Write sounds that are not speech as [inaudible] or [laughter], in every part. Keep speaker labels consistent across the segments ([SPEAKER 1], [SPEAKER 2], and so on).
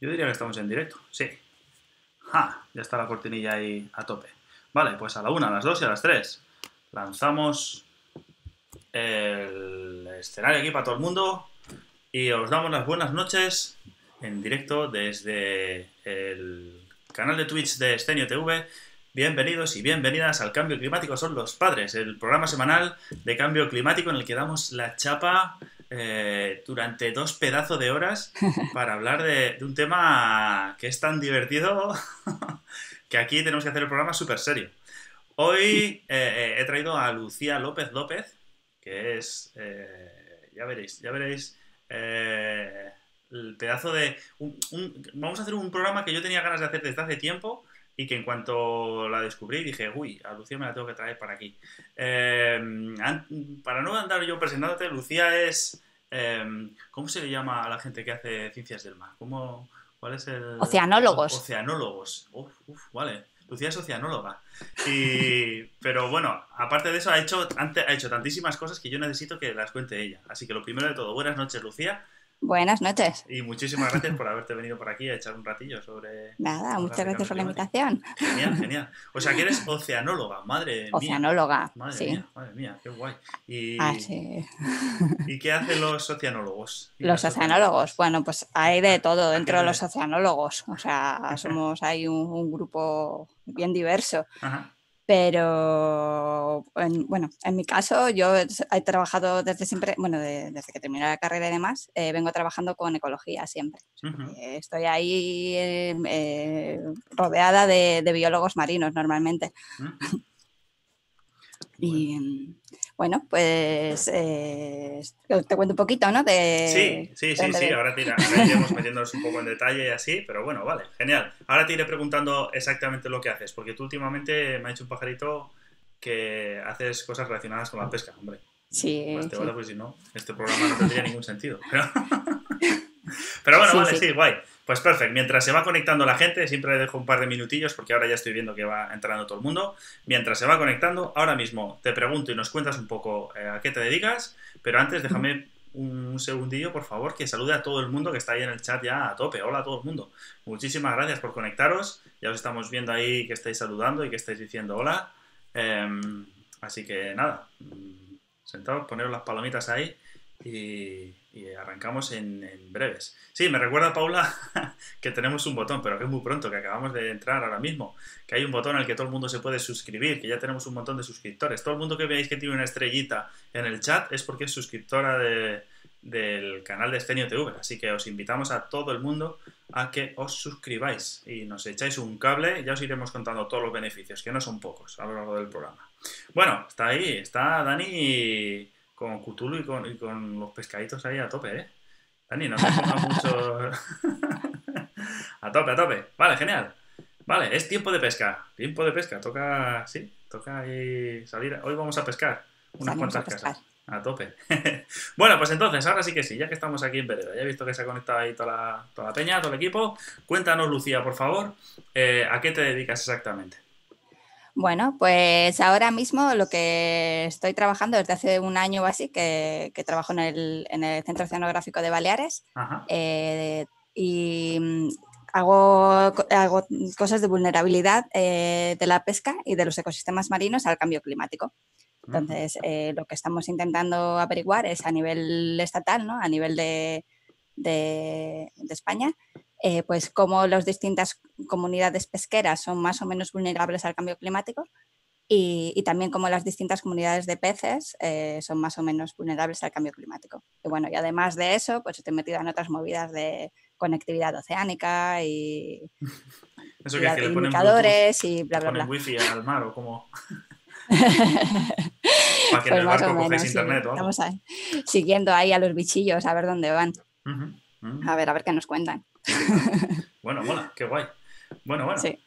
[SPEAKER 1] Yo diría que estamos en directo, sí. ¡Ja! Ya está la cortinilla ahí a tope. Vale, pues a la una, a las dos y a las tres lanzamos el escenario aquí para todo el mundo y os damos las buenas noches en directo desde el canal de Twitch de Estenio TV. Bienvenidos y bienvenidas al Cambio Climático son los padres, el programa semanal de cambio climático en el que damos la chapa eh, durante dos pedazos de horas para hablar de, un tema que es tan divertido [laughs] que aquí tenemos que hacer el programa súper serio. Hoy eh, eh, he traído a Lucía López López, que es, ya veréis, ya veréis, el pedazo de... vamos a hacer un programa que yo tenía ganas de hacer desde hace tiempo y que en cuanto la descubrí dije, uy, a Lucía me la tengo que traer para aquí. Eh, para no andar yo presentándote, Lucía es... eh, ¿Cómo se le llama a la gente que hace ciencias del mar? ¿Cómo, ¿Cuál es el...?
[SPEAKER 2] Oceanólogos.
[SPEAKER 1] Oceanólogos. Uf, uf, vale. Lucía es oceanóloga. Y, [laughs] pero bueno, aparte de eso, ha hecho, ha hecho tantísimas cosas que yo necesito que las cuente ella. Así que lo primero de todo, buenas noches, Lucía.
[SPEAKER 2] Buenas noches.
[SPEAKER 1] Y muchísimas gracias por haberte venido por aquí a echar un ratillo sobre.
[SPEAKER 2] Nada, muchas gracias por la invitación.
[SPEAKER 1] Genial, genial. O sea que eres oceanóloga, madre mía.
[SPEAKER 2] Oceanóloga,
[SPEAKER 1] Madre
[SPEAKER 2] sí.
[SPEAKER 1] mía, madre mía, qué guay. ¿Y,
[SPEAKER 2] Ah, sí.
[SPEAKER 1] ¿y qué hacen los oceanólogos?
[SPEAKER 2] Los oceanólogos, bueno, pues hay de todo dentro de los oceanólogos. O sea, somos ahí un, un grupo bien diverso.
[SPEAKER 1] Ajá.
[SPEAKER 2] Pero, en- bueno, en mi caso, yo he trabajado desde siempre, bueno, de- desde que terminé la carrera y demás, eh, vengo trabajando con ecología siempre. Eh, Estoy ahí eh, rodeada de, de biólogos marinos normalmente. [laughs]
[SPEAKER 1] Ujú.
[SPEAKER 2] Y mm, bueno, pues eh, te cuento un poquito, ¿no? De,
[SPEAKER 1] Sí, sí, sí, sí, ahora, te irá- ahora iremos metiéndonos un poco en detalle y así, pero bueno, vale, genial. Ahora te iré preguntando exactamente lo que haces, porque tú últimamente me ha dicho un pajarito que haces cosas relacionadas con la pesca, hombre.
[SPEAKER 2] Sí,
[SPEAKER 1] Más te
[SPEAKER 2] sí.
[SPEAKER 1] vale, pues si no, este programa no tendría ningún sentido. Pero, [laughs] pero bueno,
[SPEAKER 2] Sí,
[SPEAKER 1] vale,
[SPEAKER 2] sí.
[SPEAKER 1] sí, guay. Pues perfecto, mientras se va conectando la gente, siempre le dejo un par de minutillos porque ahora ya estoy viendo que va entrando todo el mundo. Mientras se va conectando, ahora mismo te pregunto y nos cuentas un poco eh, a qué te dedicas, pero antes déjame un segundillo, por favor, que salude a todo el mundo que está ahí en el chat ya a tope. Hola a todo el mundo. Muchísimas gracias por conectaros. Ya os estamos viendo ahí que estáis saludando y que estáis diciendo hola. Em, así que nada, sentados, poneros las palomitas ahí y, arrancamos en, breves. Sí, me recuerda Paula [laughs] que tenemos un botón, pero que es muy pronto, que acabamos de entrar ahora mismo, que hay un botón al que todo el mundo se puede suscribir, que ya tenemos un montón de suscriptores. Todo el mundo que veáis que tiene una estrellita en el chat es porque es suscriptora de- del canal de Estenio TV, así que os invitamos a todo el mundo a que os suscribáis y nos echáis un cable, ya os iremos contando todos los beneficios, que no son pocos a lo largo del programa. Bueno, está ahí, está Dani con Cthulhu y con, y con los pescaditos ahí a tope, ¿eh? Dani, no te pongas mucho... [laughs] a tope, a tope. Vale, genial. Vale, es tiempo de pesca. Tiempo de pesca. Toca, sí, toca ahí salir. Hoy vamos a pescar unas
[SPEAKER 2] Salimos a
[SPEAKER 1] cuantas
[SPEAKER 2] pescar.
[SPEAKER 1] casas. A tope. [laughs] bueno, pues entonces, ahora sí que sí, ya que estamos aquí en Vereda, ya he visto que se ha conectado ahí toda la, toda la peña, todo el equipo. Cuéntanos, Lucía, por favor, eh, ¿a qué te dedicas exactamente?
[SPEAKER 2] Bueno, pues ahora mismo lo que estoy trabajando desde hace un año o así, que, que trabajo en el, en el Centro Oceanográfico de Baleares eh, y mm, hago, hago cosas de vulnerabilidad eh, de la pesca y de los ecosistemas marinos al cambio climático. Entonces, eh, lo que estamos intentando averiguar es a nivel estatal, ¿no? a nivel de, de- de España, eh, pues cómo las distintas comunidades pesqueras son más o menos vulnerables al cambio climático y, y también cómo las distintas comunidades de peces eh, son más o menos vulnerables al cambio climático. Y bueno, y además de eso, pues estoy metida en otras movidas de conectividad oceánica y, [laughs]
[SPEAKER 1] Eso
[SPEAKER 2] y
[SPEAKER 1] que,
[SPEAKER 2] a-
[SPEAKER 1] es que le ponen
[SPEAKER 2] indicadores y
[SPEAKER 1] Bluetooth,
[SPEAKER 2] bla, bla, bla.
[SPEAKER 1] wifi al mar o como... [laughs] Para que en
[SPEAKER 2] Pues
[SPEAKER 1] el
[SPEAKER 2] más o
[SPEAKER 1] barco
[SPEAKER 2] menos, sí.
[SPEAKER 1] internet algo.
[SPEAKER 2] Estamos ahí, siguiendo ahí a los bichillos a ver dónde van, A ver, a ver qué nos cuentan. [laughs]
[SPEAKER 1] Bueno, mola, qué guay. Bueno, bueno.
[SPEAKER 2] Sí.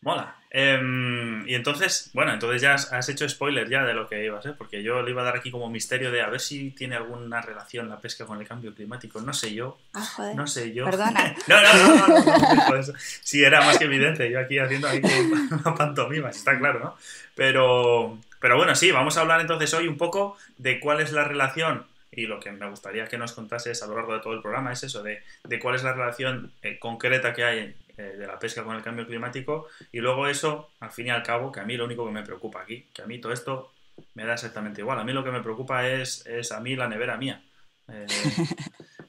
[SPEAKER 1] Mola. Em, y entonces, bueno, entonces ya has, has hecho spoiler ya de lo que ibas, ¿eh? Porque yo le iba a dar aquí como misterio de a ver si tiene alguna relación la pesca con el cambio climático. No sé yo,
[SPEAKER 2] Ah, joder.
[SPEAKER 1] no sé yo.
[SPEAKER 2] Perdona. [laughs]
[SPEAKER 1] no, no, no, no, no. Sí, era más que evidente. Yo aquí haciendo ahí [laughs] una pantomima, está claro, ¿no? Pero Pero bueno, sí, vamos a hablar entonces hoy un poco de cuál es la relación y lo que me gustaría que nos contases a lo largo de todo el programa es eso, de, cuál es la relación eh, concreta que hay eh, de la pesca con el cambio climático y luego eso, al fin y al cabo, que a mí lo único que me preocupa aquí, que a mí todo esto me da exactamente igual. A mí lo que me preocupa es, es a mí la nevera mía. Eh,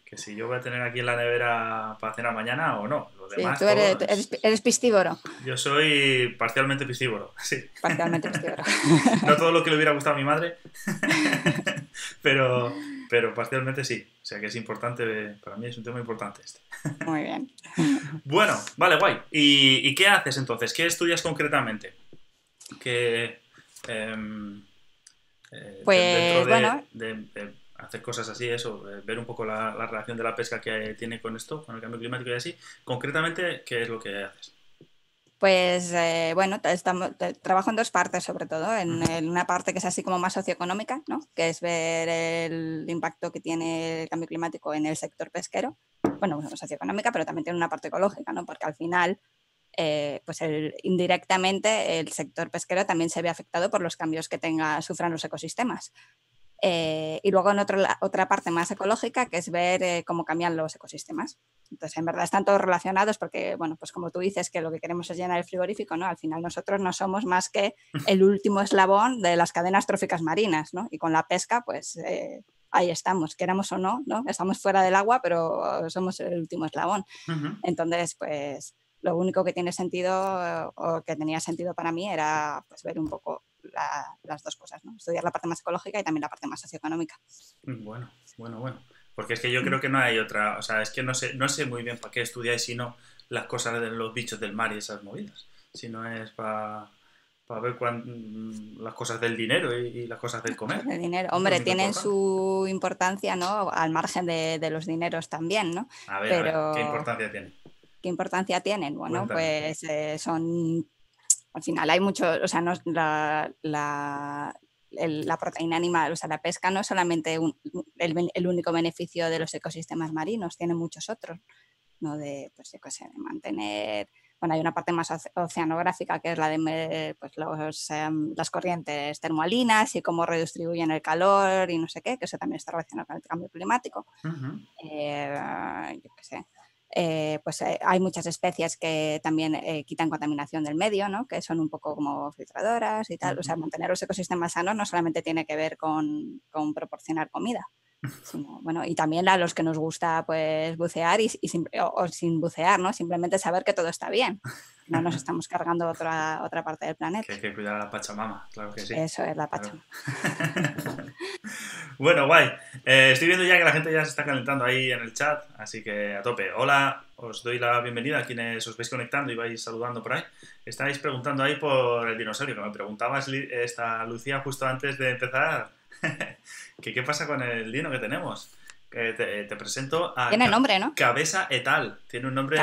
[SPEAKER 1] que si yo voy a tener aquí en la nevera para cenar mañana o no.
[SPEAKER 2] sí, tú eres, eres, piscívoro.
[SPEAKER 1] Yo soy parcialmente piscívoro, [laughs] sí.
[SPEAKER 2] Parcialmente piscívoro. [laughs]
[SPEAKER 1] no todo lo que le hubiera gustado a mi madre, [laughs] [laughs] pero, pero parcialmente sí. O sea que es importante, para mí es un tema importante este. [laughs]
[SPEAKER 2] Muy bien.
[SPEAKER 1] bueno, vale, guay. ¿Y, qué haces entonces? ¿Qué estudias concretamente? ¿Qué, em,
[SPEAKER 2] eh, pues bueno
[SPEAKER 1] hacer cosas así, eso, eh, ver un poco la, relación de la pesca que tiene con esto, con el cambio climático y así. Concretamente, ¿qué es lo que haces?
[SPEAKER 2] Pues eh, bueno, estamos, trabajo en dos partes sobre todo, en, una parte que es así como más socioeconómica, ¿no? que es ver el impacto que tiene el cambio climático en el sector pesquero, bueno, socioeconómica, pero también tiene una parte ecológica, ¿no? porque al final, eh, pues indirectamente el sector pesquero también se ve afectado por los cambios que tenga, sufran los ecosistemas. Eh, y luego en otra parte más ecológica, que es ver eh, cómo cambian los ecosistemas. Entonces, en verdad están todos relacionados porque, bueno, pues como tú dices, que lo que queremos es llenar el frigorífico, ¿no? Al final nosotros no somos más que [laughs] el último eslabón de las cadenas tróficas marinas, ¿no? Y con la pesca, pues eh, ahí estamos, queramos o no, ¿no? Estamos fuera del agua, pero somos el último eslabón. Entonces, pues lo único que tiene sentido o que tenía sentido para mí era pues, ver un poco las dos cosas, ¿no? Estudiar la parte más ecológica y también la parte más socioeconómica.
[SPEAKER 1] Mm, bueno, bueno, bueno. Porque es que yo creo que no hay otra, o sea, es que no sé, no sé muy bien para qué estudiáis sino las cosas de los bichos del mar y esas movidas. Si no es para ver mm, las cosas del dinero y, las cosas del comer. [laughs]
[SPEAKER 2] El dinero. Hombre, tienen su importancia, ¿no? Al margen de, los dineros también, ¿no?
[SPEAKER 1] A ver, Pero... ¿qué importancia tienen?
[SPEAKER 2] ¿Qué importancia tienen? Bueno, pues eh, son al final hay mucho, o sea, no, la, la, la, proteína animal, o sea, la pesca no es solamente el, único beneficio de los ecosistemas marinos, tiene muchos otros, ¿no? De, pues, yo sé, de mantener, bueno, hay una parte más oceanográfica que es la de pues, los, em, las corrientes termoalinas y cómo redistribuyen el calor y no sé qué, que eso también está relacionado con el cambio climático. Eh, yo qué sé. Eh, pues eh, hay muchas especies que también eh, quitan contaminación del medio, ¿no? que son un poco como filtradoras y tal. O sea, mantener los ecosistemas sanos no solamente tiene que ver con, con proporcionar comida, bueno, y también a los que nos gusta pues bucear y, o, sin bucear, ¿no? Simplemente saber que todo está bien. No nos [laughs] estamos cargando otra, otra parte del planeta.
[SPEAKER 1] Que hay que cuidar a la Pachamama, claro que sí.
[SPEAKER 2] Eso es la Pachamama. [laughs]
[SPEAKER 1] bueno, guay. Eh, estoy viendo ya que la gente ya se está calentando ahí en el chat, así que a tope. Hola, os doy la bienvenida a quienes os vais conectando y vais saludando por ahí. Estáis preguntando ahí por el dinosaurio, que me preguntabas esta Lucía justo antes de empezar [laughs] ¿Qué, pasa con el Dino que tenemos? te, presento a...
[SPEAKER 2] Tiene nombre, ¿no?
[SPEAKER 1] Cabeza etal. Tiene un nombre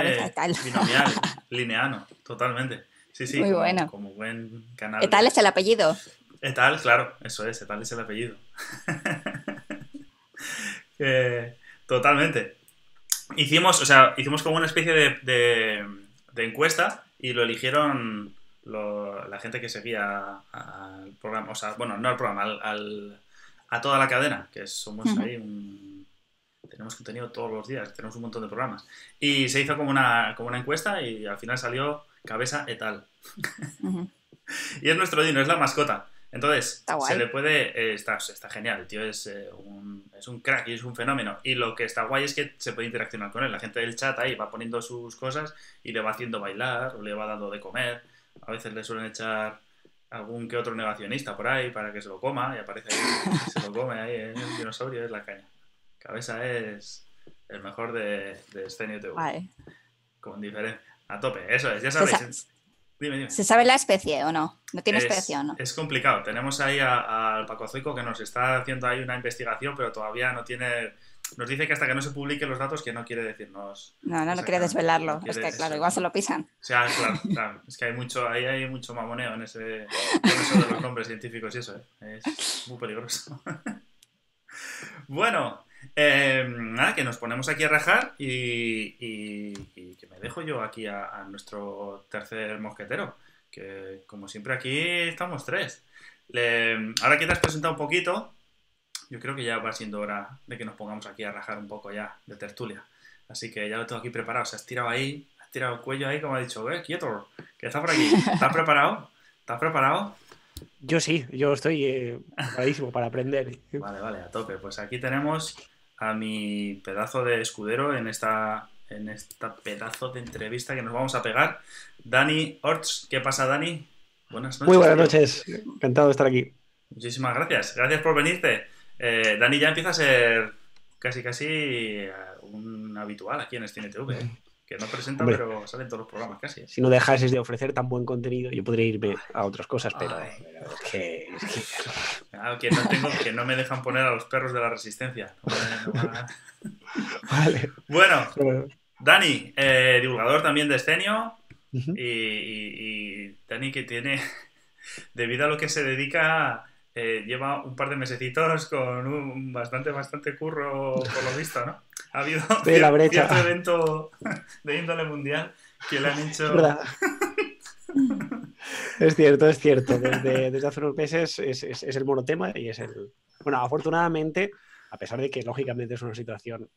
[SPEAKER 1] binomial, [laughs] lineano, totalmente. Sí, sí.
[SPEAKER 2] Muy
[SPEAKER 1] como,
[SPEAKER 2] bueno.
[SPEAKER 1] Como buen canal.
[SPEAKER 2] Etal es el apellido.
[SPEAKER 1] Etal, claro, eso es, Etal es el apellido. [laughs] totalmente. Hicimos, o sea, hicimos como una especie de, de encuesta y lo eligieron la gente que seguía al programa, o sea, bueno, no al programa, al, a toda la cadena, que somos ahí un, tenemos contenido todos los días, tenemos un montón de programas. Y se hizo como una, como una encuesta y al final salió cabeza etal. [laughs] y es nuestro dino, es la mascota. Entonces, se le puede. Eh, está, está, genial, el tío es, eh, un, es un crack y es un fenómeno. Y lo que está guay es que se puede interaccionar con él. La gente del chat ahí va poniendo sus cosas y le va haciendo bailar o le va dando de comer. A veces le suelen echar algún que otro negacionista por ahí para que se lo coma y aparece ahí, se lo come ahí el dinosaurio, es la caña. Cabeza es el mejor de, de Scenio TV. Con diferencia. A tope, eso es, ya sabéis. Dime, dime.
[SPEAKER 2] ¿Se sabe la especie o no? ¿No tiene especie o no?
[SPEAKER 1] Es complicado. Tenemos ahí al Paco Zoico que nos está haciendo ahí una investigación, pero todavía no tiene nos dice que hasta que no se publiquen los datos, que no quiere decirnos.
[SPEAKER 2] No, no, no quiere desvelarlo. es que, claro, igual se lo pisan. O
[SPEAKER 1] sea, claro, claro. Es que hay mucho, ahí hay mucho mamoneo en ese en eso de los nombres científicos y eso, ¿eh? Es muy peligroso. [laughs] bueno, em, nada, que nos ponemos aquí a rajar y, y, que me dejo yo aquí a, a, nuestro tercer mosquetero. Que como siempre aquí estamos tres. ahora que te has presentado un poquito, yo creo que ya va siendo hora de que nos pongamos aquí a rajar un poco ya de tertulia. Así que ya lo tengo aquí preparado. Se has tirado ahí, has tirado el cuello ahí, como ha dicho, eh, quieto, que está por aquí. ¿Estás preparado? ¿Estás preparado?
[SPEAKER 3] Yo sí, yo estoy eh, preparadísimo para aprender.
[SPEAKER 1] Vale, vale, a tope. Pues aquí tenemos a mi pedazo de escudero en esta, en esta pedazo de entrevista que nos vamos a pegar. Dani Orts, ¿qué pasa, Dani?
[SPEAKER 3] Buenas noches. Muy buenas noches, encantado de estar aquí.
[SPEAKER 1] Muchísimas gracias, gracias por venirte. Eh, Dani ya empieza a ser casi casi eh, un habitual aquí en STNTV, ¿eh? que no presenta, pero sale en todos los programas casi.
[SPEAKER 3] Si no dejases de ofrecer tan buen contenido, yo podría irme a otras cosas, pero, es que...
[SPEAKER 1] que... no tengo, que no me dejan poner a los perros de la resistencia. [laughs]
[SPEAKER 3] vale.
[SPEAKER 1] Bueno, Dani, divulgador también de Escenio, y, Dani que tiene, [laughs] debido a lo que se dedica, eh, lleva un par de mesecitos con un bastante, bastante curro por lo visto, ¿no? Ha habido cierto evento de índole mundial que le han hecho...
[SPEAKER 3] Es cierto, es cierto. Desde, desde hace unos meses es, es, es, el monotema y es el... Bueno, afortunadamente, a pesar de que lógicamente es una situación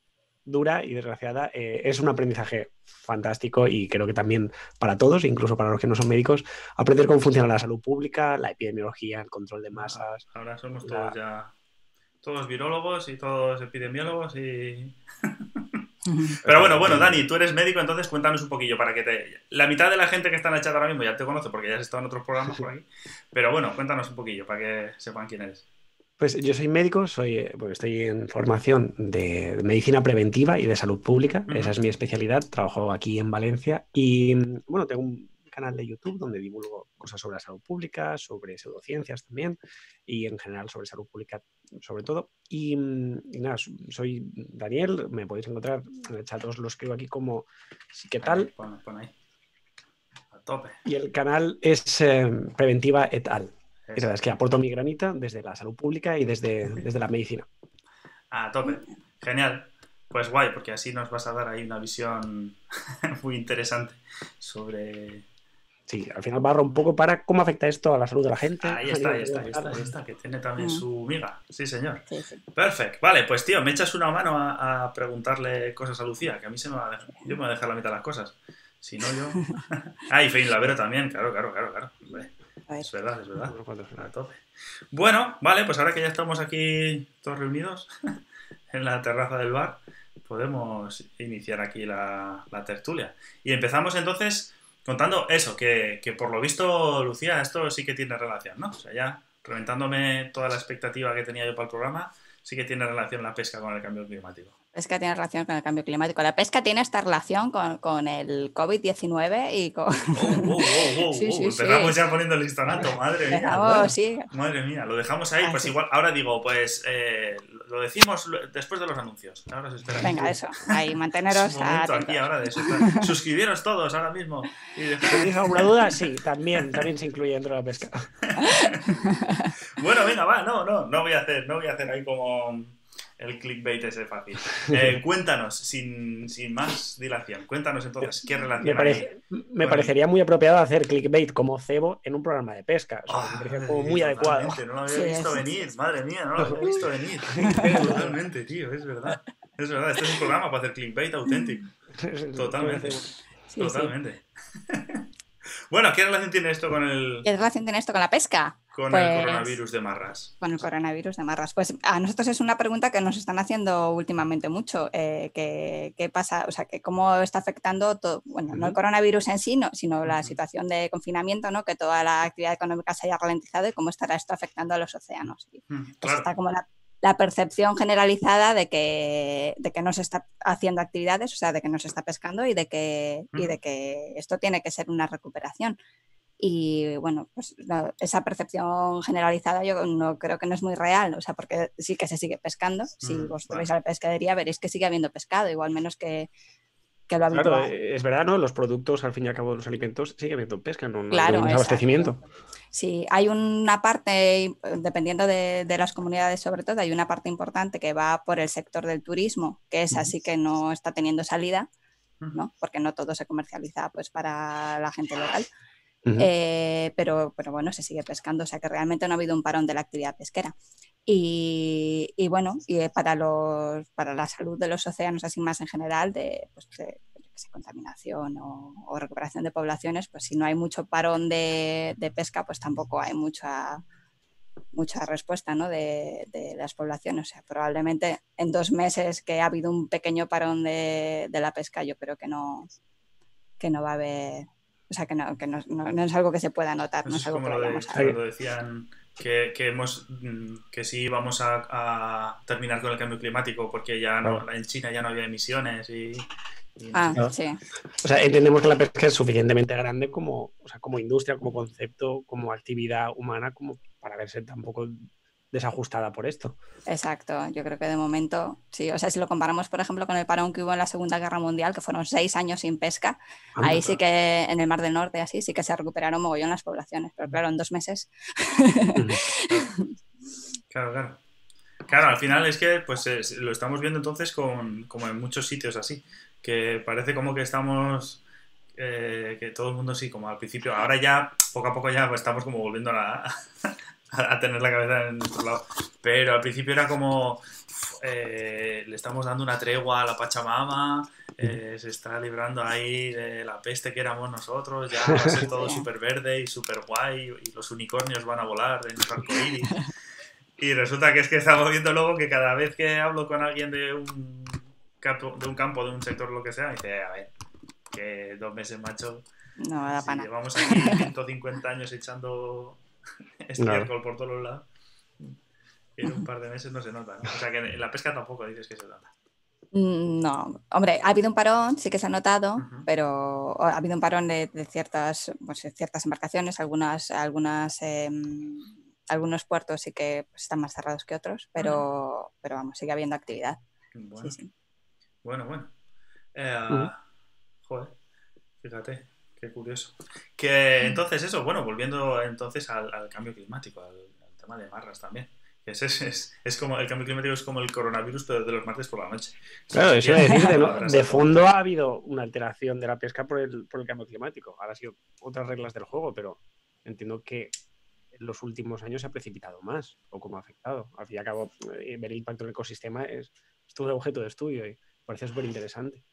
[SPEAKER 3] dura y desgraciada, eh, es un aprendizaje fantástico y creo que también para todos, incluso para los que no son médicos, aprender cómo funciona la salud pública, la epidemiología, el control de masas.
[SPEAKER 1] Ahora somos todos ya, todos virólogos y todos epidemiólogos y... [laughs] Pero bueno, bueno, Dani, tú eres médico, entonces cuéntanos un poquillo para que te... La mitad de la gente que está en el chat ahora mismo ya te conoce porque ya has estado en otros programas por aquí. Pero bueno, cuéntanos un poquillo para que sepan quién eres.
[SPEAKER 3] Pues yo soy médico, soy, eh, estoy en formación de medicina preventiva y de salud pública. Esa es mi especialidad. Trabajo aquí en Valencia y bueno, tengo un canal de YouTube donde divulgo cosas sobre la salud pública, sobre pseudociencias también y en general sobre salud pública sobre todo. Y, nada, soy Daniel, me podéis encontrar en el chat, os lo escribo aquí como sí que tal.
[SPEAKER 1] ahí. A tope.
[SPEAKER 3] Y el canal es eh, Preventiva et al. Es verdad, es que aporto mi granita desde la salud pública y desde, desde la medicina.
[SPEAKER 1] Ah, tope. Genial. Pues guay, porque así nos vas a dar ahí una visión [laughs] muy interesante sobre...
[SPEAKER 3] Sí, al final barro un poco para cómo afecta esto a la salud de la gente.
[SPEAKER 1] Ahí está, ahí está, ahí está, ahí está, que tiene también su miga. Sí, señor. Perfecto. Vale, pues tío, me echas una mano a, preguntarle cosas a Lucía, que a mí se me va a dejar. Yo me voy a dejar la mitad de las cosas. Si no, yo. [laughs] ah, y Fein Lavero también, claro, claro, claro, claro. Es verdad, es verdad. Bueno, vale, pues ahora que ya estamos aquí todos reunidos [laughs] en la terraza del bar, podemos iniciar aquí la, tertulia. Y empezamos entonces contando eso, que, que, por lo visto, Lucía, esto sí que tiene relación, ¿no? O sea, ya reventándome toda la expectativa que tenía yo para el programa, sí que tiene relación la pesca con el cambio climático
[SPEAKER 2] pesca tiene relación con el cambio climático. La pesca tiene esta relación con, el COVID-19 y con... Oh,
[SPEAKER 1] oh, oh, [laughs] sí, sí, Empezamos ya poniendo el listonato, madre mía. sí. Madre mía, lo dejamos ahí. pues igual, ahora digo, pues eh, lo decimos después de los anuncios. Ahora se espera
[SPEAKER 2] Venga, eso. Ahí, manteneros [laughs]
[SPEAKER 1] aquí ahora de eso. Suscribiros todos ahora mismo.
[SPEAKER 3] Y después... ¿Tenéis alguna duda? Sí, también, también se incluye dentro de la pesca. [laughs]
[SPEAKER 1] bueno, venga, va, no, no, no voy a hacer, no voy a hacer ahí como el clickbait ese fácil. [laughs] Eh, cuéntanos, sin, más dilación, cuéntanos entonces qué relación
[SPEAKER 3] me, hay me parecería muy apropiado hacer clickbait como cebo en un programa de pesca. me ah, parece como muy adecuado.
[SPEAKER 1] No lo había visto venir, madre mía, no lo había visto venir. [laughs] Totalmente, tío, es verdad. Es verdad, este es un programa para hacer clickbait auténtico. [laughs] Totalmente. Totalmente. Bueno, ¿qué relación tiene esto con el.
[SPEAKER 2] ¿Qué relación tiene esto con la pesca?
[SPEAKER 1] Con el pues coronavirus de marras.
[SPEAKER 2] Con el coronavirus de marras. Pues a nosotros es una pregunta que nos están haciendo últimamente mucho. Eh, ¿qué, pasa? O sea, que cómo está afectando todo, bueno, no el coronavirus en sí, sino la situación de confinamiento, ¿no? Que toda la actividad económica se haya ralentizado y cómo estará esto afectando a los océanos. Pues está como la la percepción generalizada de que, de que no se está haciendo actividades, o sea, de que no se está pescando y de que, y de que esto tiene que ser una recuperación. Y bueno, pues esa percepción generalizada yo no creo que no es muy real, o sea, porque sí que se sigue pescando. Si mm, vos vais a la pescadería veréis que sigue habiendo pescado, igual menos que, que lo
[SPEAKER 3] Claro, es verdad, ¿no? Los productos, al fin y al cabo, los alimentos, sigue habiendo pesca, no, hay abastecimiento.
[SPEAKER 2] Sí, hay una parte, dependiendo de, las comunidades sobre todo, hay una parte importante que va por el sector del turismo, que es así que no está teniendo salida, ¿no? Porque no todo se comercializa pues para la gente local. eh, pero, pero bueno, se sigue pescando, o sea que realmente no ha habido un parón de la actividad pesquera. Y, bueno, y eh, para, los, para la salud de los océanos, así más en general, de, pues, contaminación o, recuperación de poblaciones, pues si no hay mucho parón de, pesca, pues tampoco hay mucha, mucha respuesta ¿no? de, las poblaciones. O sea, probablemente en dos meses que ha habido un pequeño parón de, la pesca, yo creo que no, que no va a haber, o sea, que no, que no, no, es algo que se pueda notar. no es algo
[SPEAKER 1] como
[SPEAKER 2] que
[SPEAKER 1] lo, lo decían que, que, hemos, mm, que sí vamos a, terminar con el cambio climático porque ya no, en China ya no había emisiones y...
[SPEAKER 2] ah, sí.
[SPEAKER 3] O sea, entendemos que la pesca es suficientemente grande como, o sea, como industria, como concepto, como actividad humana, como para verse tampoco desajustada por esto.
[SPEAKER 2] Exacto, yo creo que de momento, sí, o sea, si lo comparamos, por ejemplo, con el parón que hubo en la Segunda Guerra Mundial, que fueron seis años sin pesca, ahí sí que en el Mar del Norte, así, sí que se recuperaron mogollón las poblaciones, pero claro, en dos meses. [laughs]
[SPEAKER 1] claro, claro. Claro, al final es que pues lo estamos viendo entonces con, como en muchos sitios así, que parece como que estamos... Eh, que todo el mundo sí, como al principio, ahora ya poco a poco ya estamos como volviendo a [laughs] a, tener la cabeza en nuestro lado. Pero al principio era como, eh, le estamos dando una tregua a la Pachamama, eh, se está librando ahí de la peste que éramos nosotros, ya [laughs] va a ser todo súper verde y súper guay y los unicornios van a volar en los arcoíris. Y resulta que es que estamos viendo luego que cada vez que hablo con alguien de un campo, de un, campo, de un sector, lo que sea, me dice, a ver, que dos meses, macho.
[SPEAKER 2] No, da
[SPEAKER 1] si Llevamos aquí [laughs] 150 años echando [laughs] estiércol por todos los lados. en un par de meses no se nota. O sea que en la pesca tampoco dices que se nota.
[SPEAKER 2] Mm, no, hombre, ha habido un parón, sí que se ha notado, pero ha habido un parón de, ciertas, pues, ciertas embarcaciones, algunas, algunas em, algunos puertos sí que pues, están más cerrados que otros, pero, pero vamos, sigue habiendo actividad.
[SPEAKER 1] Bueno, bueno. bueno. Eh, joder, fíjate. Qué curioso. Que entonces eso, bueno, volviendo entonces al, cambio climático, al, tema de marras también. Es, es, es, como el cambio climático es como el coronavirus, pero de los martes por la noche.
[SPEAKER 3] Claro, eso es decir, de, de, fondo ha habido una alteración de la pesca por el, por el cambio climático. Ahora ha sido otras reglas del juego, pero entiendo que en los últimos años se ha precipitado más o cómo ha afectado. Al fin y al cabo, eh, ver el impacto en el ecosistema es, es todo objeto de estudio y parece súper interesante.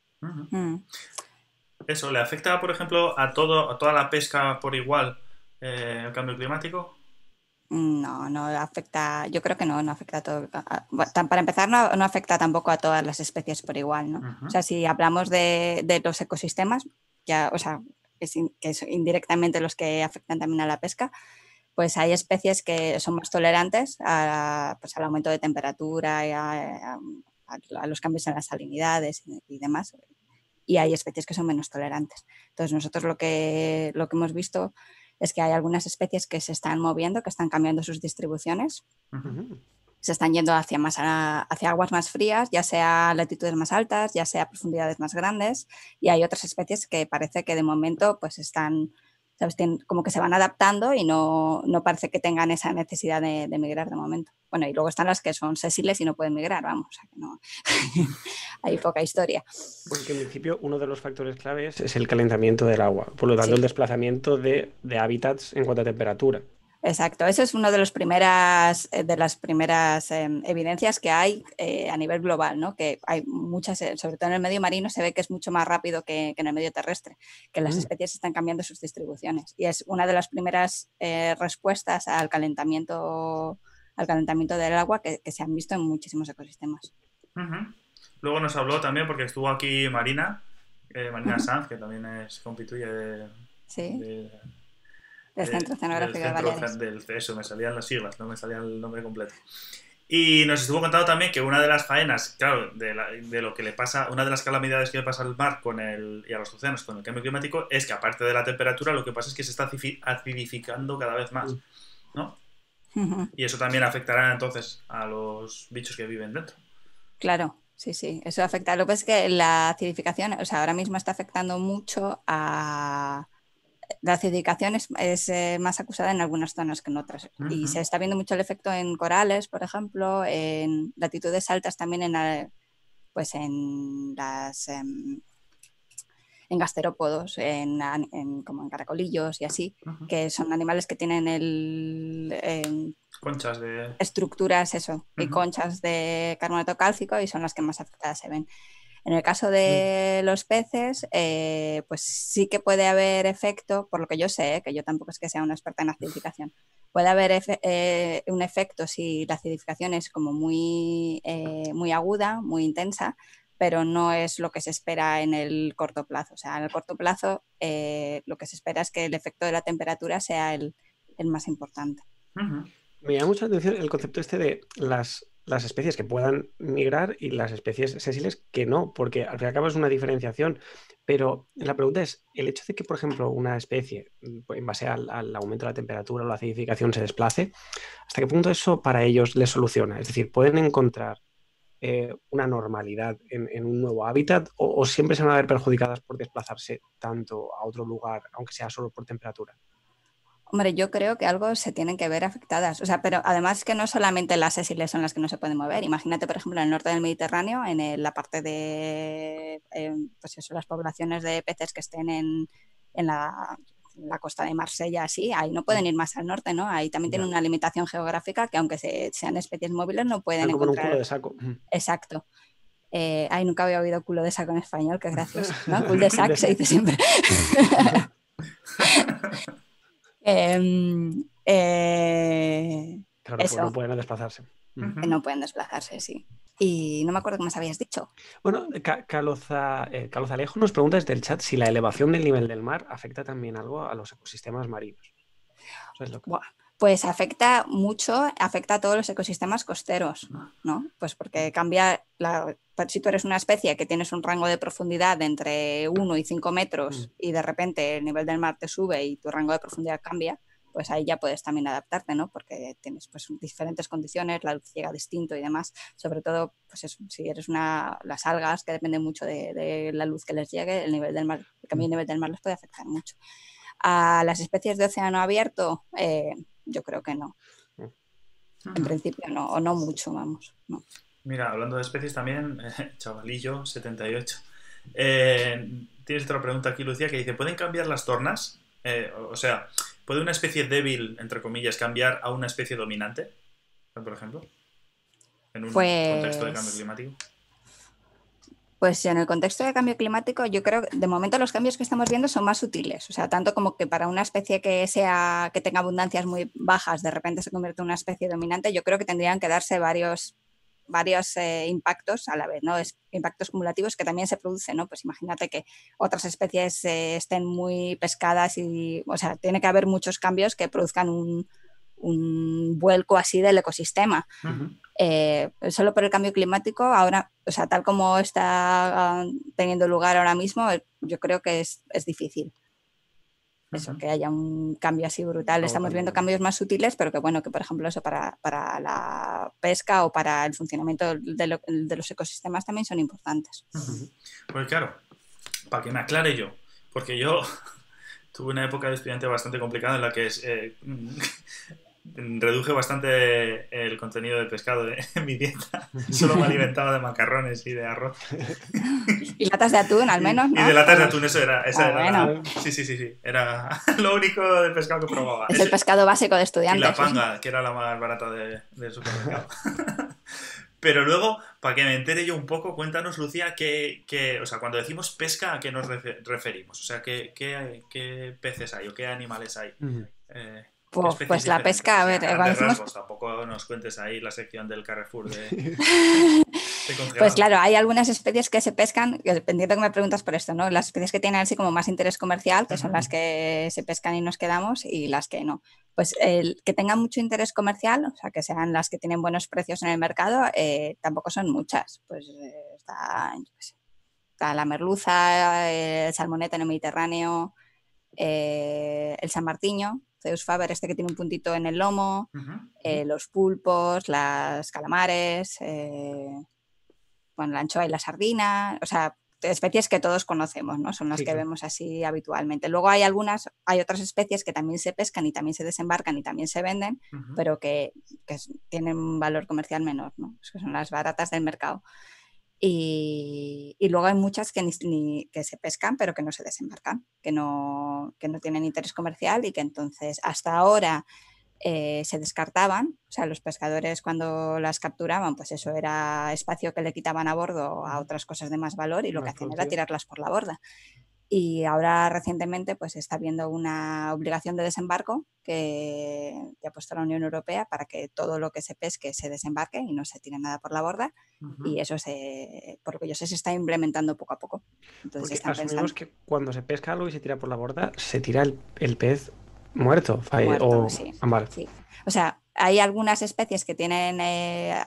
[SPEAKER 1] Eso, ¿le afecta, por ejemplo, a, todo, a toda la pesca por igual eh, el cambio climático?
[SPEAKER 2] No, no afecta, yo creo que no, no afecta a todo. para empezar, no, afecta tampoco a todas las especies por igual, ¿no? O sea, si hablamos de, los ecosistemas, ya, o sea, que son indirectamente los que afectan también a la pesca, pues hay especies que son más tolerantes pues, al aumento de temperatura y a, los cambios en las salinidades y demás y hay especies que son menos tolerantes. Entonces nosotros lo que, lo que hemos visto es que hay algunas especies que se están moviendo, que están cambiando sus distribuciones. Se están yendo hacia, más, hacia aguas más frías, ya sea latitudes más altas, ya sea profundidades más grandes. Y hay otras especies que parece que de momento pues están ¿sabes? como que se van adaptando y no, no parece que tengan esa necesidad de, de, migrar de momento. Bueno, y luego están las que son sésiles y no pueden migrar, vamos, o sea que no, [laughs] hay poca historia.
[SPEAKER 3] Porque en principio uno de los factores claves es el calentamiento del agua, por lo tanto el desplazamiento de, de hábitats en cuanto a temperatura.
[SPEAKER 2] Exacto, eso es una de, primeras, eh, de las primeras em, evidencias que hay eh, a nivel global, ¿no? que hay muchas, eh, sobre todo en el medio marino, se ve que es mucho más rápido que, en el medio terrestre, que las mm. especies están cambiando sus distribuciones. Y es una de las primeras respuestas al calentamiento, al calentamiento del agua que, se han visto en muchísimos ecosistemas.
[SPEAKER 1] Luego nos habló también, porque estuvo aquí Marina, Marina Sanz, que también es compituye de,
[SPEAKER 2] ¿Sí? de del Centro Oceanográfico de Baleares.
[SPEAKER 1] Del, eso, me salían las siglas, no me salía el nombre completo. Y nos estuvo contando también que una de las faenas, claro, de, de, lo que le pasa, una de las calamidades que le pasa al mar con el, y a los océanos con el cambio climático es que aparte de la temperatura, lo que pasa es que se está acidificando cada vez más, ¿no? Y eso también afectará entonces a los bichos que viven dentro.
[SPEAKER 2] Claro, sí, sí, eso afecta. Lo que es que la acidificación, o sea, ahora mismo está afectando mucho a, la acidificación es, eh, más acusada en algunas zonas que en otras. Y se está viendo mucho el efecto en corales, por ejemplo, en latitudes altas también en, pues en las... Em, en gasterópodos, en, como en caracolillos y así, que son animales que tienen el...
[SPEAKER 1] conchas de...
[SPEAKER 2] Estructuras, eso, y conchas de carbonato cálcico y son las que más afectadas se ven. En el caso de los peces, eh, pues sí que puede haber efecto, por lo que yo sé, que yo tampoco es que sea una experta en acidificación, puede haber eh, un efecto si la acidificación es como muy, eh, muy aguda, muy intensa, pero no es lo que se espera en el corto plazo. O sea, en el corto plazo lo que se espera es que el efecto de la temperatura sea el, más importante.
[SPEAKER 3] Me llama mucha atención el concepto este de las las especies que puedan migrar y las especies sésiles que no, porque al fin y al cabo es una diferenciación. Pero la pregunta es, el hecho de que, por ejemplo, una especie, mm, en base al, aumento de la temperatura o la acidificación, se desplace, ¿hasta qué punto eso para ellos les soluciona? Es decir, ¿pueden encontrar eh, una normalidad en, un nuevo hábitat o, o siempre se van a ver perjudicadas por desplazarse tanto a otro lugar, aunque sea solo por temperatura?
[SPEAKER 2] Hombre, yo creo que algo se tienen que ver afectadas. O sea, pero además que no solamente las sésiles son las que no se pueden mover. Imagínate, por ejemplo, en el norte del Mediterráneo, en la parte de, em, pues eso, las poblaciones de peces que estén en, la, costa de Marsella, así, ahí no pueden ir más al norte, ¿no? Ahí también tienen una limitación geográfica que aunque sean especies móviles no pueden
[SPEAKER 3] como
[SPEAKER 2] encontrar.
[SPEAKER 3] Un culo de saco.
[SPEAKER 2] Exacto. Eh, ay, nunca había oído culo de saco en español, qué gracioso, ¿no? [laughs] Culo de saco se dice siempre. [laughs]
[SPEAKER 3] Em, eh, claro, pues no pueden desplazarse.
[SPEAKER 2] No pueden desplazarse, sí. Y no me acuerdo qué más habías dicho.
[SPEAKER 3] Bueno, Caloza, eh, Calozalejo nos pregunta desde el chat si la elevación del nivel del mar afecta también algo a los ecosistemas marinos.
[SPEAKER 2] Pues afecta mucho, afecta a todos los ecosistemas costeros, ¿no? Pues porque cambia, la, si tú eres una especie que tienes un rango de profundidad entre 1 y 5 metros mm. y de repente el nivel del mar te sube y tu rango de profundidad cambia, pues ahí ya puedes también adaptarte, ¿no? Porque tienes pues diferentes condiciones, la luz llega distinto y demás. Sobre todo, pues si eres una, las algas, que dependen mucho de, la luz que les llegue, el nivel del mar, el cambio de nivel del mar les puede afectar mucho. A las especies de océano abierto, eh, yo creo que no. En principio no, o no mucho, vamos. No.
[SPEAKER 1] Mira, hablando de especies también, [laughs] chavalillo, 78. Eh, tienes otra pregunta aquí, Lucía, que dice, ¿pueden cambiar las tornas? Eh, o sea, ¿puede una especie débil, entre comillas, cambiar a una especie dominante? Por ejemplo, en un contexto de cambio pues climático.
[SPEAKER 2] Pues en el contexto de cambio climático, yo creo que de momento los cambios que estamos viendo son más sutiles. O sea, tanto como que para una especie que sea, que tenga abundancias muy bajas, de repente se convierte en una especie dominante, yo creo que tendrían que darse varios varios eh, impactos a la vez, ¿no? Es, impactos cumulativos que también se producen, ¿no? Pues imagínate que otras especies eh, estén muy pescadas y, o sea, tiene que haber muchos cambios que produzcan un, vuelco así del ecosistema. Eh, solo por el cambio climático, ahora, o sea, tal como está ah, teniendo lugar ahora mismo, yo creo que es, es difícil eso, que haya un cambio así brutal. Estamos viendo cambios más sutiles, pero que bueno, que por ejemplo eso para, la pesca o para el funcionamiento de, los ecosistemas también son importantes.
[SPEAKER 1] Pues claro, para que me aclare yo, porque yo [laughs] tuve una época de estudiante bastante complicada en la que es, eh, reduje bastante el contenido de pescado [laughs] en mi dieta. Solo me alimentaba de macarrones y de arroz. [laughs]
[SPEAKER 2] Y latas de atún, al menos.
[SPEAKER 1] Y de latas de atún, eso era. Esa ah, Sí, sí, sí, sí. Era [laughs] lo único de pescado que probaba.
[SPEAKER 2] Es el pescado básico de estudiantes.
[SPEAKER 1] Y la panga, que era la más barata del supermercado. Pero luego, para que me entere yo un poco, cuéntanos, Lucía, que, o sea, cuando decimos pesca, ¿a qué nos referimos? O sea, ¿qué, qué, peces hay o qué animales hay?
[SPEAKER 2] Pues, pues la pesca, a ver,
[SPEAKER 1] Tampoco nos cuentes ahí la sección del Carrefour de, [laughs]
[SPEAKER 2] Pues claro, hay algunas especies que se pescan, dependiendo que me preguntas por esto, ¿no? Las especies que tienen así como más interés comercial, que son las que se pescan y nos quedamos, y las que no. Pues el que tengan mucho interés comercial, o sea, que sean las que tienen buenos precios en el mercado, eh, tampoco son muchas. Pues eh, está, está, la merluza, el salmoneta en el Mediterráneo, eh, el San Martiño, Zeus Faber, este que tiene un puntito en el lomo, eh, los pulpos, las calamares, eh, la anchoa y la sardina, o sea, especies que todos conocemos, ¿no? Son las que vemos así habitualmente. Luego hay algunas, hay otras especies que también se pescan y también se desembarcan y también se venden, pero que, tienen un valor comercial menor, ¿no? que son las baratas del mercado. Y, y, luego hay muchas que, ni, que se pescan pero que no se desembarcan, que no, que no tienen interés comercial y que entonces hasta ahora eh, se descartaban, o sea, los pescadores cuando las capturaban, pues eso era espacio que le quitaban a bordo a otras cosas de más valor y lo que hacían era tirarlas por la borda. Y ahora recientemente pues está habiendo una obligación de desembarco que, ha puesto la Unión Europea para que todo lo que se pesque se desembarque y no se tire nada por la borda. Y eso se, por lo que yo sé, se está implementando poco a poco.
[SPEAKER 3] Entonces Porque asumimos que cuando se pesca algo y se tira por la borda, se tira el, pez muerto. o,
[SPEAKER 2] sí, O sea, hay algunas especies que tienen eh,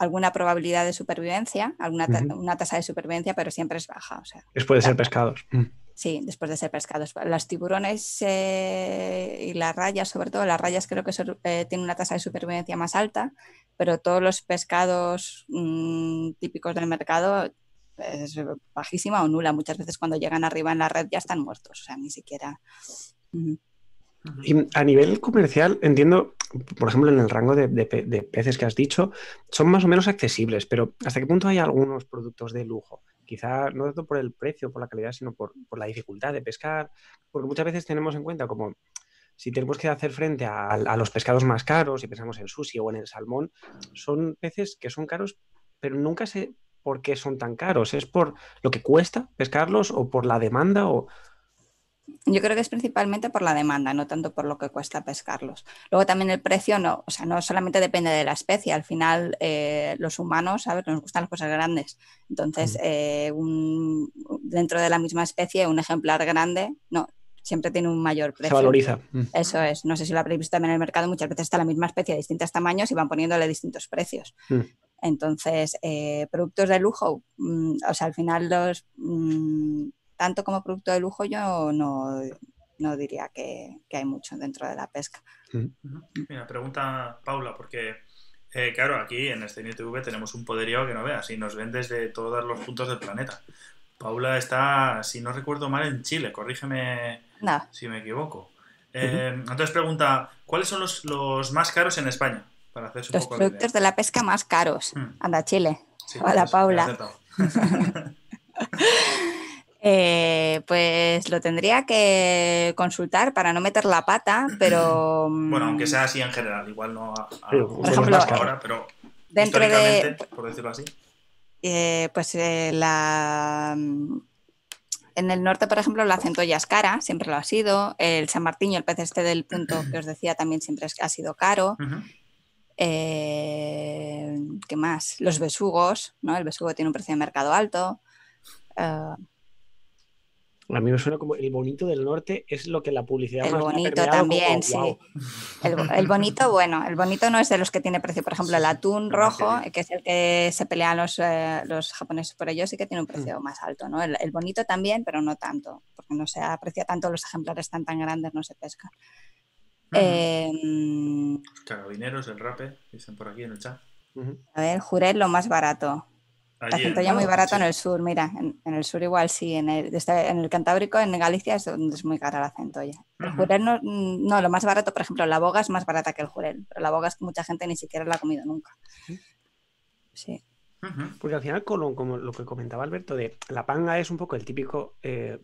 [SPEAKER 2] alguna probabilidad de supervivencia, alguna una tasa de supervivencia, pero siempre es baja. O sea,
[SPEAKER 3] después de ser pescados. Mm.
[SPEAKER 2] Sí, después de ser pescados. Los tiburones eh, y las rayas, sobre todo, las rayas creo que eh, tienen una tasa de supervivencia más alta, pero todos los pescados mm, típicos del mercado es bajísima o nula. Muchas veces cuando llegan arriba en la red ya están muertos, o sea, ni siquiera.
[SPEAKER 3] Y a nivel comercial, entiendo, por ejemplo, en el rango de, peces que has dicho, son más o menos accesibles, pero ¿hasta qué punto hay algunos productos de lujo? Quizá no tanto por el precio, por la calidad, sino por, la dificultad de pescar, porque muchas veces tenemos en cuenta como si tenemos que hacer frente a, los pescados más caros, y pensamos en sushi o en el salmón, son peces que son caros, pero nunca sé por qué son tan caros. ¿Es por lo que cuesta pescarlos o por la demanda o,
[SPEAKER 2] yo creo que es principalmente por la demanda, no tanto por lo que cuesta pescarlos. Luego también el precio no, o sea, no solamente depende de la especie, al final eh, los humanos, ¿sabes? Nos gustan las cosas grandes. Entonces, eh, dentro de la misma especie, un ejemplar grande, no, siempre tiene un mayor precio.
[SPEAKER 3] Se valoriza. Mm.
[SPEAKER 2] Eso es. No sé si lo habréis visto también en el mercado, muchas veces está la misma especie de distintos tamaños y van poniéndole distintos precios. Mm. Entonces, eh, productos de lujo, mm, o sea, al final los tanto como producto de lujo yo no, diría que, hay mucho dentro de la pesca.
[SPEAKER 1] Mira, pregunta Paula, porque eh, claro, aquí en este TV tenemos un poderío que no veas y nos ven desde todos los puntos del planeta. Paula está, si no recuerdo mal, en Chile, corrígeme si me equivoco. Eh, entonces pregunta, ¿cuáles son los, más caros en España?
[SPEAKER 2] Para hacer los productos de, la pesca más caros. Hmm. Anda, Chile. Hola, pues, Paula. [laughs] [laughs] Eh, pues lo tendría que consultar para no meter la pata, [clears throat] pero.
[SPEAKER 1] Bueno, aunque sea así en general, igual no por ejemplo, ahora, pero dentro de. Por decirlo así.
[SPEAKER 2] Eh, pues eh, la. En el norte, por ejemplo, la centolla es cara, siempre lo ha sido. El San Martín, el pez este del punto que os decía, también siempre ha sido caro. ¿Qué más? Los besugos, ¿no? El besugo tiene un precio de mercado alto.
[SPEAKER 3] A mí me suena como el bonito del norte es lo que la publicidad
[SPEAKER 2] el bonito también, sí. El, bonito, bueno, el bonito no es de los que tiene precio. Por ejemplo, el atún rojo, que es el que se pelean los, eh, los japoneses por ello, sí que tiene un precio mm. más alto, ¿no? El, bonito también, pero no tanto, porque no se aprecia tanto los ejemplares tan tan grandes, no se pescan.
[SPEAKER 1] Em, carabineros, el rape, dicen por aquí en el chat.
[SPEAKER 2] A ver, juré lo más barato la centolla muy barato en el sur, mira, en, el sur igual sí, en el, en el Cantábrico, en Galicia es donde es muy cara la centolla. El jurel no, no, lo más barato, por ejemplo, la boga es más barata que el jurel, pero la boga es que mucha gente ni siquiera la ha comido nunca. Sí.
[SPEAKER 3] Porque al final, como, como, lo que comentaba Alberto, de la panga es un poco el típico eh,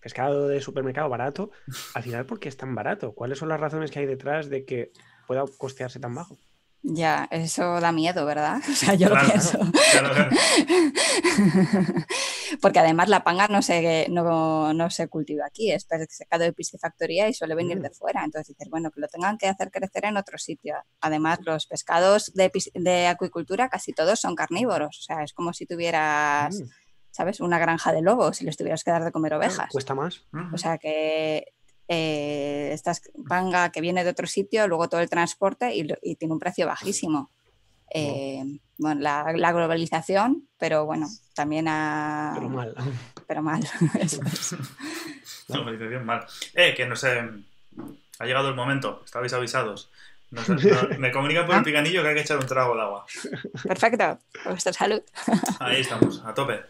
[SPEAKER 3] pescado de supermercado barato, al final, ¿por qué es tan barato? ¿Cuáles son las razones que hay detrás de que pueda costearse tan bajo?
[SPEAKER 2] Ya, eso da miedo, ¿verdad? [laughs] O sea, yo lo pienso. [laughs] Porque además la panga no se, no, se cultiva aquí, es secado de piscifactoría y suele venir de mm. fuera. Entonces dices, bueno, que lo tengan que hacer crecer en otro sitio. Además, los pescados de, de acuicultura casi todos son carnívoros. O sea, es como si tuvieras, mm. ¿sabes? Una granja de lobos y les tuvieras que dar de comer ovejas.
[SPEAKER 3] Cuesta más.
[SPEAKER 2] O sea que eh, esta panga que viene de otro sitio, luego todo el transporte y, tiene un precio bajísimo. Eh, bueno, la, globalización, pero bueno, también a...
[SPEAKER 3] Pero mal. [laughs]
[SPEAKER 2] Pero mal, [laughs] [laughs]
[SPEAKER 1] globalización mal. Eh, que no sé, ha llegado el momento, estabais avisados. me comunican por el ah. picanillo que hay que echar un trago de agua.
[SPEAKER 2] Perfecto, vuestra salud.
[SPEAKER 1] Ahí estamos, a tope.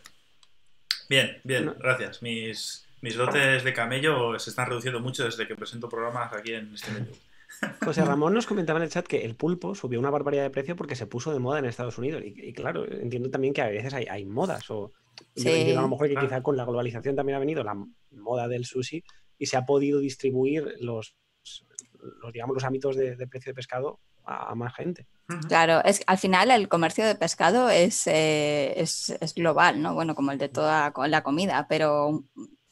[SPEAKER 1] Bien, bien, gracias. Mis mis dotes de camello se están reduciendo mucho desde que presento programas aquí en este medio. [laughs]
[SPEAKER 3] José Ramón nos comentaba en el chat que el pulpo subió una barbaridad de precio porque se puso de moda en Estados Unidos. Y, claro, entiendo también que a veces hay, modas. O a lo mejor que quizá con la globalización también ha venido la moda del sushi y se ha podido distribuir los, los digamos, los ámbitos de, precio de pescado a, más gente.
[SPEAKER 2] Claro, es al final el comercio de pescado es, eh, es, es, global, ¿no? Bueno, como el de toda la comida, pero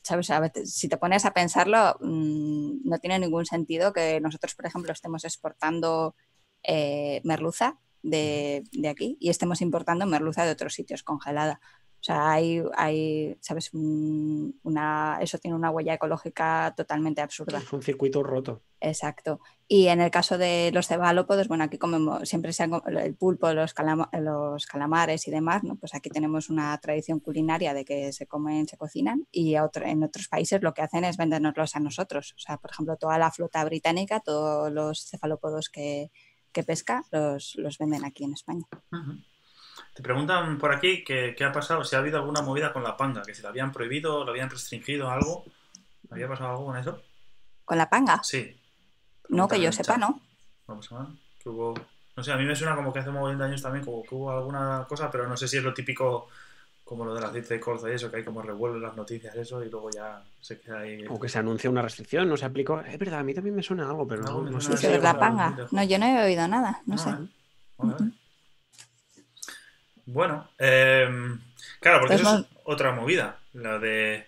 [SPEAKER 2] ¿sabes? si te pones a pensarlo, mm, no tiene ningún sentido que nosotros, por ejemplo, estemos exportando eh, merluza de, de, aquí y estemos importando merluza de otros sitios congelada. O sea, hay, hay ¿sabes? Una, eso tiene una huella ecológica totalmente absurda.
[SPEAKER 3] Es un circuito roto.
[SPEAKER 2] Exacto. Y en el caso de los cefalópodos, bueno, aquí comemos siempre se el pulpo, los, los calamares y demás, ¿no? Pues aquí tenemos una tradición culinaria de que se comen, se cocinan y en otros países lo que hacen es vendernoslos a nosotros. O sea, por ejemplo, toda la flota británica, todos los cefalópodos que, pesca, los, venden aquí en España.
[SPEAKER 1] Te preguntan por aquí qué ha pasado, si ha habido alguna movida con la panga, que si la habían prohibido, lo habían restringido, algo. ¿Había pasado algo con eso?
[SPEAKER 2] ¿Con la panga?
[SPEAKER 1] Sí.
[SPEAKER 2] No, que yo sepa, ¿no?
[SPEAKER 1] Vamos a ver. Que hubo... No sé, a mí me suena como que hace un montón de años también como que hubo alguna cosa, pero no sé si es lo típico como lo del aceite de colza y eso, que hay como revuelven las noticias eso y luego ya se queda ahí.
[SPEAKER 3] O que se anuncia una restricción, no se aplicó. Es verdad, a mí también me suena algo, pero no, no, sé.
[SPEAKER 2] la panga. No, yo no he oído nada, no, sé.
[SPEAKER 1] Bueno, em, claro, porque eso es otra movida, la de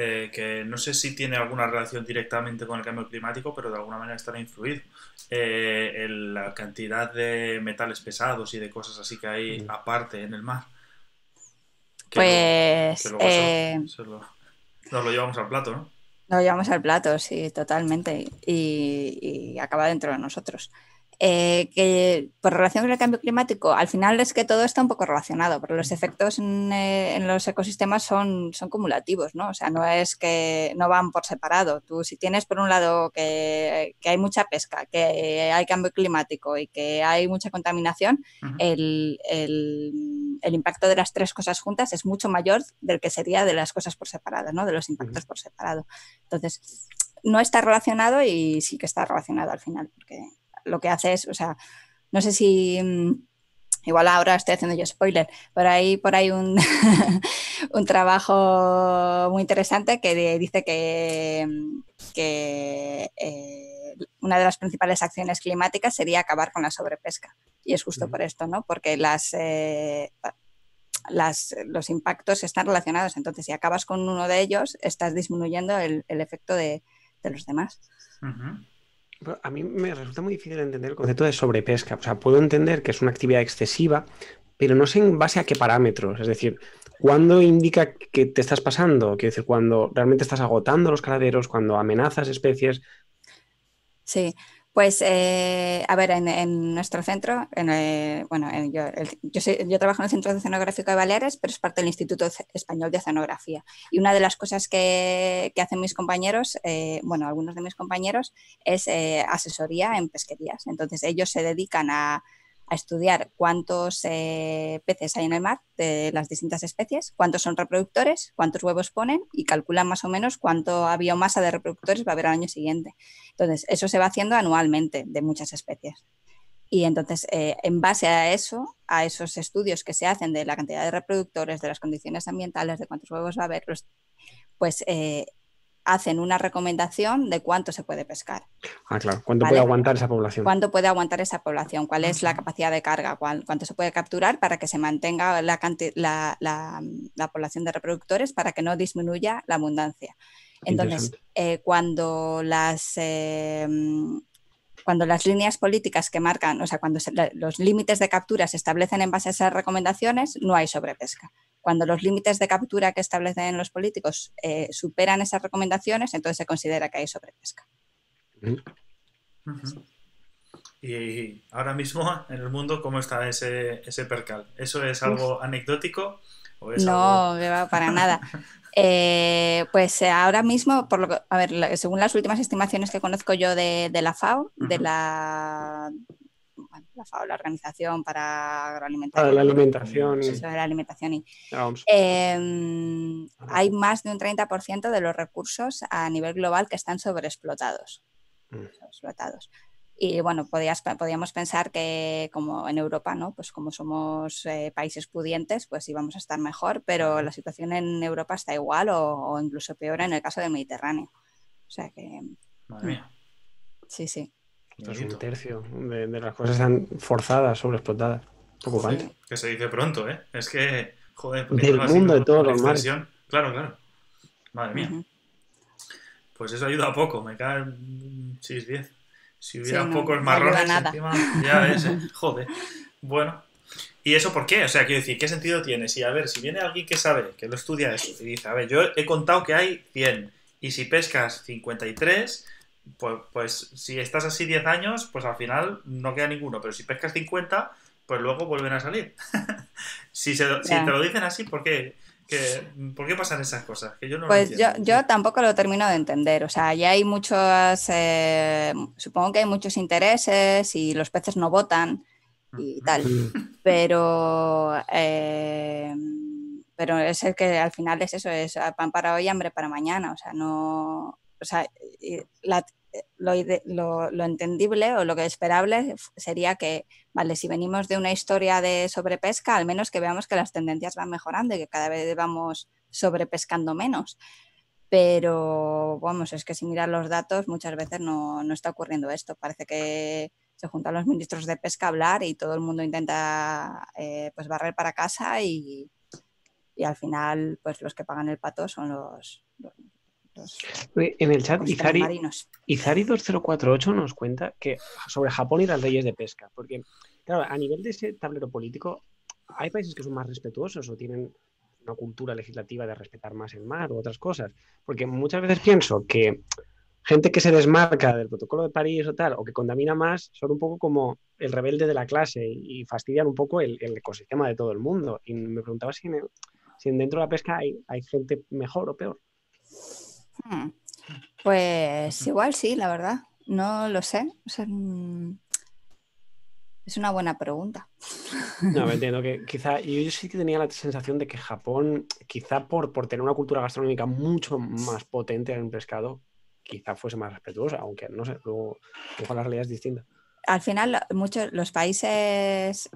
[SPEAKER 1] eh, que no sé si tiene alguna relación directamente con el cambio climático, pero de alguna manera estará influido. Eh, la cantidad de metales pesados y de cosas así que hay aparte en el mar.
[SPEAKER 2] pues.
[SPEAKER 1] Eh, nos lo llevamos al plato, ¿no?
[SPEAKER 2] Lo llevamos al plato, sí, totalmente. y acaba dentro de nosotros. Eh, que por relación con el cambio climático, al final es que todo está un poco relacionado, pero los efectos en, eh, los ecosistemas son, son cumulativos, ¿no? O sea, no es que no van por separado. Tú si tienes por un lado que, hay mucha pesca, que hay cambio climático y que hay mucha contaminación, el, impacto de las tres cosas juntas es mucho mayor del que sería de las cosas por separado, ¿no? De los impactos por separado. Entonces, no está relacionado y sí que está relacionado al final, porque lo que hace es, o sea, no sé si... Mm, igual ahora estoy haciendo yo spoiler, pero hay por ahí un, [laughs] un trabajo muy interesante que dice que, mm, que eh, una de las principales acciones climáticas sería acabar con la sobrepesca. Y es justo por esto, ¿no? Porque las, eh, las, los impactos están relacionados. Entonces, si acabas con uno de ellos, estás disminuyendo el, efecto de, los demás.
[SPEAKER 3] A mí me resulta muy difícil entender el concepto de sobrepesca. O sea, puedo entender que es una actividad excesiva, pero no sé en base a qué parámetros. Es decir, ¿cuándo indica que te estás pasando? Quiero decir, cuando realmente estás agotando los caladeros, cuando amenazas especies.
[SPEAKER 2] Sí, pues, eh, a ver, en, nuestro centro, eh, bueno, yo, yo, trabajo en el Centro Oceanográfico de Baleares, pero es parte del Instituto Español de Oceanografía. Y una de las cosas que, hacen mis compañeros, eh, bueno, algunos de mis compañeros, es asesoría en pesquerías. Entonces, ellos se dedican a, a estudiar cuántos eh, peces hay en el mar de las distintas especies, cuántos son reproductores, cuántos huevos ponen y calculan más o menos cuánto biomasa de reproductores va a haber al año siguiente. Entonces, eso se va haciendo anualmente de muchas especies. Y entonces, eh, en base a eso, a esos estudios que se hacen de la cantidad de reproductores, de las condiciones ambientales, de cuántos huevos va a haber, pues eh, hacen una recomendación de cuánto se puede pescar.
[SPEAKER 3] Ah, claro. ¿Cuánto puede aguantar esa población?
[SPEAKER 2] ¿Cuánto puede aguantar esa población? ¿Cuál es la capacidad de carga? ¿Cuánto se puede capturar para que se mantenga la, la, población de reproductores para que no disminuya la abundancia? Entonces, eh, cuando las... Eh, cuando las líneas políticas que marcan, o sea, cuando los límites de captura se establecen en base a esas recomendaciones, no hay sobrepesca. Cuando los límites de captura que establecen los políticos eh, superan esas recomendaciones, entonces se considera que hay sobrepesca.
[SPEAKER 1] Y ahora mismo en el mundo, ¿cómo está ese, ese percal? ¿Eso es algo anecdótico?
[SPEAKER 2] no, para nada. [laughs] Eh, pues eh, ahora mismo, por lo a ver, según las últimas estimaciones que conozco yo de, la FAO, de la la FAO, la Organización para
[SPEAKER 3] Agroalimentación. la alimentación.
[SPEAKER 2] Y... la alimentación y, em, hay más de un 30% de los recursos a nivel global que están sobreexplotados. Mm. sobreexplotados. Y bueno, podías, podíamos pensar que como en Europa, ¿no? Pues como somos eh, países pudientes, pues íbamos a estar mejor, pero la situación en Europa está igual o, incluso peor en el caso del Mediterráneo. O sea que...
[SPEAKER 1] Madre mía.
[SPEAKER 2] Sí, sí.
[SPEAKER 3] Esto es un tercio de, las cosas están forzadas, sobreexplotadas. Preocupante.
[SPEAKER 1] que se dice pronto, ¿eh? Es que, joder,
[SPEAKER 3] del mundo de todos los mares.
[SPEAKER 1] Claro, claro. Madre mía. Pues eso ayuda a poco, me caen 6-10. Si hubiera pocos marrones encima, ya ves, ¿eh? [laughs] joder. Bueno. ¿Y eso por qué? O sea, quiero decir, ¿qué sentido tiene? Si, a ver, si viene alguien que sabe, que lo estudia eso, y dice, a ver, yo he contado que hay 100, y si pescas 53, pues, pues si estás así 10 años, pues al final no queda ninguno, pero si pescas 50, pues luego vuelven a salir. [laughs] si, si te lo dicen así, ¿por qué? ¿Por qué pasan esas cosas? Que yo no
[SPEAKER 2] pues yo, yo, tampoco lo termino de entender. O sea, ya hay muchos, eh, supongo que hay muchos intereses y los peces no votan y tal. Pero, eh, pero es el que al final es eso, es pan para hoy, hambre para mañana. O sea, no, o sea, la, lo, entendible o lo que esperable sería que, vale, si venimos de una historia de sobrepesca, al menos que veamos que las tendencias van mejorando y que cada vez vamos sobrepescando menos. Pero, vamos, es que si miras los datos, muchas veces no, no está ocurriendo esto. Parece que se juntan los ministros de pesca a hablar y todo el mundo intenta eh, pues barrer para casa y, y, al final pues los que pagan el pato son los,
[SPEAKER 3] en el chat, Izari, Izari 2048 nos cuenta que sobre Japón y las leyes de pesca, porque, claro, a nivel de ese tablero político, hay países que son más respetuosos o tienen una cultura legislativa de respetar más el mar u otras cosas, porque muchas veces pienso que gente que se desmarca del protocolo de París o tal, o que contamina más, son un poco como el rebelde de la clase y fastidian un poco el, ecosistema de todo el mundo. Y me preguntaba si, si dentro de la pesca hay, hay gente mejor o peor.
[SPEAKER 2] Hmm. Pues igual sí, la verdad. No lo sé. Mm, es una buena pregunta. [laughs]
[SPEAKER 3] No, me entiendo que quizá, yo sí que tenía la sensación de que Japón, quizá por, por tener una cultura gastronómica mucho más potente en el pescado, quizá fuese más respetuosa, aunque no sé, luego, luego la realidad es distinta
[SPEAKER 2] al final muchos los países,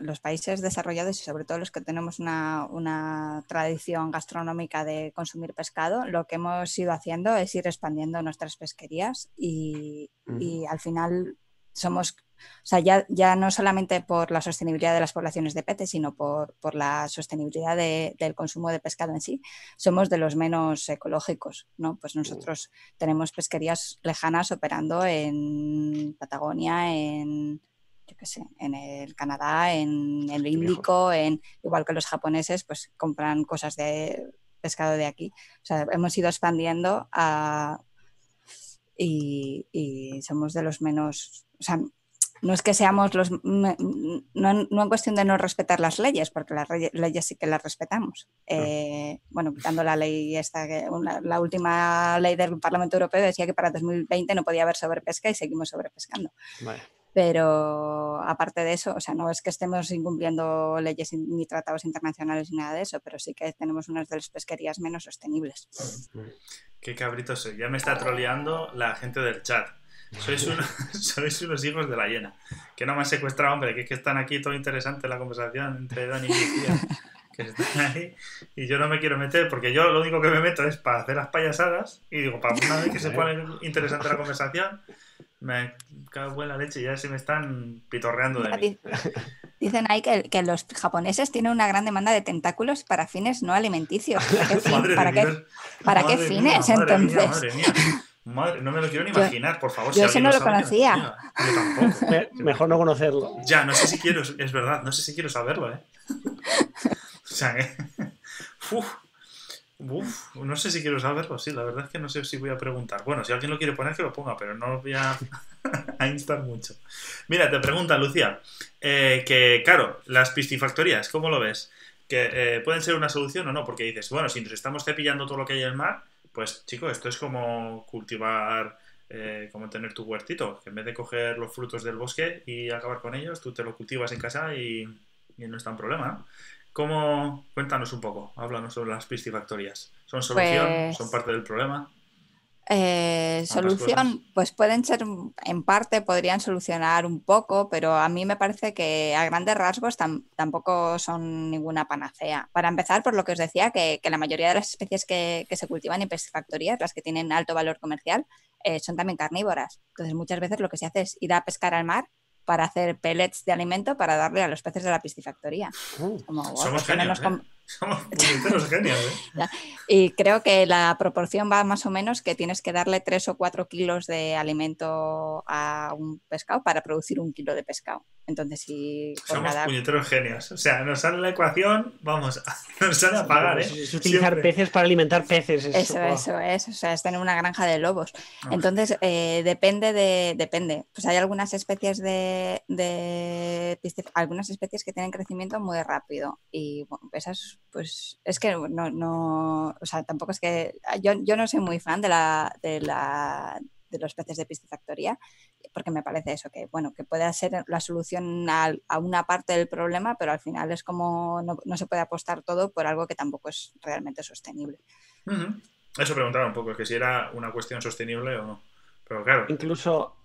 [SPEAKER 2] los países desarrollados y sobre todo los que tenemos una, tradición gastronómica de consumir pescado, lo que hemos ido haciendo es ir expandiendo nuestras pesquerías y, y al final somos o sea, ya, ya, no solamente por la sostenibilidad de las poblaciones de peces, sino por, la sostenibilidad del consumo de pescado en sí, somos de los menos ecológicos, ¿no? Pues nosotros tenemos pesquerías lejanas operando en Patagonia, en, yo qué sé, en el Canadá, en el Índico, en, igual que los japoneses, pues compran cosas de pescado de aquí. O sea, hemos ido expandiendo y, y somos de los menos, o sea, no es que seamos los. No, no, en cuestión de no respetar las leyes, porque las leyes sí que las respetamos. Eh, bueno, quitando la ley esta, que la última ley del Parlamento Europeo decía que para 2020 no podía haber sobrepesca y seguimos sobrepescando. Pero aparte de eso, o sea, no es que estemos incumpliendo leyes ni tratados internacionales ni nada de eso, pero sí que tenemos unas de las pesquerías menos sostenibles.
[SPEAKER 1] Qué cabrito soy. Ya me está troleando la gente del chat. Sois, [laughs] sois unos hijos de la hiena. Que no me han secuestrado, hombre, que es que están aquí todo interesante la conversación entre Dani y Lucía. Que están ahí. Y yo no me quiero meter, porque yo lo único que me meto es para hacer las payasadas. Y digo, para una vez que se pone interesante la conversación, me cago en la leche y ya se me están pitorreando de mí. [laughs]
[SPEAKER 2] Dicen ahí que, que, los japoneses tienen una gran demanda de tentáculos para fines no alimenticios. ¿Para qué, [laughs] ¿para qué, fines entonces?
[SPEAKER 1] madre mía. Madre, no me lo quiero ni imaginar, por favor.
[SPEAKER 2] Yo ese no lo, conocía.
[SPEAKER 1] Yo tampoco. [laughs]
[SPEAKER 3] mejor no conocerlo.
[SPEAKER 1] Ya, no sé si quiero, es verdad, no sé si quiero saberlo, ¿eh? o sea, ¿eh? [laughs] Uf, uf, no sé si quiero saberlo, sí, la verdad es que no sé si voy a preguntar. Bueno, si alguien lo quiere poner, que lo ponga, pero no lo voy [laughs] a, instar mucho. Mira, te pregunta Lucía, eh, que claro, las piscifactorías, ¿cómo lo ves? ¿Que eh, pueden ser una solución o no? Porque dices, bueno, si nos estamos cepillando todo lo que hay en el mar, pues chico, esto es como cultivar, eh, como tener tu huertito, que en vez de coger los frutos del bosque y acabar con ellos, tú te lo cultivas en casa y, no es tan problema, ¿no? ¿Cómo? Cuéntanos un poco, háblanos sobre las piscifactorías. ¿Son solución? Pues ¿Son parte del problema?
[SPEAKER 2] Eh, solución, pues pueden ser, en parte podrían solucionar un poco, pero a mí me parece que a grandes rasgos tampoco son ninguna panacea. Para empezar, por lo que os decía, que, la mayoría de las especies que, se cultivan en piscifactorías, las que tienen alto valor comercial, eh, son también carnívoras. Entonces, muchas veces lo que se hace es ir a pescar al mar para hacer pellets de alimento para darle a los peces de la piscifactoría.
[SPEAKER 1] Uh, Somos genios, ¿eh? [laughs] Somos genios, ¿eh? [laughs]
[SPEAKER 2] Y creo que la proporción va más o menos que tienes que darle 3 o 4 kilos de alimento a un pescado para producir un kilo de pescado. Entonces, si.
[SPEAKER 1] Somos puñeteros genios. O sea, nos sale la ecuación, vamos, [laughs] nos sale a pagar, ¿eh?
[SPEAKER 3] Es utilizar peces para alimentar peces.
[SPEAKER 2] Eso, eso, es. O sea, es tener una granja de lobos. Ah. Entonces, eh, depende de. Depende. Pues hay algunas especies de, de. Algunas especies que tienen crecimiento muy rápido. Y bueno, esas pues es que no, no, o sea, tampoco es que yo, yo no soy muy fan de la, de la de los peces de piscifactoría, porque me parece eso, que bueno, que puede ser la solución a, una parte del problema, pero al final es como no, se puede apostar todo por algo que tampoco es realmente sostenible.
[SPEAKER 1] Eso preguntaba un poco, que si era una cuestión sostenible o no. Pero claro.
[SPEAKER 3] Incluso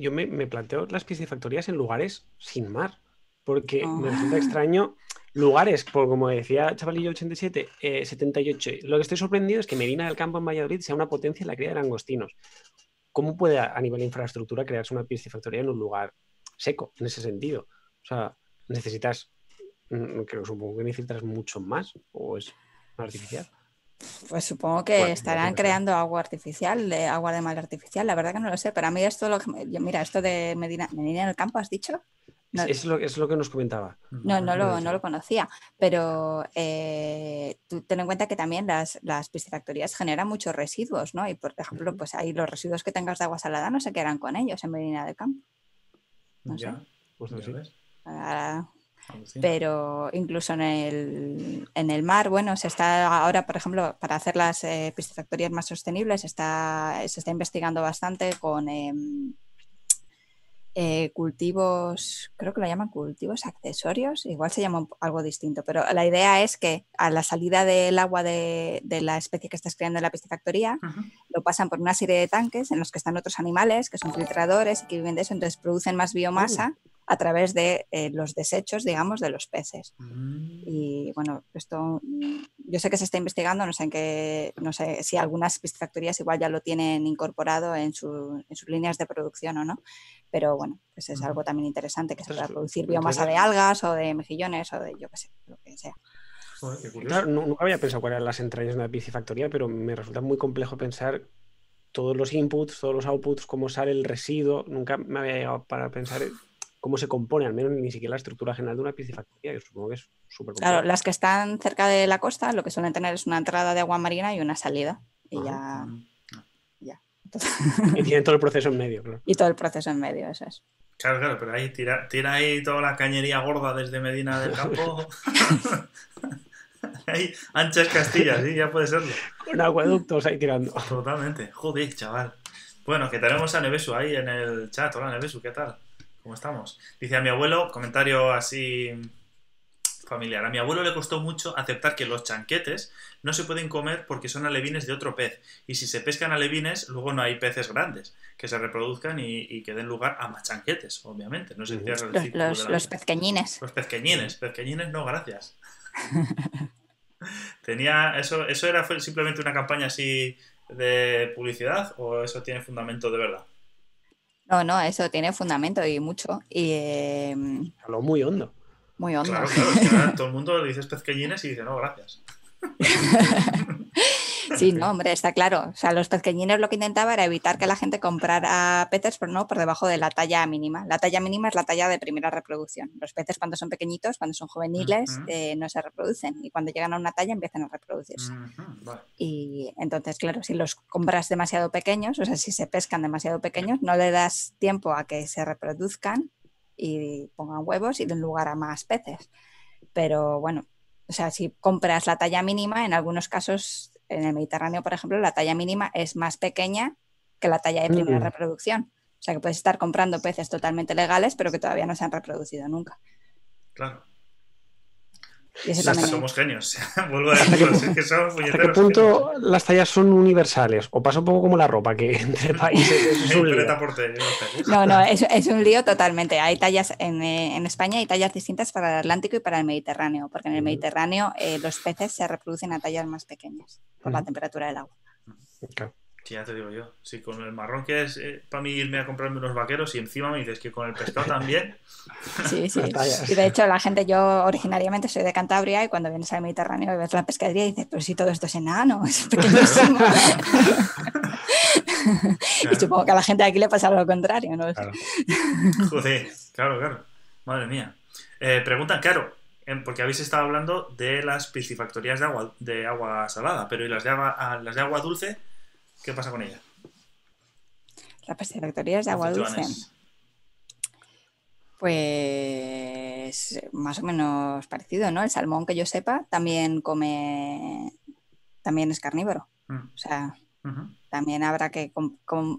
[SPEAKER 3] yo me, me, planteo las piscifactorías en lugares sin mar, porque me resulta ah. extraño lugares, por, como decía Chavalillo 87, 78. Eh, lo que estoy sorprendido es que Medina del Campo en Valladolid sea una potencia en la cría de langostinos. ¿Cómo puede a, nivel de infraestructura crearse una piscifactoría en un lugar seco, en ese sentido? O sea, necesitas, mm, creo, supongo que necesitas mucho más o es artificial.
[SPEAKER 2] Pues supongo que estarán creando agua artificial, de agua de mar artificial. La verdad que no lo sé, pero a mí esto, lo mira, esto de Medina, Medina del Campo, ¿has dicho?
[SPEAKER 3] Es, lo, es lo que nos comentaba.
[SPEAKER 2] No, no lo, no lo conocía, pero eh, tú ten en cuenta que también las, las piscifactorías generan muchos residuos, ¿no? Y por ejemplo, pues ahí los residuos que tengas de agua salada no se quedan con ellos en Medina del Campo. No sé. Pues pero incluso en el, en el, mar, bueno, se está ahora, por ejemplo, para hacer las eh, piscifactorías más sostenibles, está, se está investigando bastante con em, eh, cultivos, creo que lo llaman cultivos accesorios, igual se llama algo distinto, pero la idea es que a la salida del agua de, la especie que estás creando en la piscifactoría, lo pasan por una serie de tanques en los que están otros animales que son filtradores y que viven de eso, entonces producen más biomasa. Uh a través de eh, los desechos, digamos, de los peces. Mm. Y bueno, esto yo sé que se está investigando, no sé en qué, no sé si algunas piscifactorías igual ya lo tienen incorporado en, sus líneas de producción o no, pero bueno, pues es algo también interesante que se pueda producir biomasa de algas o de mejillones o de yo qué sé, lo que sea.
[SPEAKER 3] Claro, nunca había pensado cuáles eran las entrañas de una piscifactoría, pero me resulta muy complejo pensar todos los inputs, todos los outputs, cómo sale el residuo. Nunca me había llegado para pensar cómo se compone, al menos ni siquiera la estructura general de una piscifactoría, que supongo que es súper
[SPEAKER 2] Claro, las que están cerca de la costa lo que suelen tener es una entrada de agua marina y una salida. Y ya. ya.
[SPEAKER 3] y tienen todo el proceso en medio, claro.
[SPEAKER 2] Y todo el proceso en medio, eso es.
[SPEAKER 1] Claro, claro, pero ahí tira, tira ahí toda la cañería gorda desde Medina del Campo. [laughs] ahí, anchas Castillas, sí, ya puede serlo.
[SPEAKER 3] Con acueductos ahí tirando.
[SPEAKER 1] Totalmente. Joder, chaval. Bueno, que tenemos a Nevesu ahí en el chat. Hola, Nevesu, ¿qué tal? ¿Cómo estamos? Dice a mi abuelo, comentario así familiar. A mi abuelo le costó mucho aceptar que los chanquetes no se pueden comer porque son alevines de otro pez. Y si se pescan alevines, luego no hay peces grandes que se reproduzcan y, que den lugar a más chanquetes, obviamente. No se
[SPEAKER 2] los, los, los pezqueñines.
[SPEAKER 1] Los pezqueñines. Pezqueñines no, gracias. [laughs] Tenía. ¿Eso, eso era simplemente una campaña así de publicidad o eso tiene fundamento de verdad?
[SPEAKER 2] No, no, eso tiene fundamento y mucho. Y, eh,
[SPEAKER 3] muy hondo.
[SPEAKER 2] Muy hondo.
[SPEAKER 1] Claro, claro, [laughs] todo el mundo le dices pezqueñines y dice, no, gracias. [laughs]
[SPEAKER 2] Sí, no, hombre, está claro. O sea, los pequeñines lo que intentaba era evitar que la gente comprara peces, pero no por debajo de la talla mínima. La talla mínima es la talla de primera reproducción. Los peces cuando son pequeñitos, cuando son juveniles, eh, no se reproducen y cuando llegan a una talla empiezan a reproducirse. Y entonces, claro, si los compras demasiado pequeños, o sea, si se pescan demasiado pequeños, no le das tiempo a que se reproduzcan y pongan huevos y den lugar a más peces. Pero bueno, o sea, si compras la talla mínima, en algunos casos en el Mediterráneo, por ejemplo, la talla mínima es más pequeña que la talla de primera mm. reproducción. O sea que puedes estar comprando peces totalmente legales, pero que todavía no se han reproducido nunca.
[SPEAKER 1] Claro.
[SPEAKER 2] Y eso
[SPEAKER 1] O sea,
[SPEAKER 2] también
[SPEAKER 1] somos genios. [laughs] Vuelvo a decirlo, es que somos
[SPEAKER 3] ¿Hasta qué punto las tallas son universales? ¿O pasa un poco como la ropa, que [laughs] entre [laughs] países.
[SPEAKER 2] No, no, es, es un lío totalmente. Hay tallas en, eh, en España, hay tallas distintas para el Atlántico y para el Mediterráneo, porque en el. Mediterráneo eh, los peces se reproducen a tallas más pequeñas por la temperatura del agua.
[SPEAKER 3] Claro.
[SPEAKER 1] Sí, ya te digo yo. Si con el marrón que es para mí irme a comprarme unos vaqueros y encima me dices que con el pescado también. [laughs]
[SPEAKER 2] Sí, sí. Y de hecho, la gente, yo originariamente soy de Cantabria y cuando vienes al Mediterráneo y ves la pescadería y dices, pero si todo esto es enano, [laughs] es pequeñísimo. [laughs] y supongo que a la gente de aquí le pasa lo contrario, ¿no?
[SPEAKER 3] Claro.
[SPEAKER 1] Joder, claro, claro. Madre mía. Eh, preguntan, claro, porque habéis estado hablando de las piscifactorías de agua, de agua salada, pero ¿y las de agua, ah, las de agua dulce? ¿Qué pasa con ellas?
[SPEAKER 2] Las piscifactorías de agua dulce. Pues más o menos parecido, ¿no? El salmón que yo sepa también come, también es carnívoro.
[SPEAKER 1] Mm,
[SPEAKER 2] O sea, también habrá que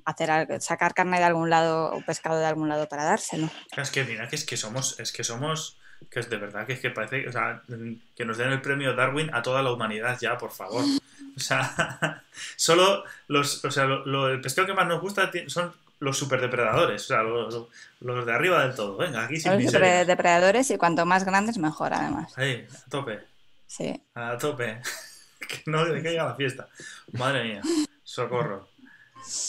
[SPEAKER 2] hacer, sacar carne de algún lado o pescado de algún lado para dárselo.
[SPEAKER 1] Es que mira, que es que somos, es que somos, que es de verdad, que es que parece, o sea, que nos den el premio Darwin a toda la humanidad ya, por favor. O sea, [laughs] solo los, o sea, lo, lo- el pescado que más nos gusta son los superdepredadores, o sea, los, los de arriba del todo. Venga, aquí sin
[SPEAKER 2] Son
[SPEAKER 1] miserias.
[SPEAKER 2] sobre depredadores y cuanto más grandes mejor, además.
[SPEAKER 1] Ahí, a tope,
[SPEAKER 2] Sí.
[SPEAKER 1] a tope. [laughs] que no que caiga la fiesta. Madre mía, socorro.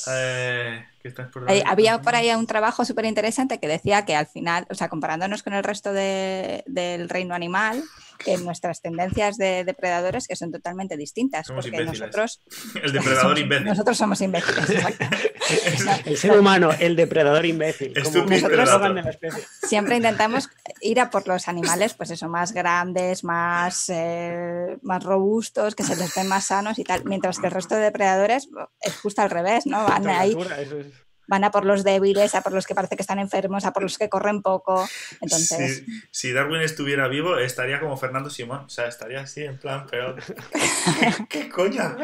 [SPEAKER 1] Eh, [laughs] ¿qué estás por ahí?
[SPEAKER 2] había por ahí un trabajo súper interesante que decía que al final, o sea, comparándonos con el resto de- del reino animal, que nuestras tendencias de depredadores que son totalmente distintas,
[SPEAKER 1] Somos
[SPEAKER 2] porque
[SPEAKER 1] imbéciles.
[SPEAKER 2] nosotros, [laughs]
[SPEAKER 1] El depredador
[SPEAKER 2] somos-
[SPEAKER 1] imbécil.
[SPEAKER 2] nosotros somos imbéciles. exacto. [laughs]
[SPEAKER 3] El ser humano, el depredador imbécil. Como nosotros
[SPEAKER 1] predator.
[SPEAKER 3] eslogan de la especie.
[SPEAKER 2] Siempre intentamos ir a por los animales, pues eso, más grandes, más, eh, más robustos, que se les ven más sanos y tal, mientras que el resto de depredadores es justo al revés, ¿no? Van ahí
[SPEAKER 3] Temperatura, eso es.
[SPEAKER 2] Van a por los débiles, a por los que parece que están enfermos, a por los que corren poco. Entonces,
[SPEAKER 1] Si, si Darwin estuviera vivo, estaría como Fernando Simón. O sea, estaría así en plan, pero. [laughs] ¿Qué, coño?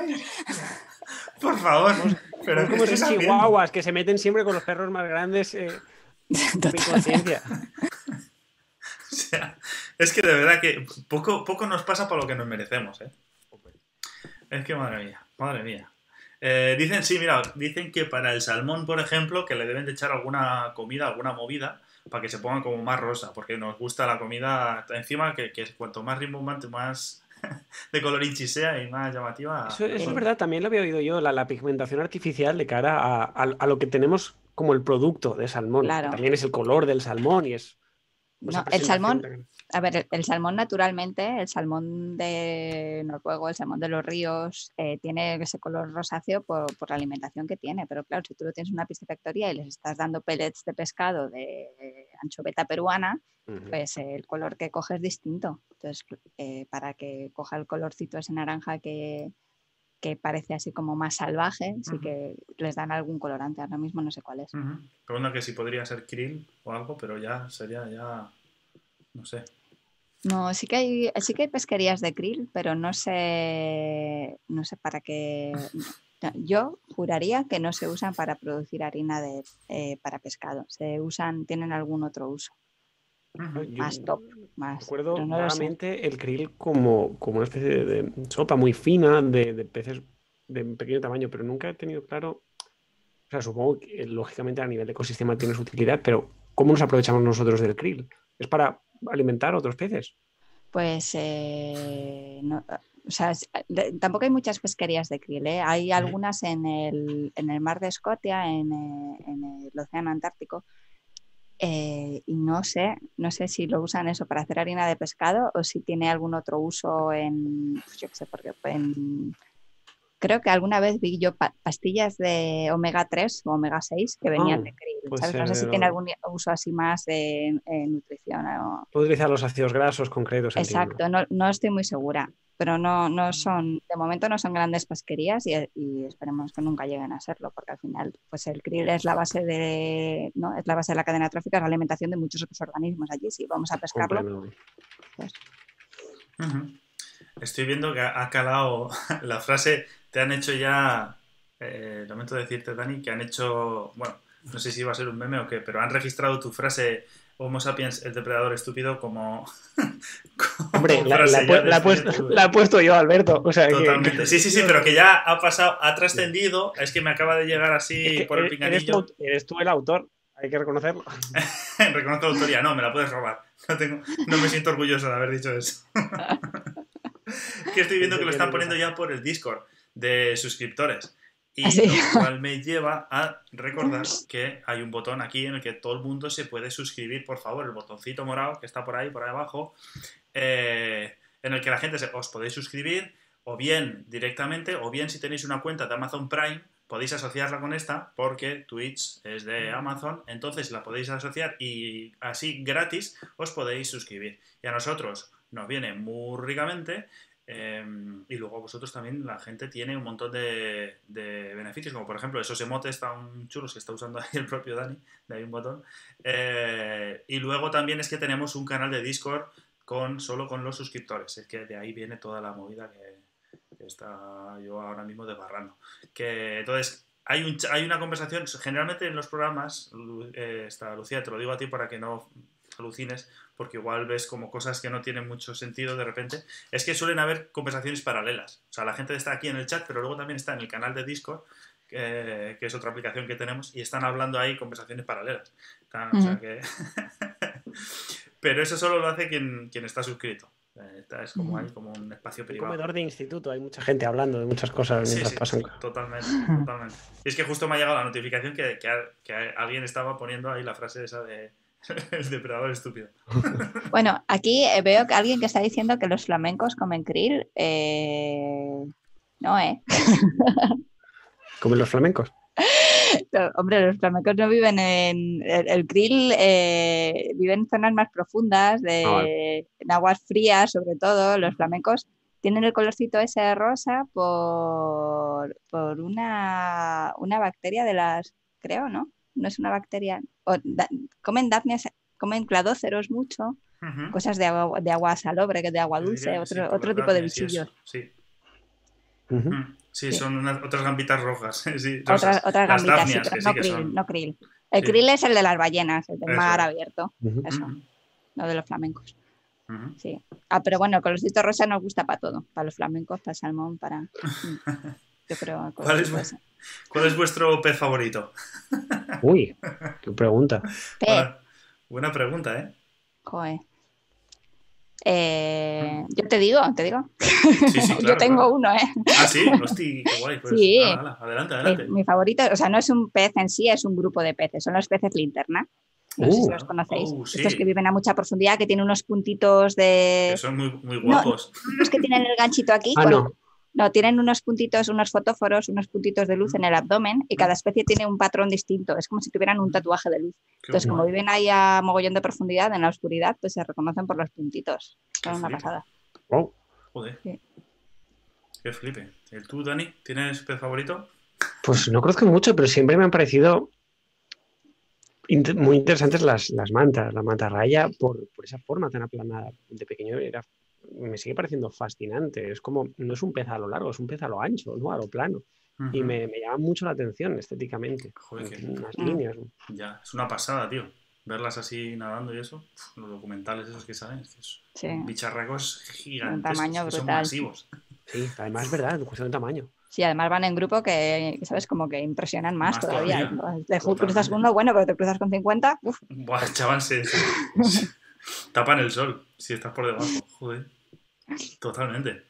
[SPEAKER 1] Por favor. Pero
[SPEAKER 3] Es
[SPEAKER 1] ¿qué
[SPEAKER 3] como esos chihuahuas que se meten siempre con los perros más grandes eh, conciencia. [laughs]
[SPEAKER 1] O sea, es que de verdad que poco, poco nos pasa por lo que nos merecemos, ¿eh? Es que madre mía, madre mía. Eh, dicen, sí, mira, dicen que para el salmón, por ejemplo, que le deben de echar alguna comida, alguna movida, para que se ponga como más rosa, porque nos gusta la comida encima, que, que cuanto más rimbombante, más [laughs] de color inchi sea y más llamativa.
[SPEAKER 3] Eso, es verdad, también lo había oído yo, la, la pigmentación artificial de cara a, a- a lo que tenemos como el producto de salmón.
[SPEAKER 2] Claro.
[SPEAKER 3] También es el color del salmón y es.
[SPEAKER 2] No, el salmón- a ver, el, el salmón naturalmente, el salmón de Noruego, el salmón de los ríos, eh, tiene ese color rosáceo por, por la alimentación que tiene. Pero claro, si tú lo tienes en una piscifactoría y les estás dando pellets de pescado de anchoveta peruana, pues eh, el color que coge es distinto. Entonces, eh, para que coja el colorcito ese naranja que, que parece así como más salvaje, sí que les dan algún colorante. Ahora mismo no sé cuál es.
[SPEAKER 1] Pregunta que si podría ser krill o algo, pero ya sería ya. No sé.
[SPEAKER 2] No, sí que hay, sí que hay pesquerías de krill, pero no sé, no sé para qué. no, Yo juraría que no se usan para producir harina de, eh, para pescado. Se usan, tienen algún otro uso.
[SPEAKER 3] Yo
[SPEAKER 2] más top, más.
[SPEAKER 3] Recuerdo
[SPEAKER 2] no
[SPEAKER 3] vagamente el krill como, como una especie de, de sopa muy fina de, de peces de pequeño tamaño, pero nunca he tenido claro. O sea, supongo que eh, lógicamente a nivel de ecosistema tiene su utilidad, pero ¿cómo nos aprovechamos nosotros del krill? ¿Es para alimentar a otros peces?
[SPEAKER 2] Pues eh, no, o sea, tampoco hay muchas pesquerías de krill. ¿eh? Hay algunas en el, en el mar de Escocia, en, eh, en el océano Antártico. eh, y no sé, no sé si lo usan eso para hacer harina de pescado o si tiene algún otro uso en, pues yo qué sé, porque en- creo que alguna vez vi yo pa- pastillas de omega 3 o omega 6 que venían
[SPEAKER 3] Ah,
[SPEAKER 2] de krill. No sé si tiene algún uso así más de nutrición o,
[SPEAKER 3] Puedo utilizar los ácidos grasos concretos.
[SPEAKER 2] Exacto, no, no estoy muy segura, pero no, no son, de momento no son grandes pesquerías y, y esperemos que nunca lleguen a serlo, porque al final, pues el krill es la base de, ¿no? es la base de la cadena trófica, es la alimentación de muchos otros organismos allí. Si vamos a pescarlo, pues.
[SPEAKER 1] Estoy viendo que ha calado [laughs] la frase, te han hecho ya, eh, lamento decirte Dani, que han hecho, bueno, no sé si va a ser un meme o qué, pero han registrado tu frase Homo sapiens, el depredador estúpido, como, [laughs] como
[SPEAKER 3] Hombre, la, la, puesto, la, he puesto yo, Alberto. O sea,
[SPEAKER 1] Totalmente. Sí, sí, sí, pero que ya ha pasado, ha trascendido. Es que me acaba de llegar así por el pinganillo.
[SPEAKER 3] Eres tú, el autor, hay que reconocerlo. [laughs]
[SPEAKER 1] Reconozco la autoría, no, me la puedes robar. No, tengo, no me siento orgulloso de haber dicho eso. [laughs] que estoy viendo que lo están poniendo ya por el Discord de suscriptores. Y lo [laughs] cual me lleva a recordar que hay un botón aquí en el que todo el mundo se puede suscribir, por favor, el botoncito morado que está por ahí, por ahí abajo, eh, en el que la gente os podéis suscribir, o bien directamente, o bien si tenéis una cuenta de Amazon Prime, podéis asociarla con esta, porque Twitch es de Amazon, entonces la podéis asociar y así gratis os podéis suscribir. Y a nosotros nos viene muy ricamente Em, y luego vosotros también, la gente tiene un montón de, beneficios, como por ejemplo esos emotes tan chulos que está usando [laughs] ahí el propio Dani, de ahí un botón. Eh, y luego también es que tenemos un canal de Discord con solo con los suscriptores, es que de ahí viene toda la movida que, está yo ahora mismo desbarrando. Que entonces hay, un, hay una conversación, generalmente en los programas, eh, está Lucía, te lo digo a ti para que no alucines, porque igual ves como cosas que no tienen mucho sentido de repente, es que suelen haber conversaciones paralelas. O sea, la gente está aquí en el chat, pero luego también está en el canal de Discord, que, es otra aplicación que tenemos, y están hablando ahí conversaciones paralelas. [laughs] pero eso solo lo hace quien, quien está suscrito. Es como, hay como un espacio privado.
[SPEAKER 3] Un comedor de instituto, hay mucha gente hablando de muchas cosas mientras sí, pasan.
[SPEAKER 1] Totalmente, totalmente. Y es que justo me ha llegado la notificación que, que alguien estaba poniendo ahí la frase esa de [laughs] el depredador estúpido. [laughs]
[SPEAKER 2] Bueno, aquí eh, veo que alguien que está diciendo que los flamencos comen krill. Eh, no, ¿eh? [laughs]
[SPEAKER 3] ¿Comen los flamencos?
[SPEAKER 2] hombre, los flamencos no viven en. El, krill eh, vive en zonas más profundas, de, ah, en aguas frías, sobre todo. Los flamencos tienen el colorcito ese rosa por, por una, una bacteria de las. Creo, ¿no? No es una bacteria, comen dapnias, comen cladóceros mucho, cosas de agua, de agua salobre, de agua dulce, otro, otro tipo de bichillos.
[SPEAKER 1] Sí. sí. son otras gambitas rojas. [laughs]
[SPEAKER 2] otras, gambitas, no, krill, no krill. El krill es el de las ballenas, el del mar abierto. Eso, no de los flamencos. Sí. Ah, pero bueno, el colorcito rosa nos gusta para todo, para los flamencos, para el salmón, para... [laughs] Yo creo,
[SPEAKER 1] ¿Cuál es, ¿Cuál es vuestro pez favorito? [laughs]
[SPEAKER 3] Uy, qué pregunta.
[SPEAKER 1] Buena, pregunta, ¿eh?
[SPEAKER 2] Joder. Eh, yo te digo, te digo. Sí, sí, [laughs] yo tengo uno, ¿eh?
[SPEAKER 1] Ah, sí, [laughs] hostia, qué guay. Pues, sí. adelante, adelante.
[SPEAKER 2] Mi, favorito, o sea, no es un pez en sí, es un grupo de peces, son los peces linterna. No sé si uh. los conocéis. Uh, Estos que viven a mucha profundidad, que tienen unos puntitos de.
[SPEAKER 1] Que son muy, muy guapos.
[SPEAKER 2] los que tienen el ganchito aquí.
[SPEAKER 3] Ah, no.
[SPEAKER 2] No, tienen unos puntitos, unos fotóforos, unos puntitos de luz en el abdomen y cada especie tiene un patrón distinto. Es como si tuvieran un tatuaje de luz. Entonces, como viven ahí a mogollón de profundidad, en la oscuridad, pues se reconocen por los puntitos. Es una pasada.
[SPEAKER 1] Wow. Joder. Qué flipe. ¿El tú, Dani? ¿Tienes pez favorito?
[SPEAKER 3] Pues no conozco mucho, pero siempre me han parecido muy interesantes las, las mantas. La manta raya, por, por esa forma tan aplanada. De pequeño era me sigue pareciendo fascinante. Es como, no es un pez a lo largo, es un pez a lo ancho, ¿no? A lo plano. Y me, llama mucho la atención estéticamente. Joder, que... Unas líneas.
[SPEAKER 1] Ya, es una pasada, tío. Verlas así nadando y eso. los documentales esos que salen. Sí. Bicharracos gigantes. Un tamaño brutal. Son masivos.
[SPEAKER 3] Sí, además es verdad, cuestión de tamaño.
[SPEAKER 2] Sí, además van en grupo que, ¿sabes? Como que impresionan más, todavía. Te cruzas con uno, bueno, pero te cruzas con 50. Uf.
[SPEAKER 1] Buah, chaval, se, [laughs] tapan el sol si estás por debajo. Joder. Totalmente.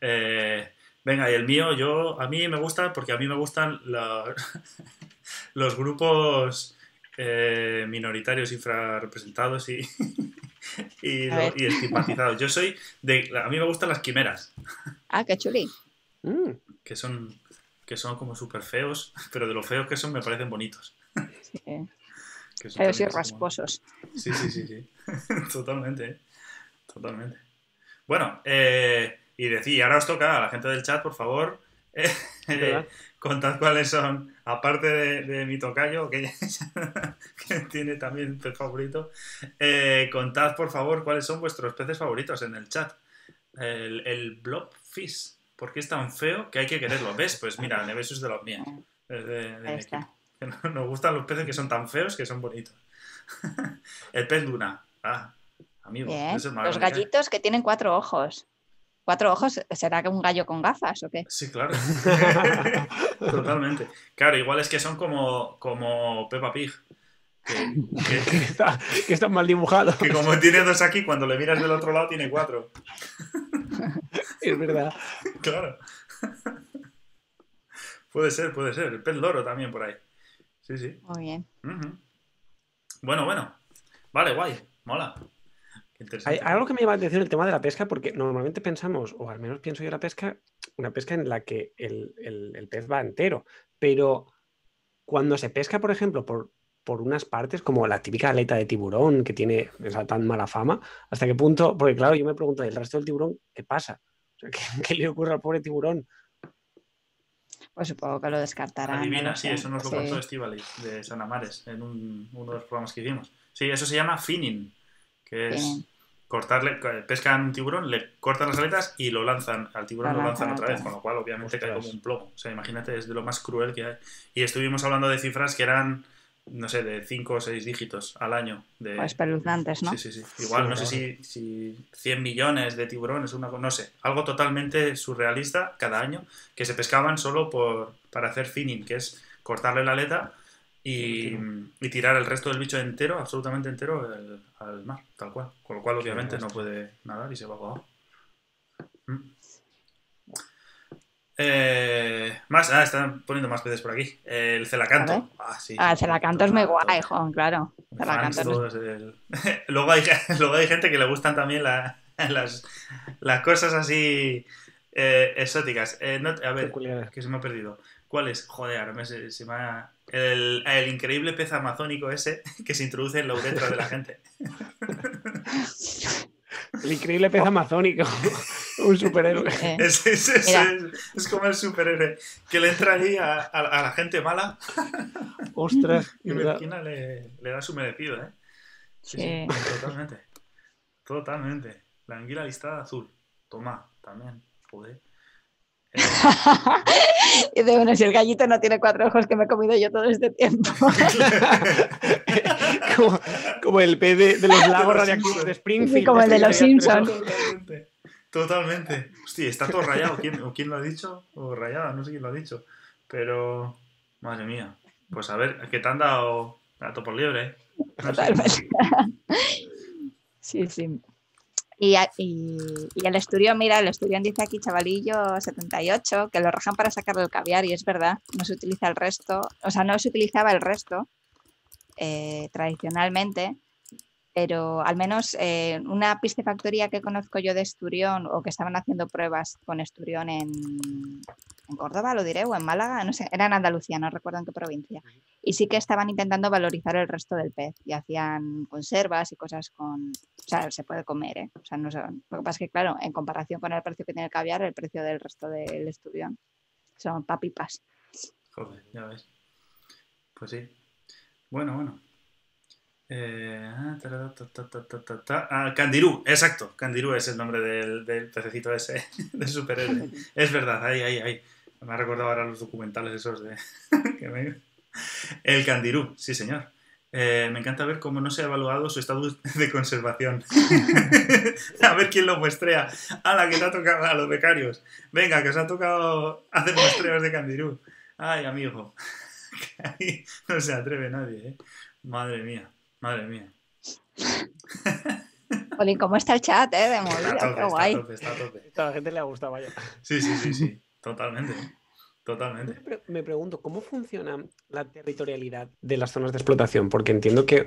[SPEAKER 1] Eh, venga, y el mío, yo, a mí me gusta porque a mí me gustan [laughs] los grupos eh, minoritarios infrarrepresentados y, [laughs] y, estigmatizados. Yo soy de, a mí me gustan las quimeras.
[SPEAKER 2] Ah, qué chuli.
[SPEAKER 1] Mm. Que son, que son como súper feos, pero de lo feos que son me parecen bonitos.
[SPEAKER 2] Sí. feos y rasposos.
[SPEAKER 1] Sí, sí, sí, sí. [laughs] Totalmente, ¿eh? totalmente. Bueno, eh, y decir, ahora os toca a la gente del chat, por favor, [laughs] eh, contad cuáles son, aparte de, mi tocayo, que, [laughs] tiene también pez favorito, eh, contad, por favor, cuáles son vuestros peces favoritos en el chat. El, el blobfish, ¿por qué es tan feo que hay que quererlo? ¿Ves? Pues mira, Nevesus es de los míos. Nos gustan los peces que son tan feos que son bonitos. [laughs] el pez luna. Ah, amigo.
[SPEAKER 2] Bien. Los gallitos que tienen cuatro ojos. ¿Cuatro ojos? ¿Será que un gallo con gafas o qué?
[SPEAKER 1] Sí, claro. [laughs] Totalmente. Claro, igual es que son como, como Peppa Pig. Que, que- [laughs]
[SPEAKER 3] que, está- que están mal dibujados.
[SPEAKER 1] que como tiene dos aquí, cuando le miras del otro lado tiene cuatro.
[SPEAKER 3] Es verdad.
[SPEAKER 1] Claro. [laughs] Puede ser, puede ser. El pez loro también por ahí. Sí, sí.
[SPEAKER 2] Muy bien.
[SPEAKER 1] Bueno, bueno. Vale, guay. Mola.
[SPEAKER 3] Hay algo que me llama la atención el tema de la pesca, porque normalmente pensamos, o al menos pienso yo la pesca, una pesca en la que el, el- el pez va entero. Pero cuando se pesca, por ejemplo, por, por unas partes, como la típica aleta de tiburón, que tiene esa tan mala fama, ¿hasta qué punto? Porque claro, yo me pregunto, ¿el resto del tiburón qué pasa? ¿qué, [laughs] qué le ocurre al pobre tiburón?
[SPEAKER 2] Pues supongo que lo descartarán.
[SPEAKER 1] Adivina, sí, eso nos lo
[SPEAKER 2] Sí.
[SPEAKER 1] contó Estivali de San Amares en un- uno de los programas que hicimos. Sí, eso se llama finning, que es
[SPEAKER 2] Finning.
[SPEAKER 1] cortarle, pescan un tiburón, le cortan las aletas y lo lanzan, al tiburón
[SPEAKER 2] Lo
[SPEAKER 1] lo lanzan otra vez, con lo cual obviamente cae
[SPEAKER 3] Ostras.
[SPEAKER 1] como un plomo. O sea, imagínate, es de lo más cruel que hay. Y estuvimos hablando de cifras que eran, no sé, de 5 o 6 dígitos al año. De...
[SPEAKER 2] Pues espeluznantes, ¿no?
[SPEAKER 1] Sí, sí, sí. Igual,
[SPEAKER 3] Sí,
[SPEAKER 1] no sé si, si 100 millones de tiburones, una, no sé, algo totalmente surrealista cada año que se pescaban solo por, para hacer finning, que es cortarle la aleta y, y tirar el resto del bicho entero, absolutamente entero, el- al mar, tal cual. Con lo cual, obviamente, no puede nadar y se va abajo. Mm. Eh, más, ah, están poniendo más peces por aquí. El celacanto. Ah, sí.
[SPEAKER 2] Ah, el celacanto es muy guay. Juan, claro.
[SPEAKER 1] Fans
[SPEAKER 2] Celacanto es- [laughs]
[SPEAKER 1] luego, hay, [laughs] luego hay gente que le gustan también la- [laughs] las, las cosas así eh, exóticas. Eh, no- a ver, que se me ha perdido. ¿Cuál es? Joder, ahora me se, se me ha... El, el increíble pez amazónico ese [laughs] que se introduce en la uretra de la gente. [laughs]
[SPEAKER 3] El increíble pez amazónico. [laughs] Un superhéroe.
[SPEAKER 2] Eh,
[SPEAKER 1] Es, es- es-
[SPEAKER 2] Mira.
[SPEAKER 1] es- es como el superhéroe que le entra ahí a, a- a la gente mala
[SPEAKER 3] Ostras.
[SPEAKER 1] y. Mezquina le, le da su merecido, ¿eh? Sí,
[SPEAKER 2] Sí.
[SPEAKER 1] sí, totalmente. Totalmente. La anguila listada azul. Toma, también. Joder. [laughs]
[SPEAKER 2] Y de bueno, si el gallito no tiene cuatro ojos que me he comido yo todo este tiempo. [laughs]
[SPEAKER 3] como, como el pez de, de los [laughs] lagos
[SPEAKER 1] los
[SPEAKER 3] radiactivos de. Springfield.
[SPEAKER 2] Sí, como el de
[SPEAKER 3] este
[SPEAKER 2] los
[SPEAKER 3] tenía tres
[SPEAKER 2] Simpsons.
[SPEAKER 1] Totalmente. Totalmente. Hostia, está todo rayado. ¿Quién, o quién lo ha dicho? O rayada, no sé quién lo ha dicho. Pero, madre mía. Pues a ver, ¿qué te han dado gato por liebre? eh? No sé.
[SPEAKER 2] Totalmente. Sí, sí. Y, y, y el esturión, mira, el esturión dice aquí chavalillo 78, que lo rajan para sacarle el caviar y es verdad, no se utiliza el resto, o sea, no se utilizaba el resto eh, tradicionalmente, pero al menos eh, una piscifactoría que conozco yo de esturión o que estaban haciendo pruebas con esturión en, en Córdoba, lo diré, o en Málaga, no sé, era en Andalucía, no recuerdo en qué provincia. Y sí que estaban intentando valorizar el resto del pez y hacían conservas y cosas con... O sea, se puede comer, ¿eh? O sea, no sé, Lo que pasa es que, claro, en comparación con el precio que tiene el caviar, el precio del resto del esturión son papipas.
[SPEAKER 1] Joder, ya ves. Pues sí. Bueno, bueno. Eh, ah, ta, ta, ta. Ah, Candirú, exacto. Candirú es el nombre del, del pececito ese, [laughs] del superhéroe. [laughs] Es verdad, ahí, ahí, ahí. Me ha recordado ahora los documentales esos de... [laughs] que me- El Candirú, sí señor. Eh, me encanta ver cómo no se ha evaluado su estado de conservación. [laughs] a ver quién lo muestrea. A la que te ha tocado a los becarios. Venga, que os ha tocado hacer muestreos de Candirú. Ay, amigo. Que [laughs] ahí no se atreve nadie, ¿eh? Madre mía, madre mía.
[SPEAKER 2] Jolín, ¿cómo está el chat, eh? De
[SPEAKER 1] Está a
[SPEAKER 2] movida,
[SPEAKER 1] tope,
[SPEAKER 2] qué
[SPEAKER 1] está a
[SPEAKER 2] guay.
[SPEAKER 1] tope, está a tope.
[SPEAKER 3] A la gente le ha gustado, vaya.
[SPEAKER 1] Sí, sí, sí, sí. Totalmente. Totalmente.
[SPEAKER 3] Me pre- Me pregunto, ¿cómo funciona la territorialidad de las zonas de explotación? Porque entiendo que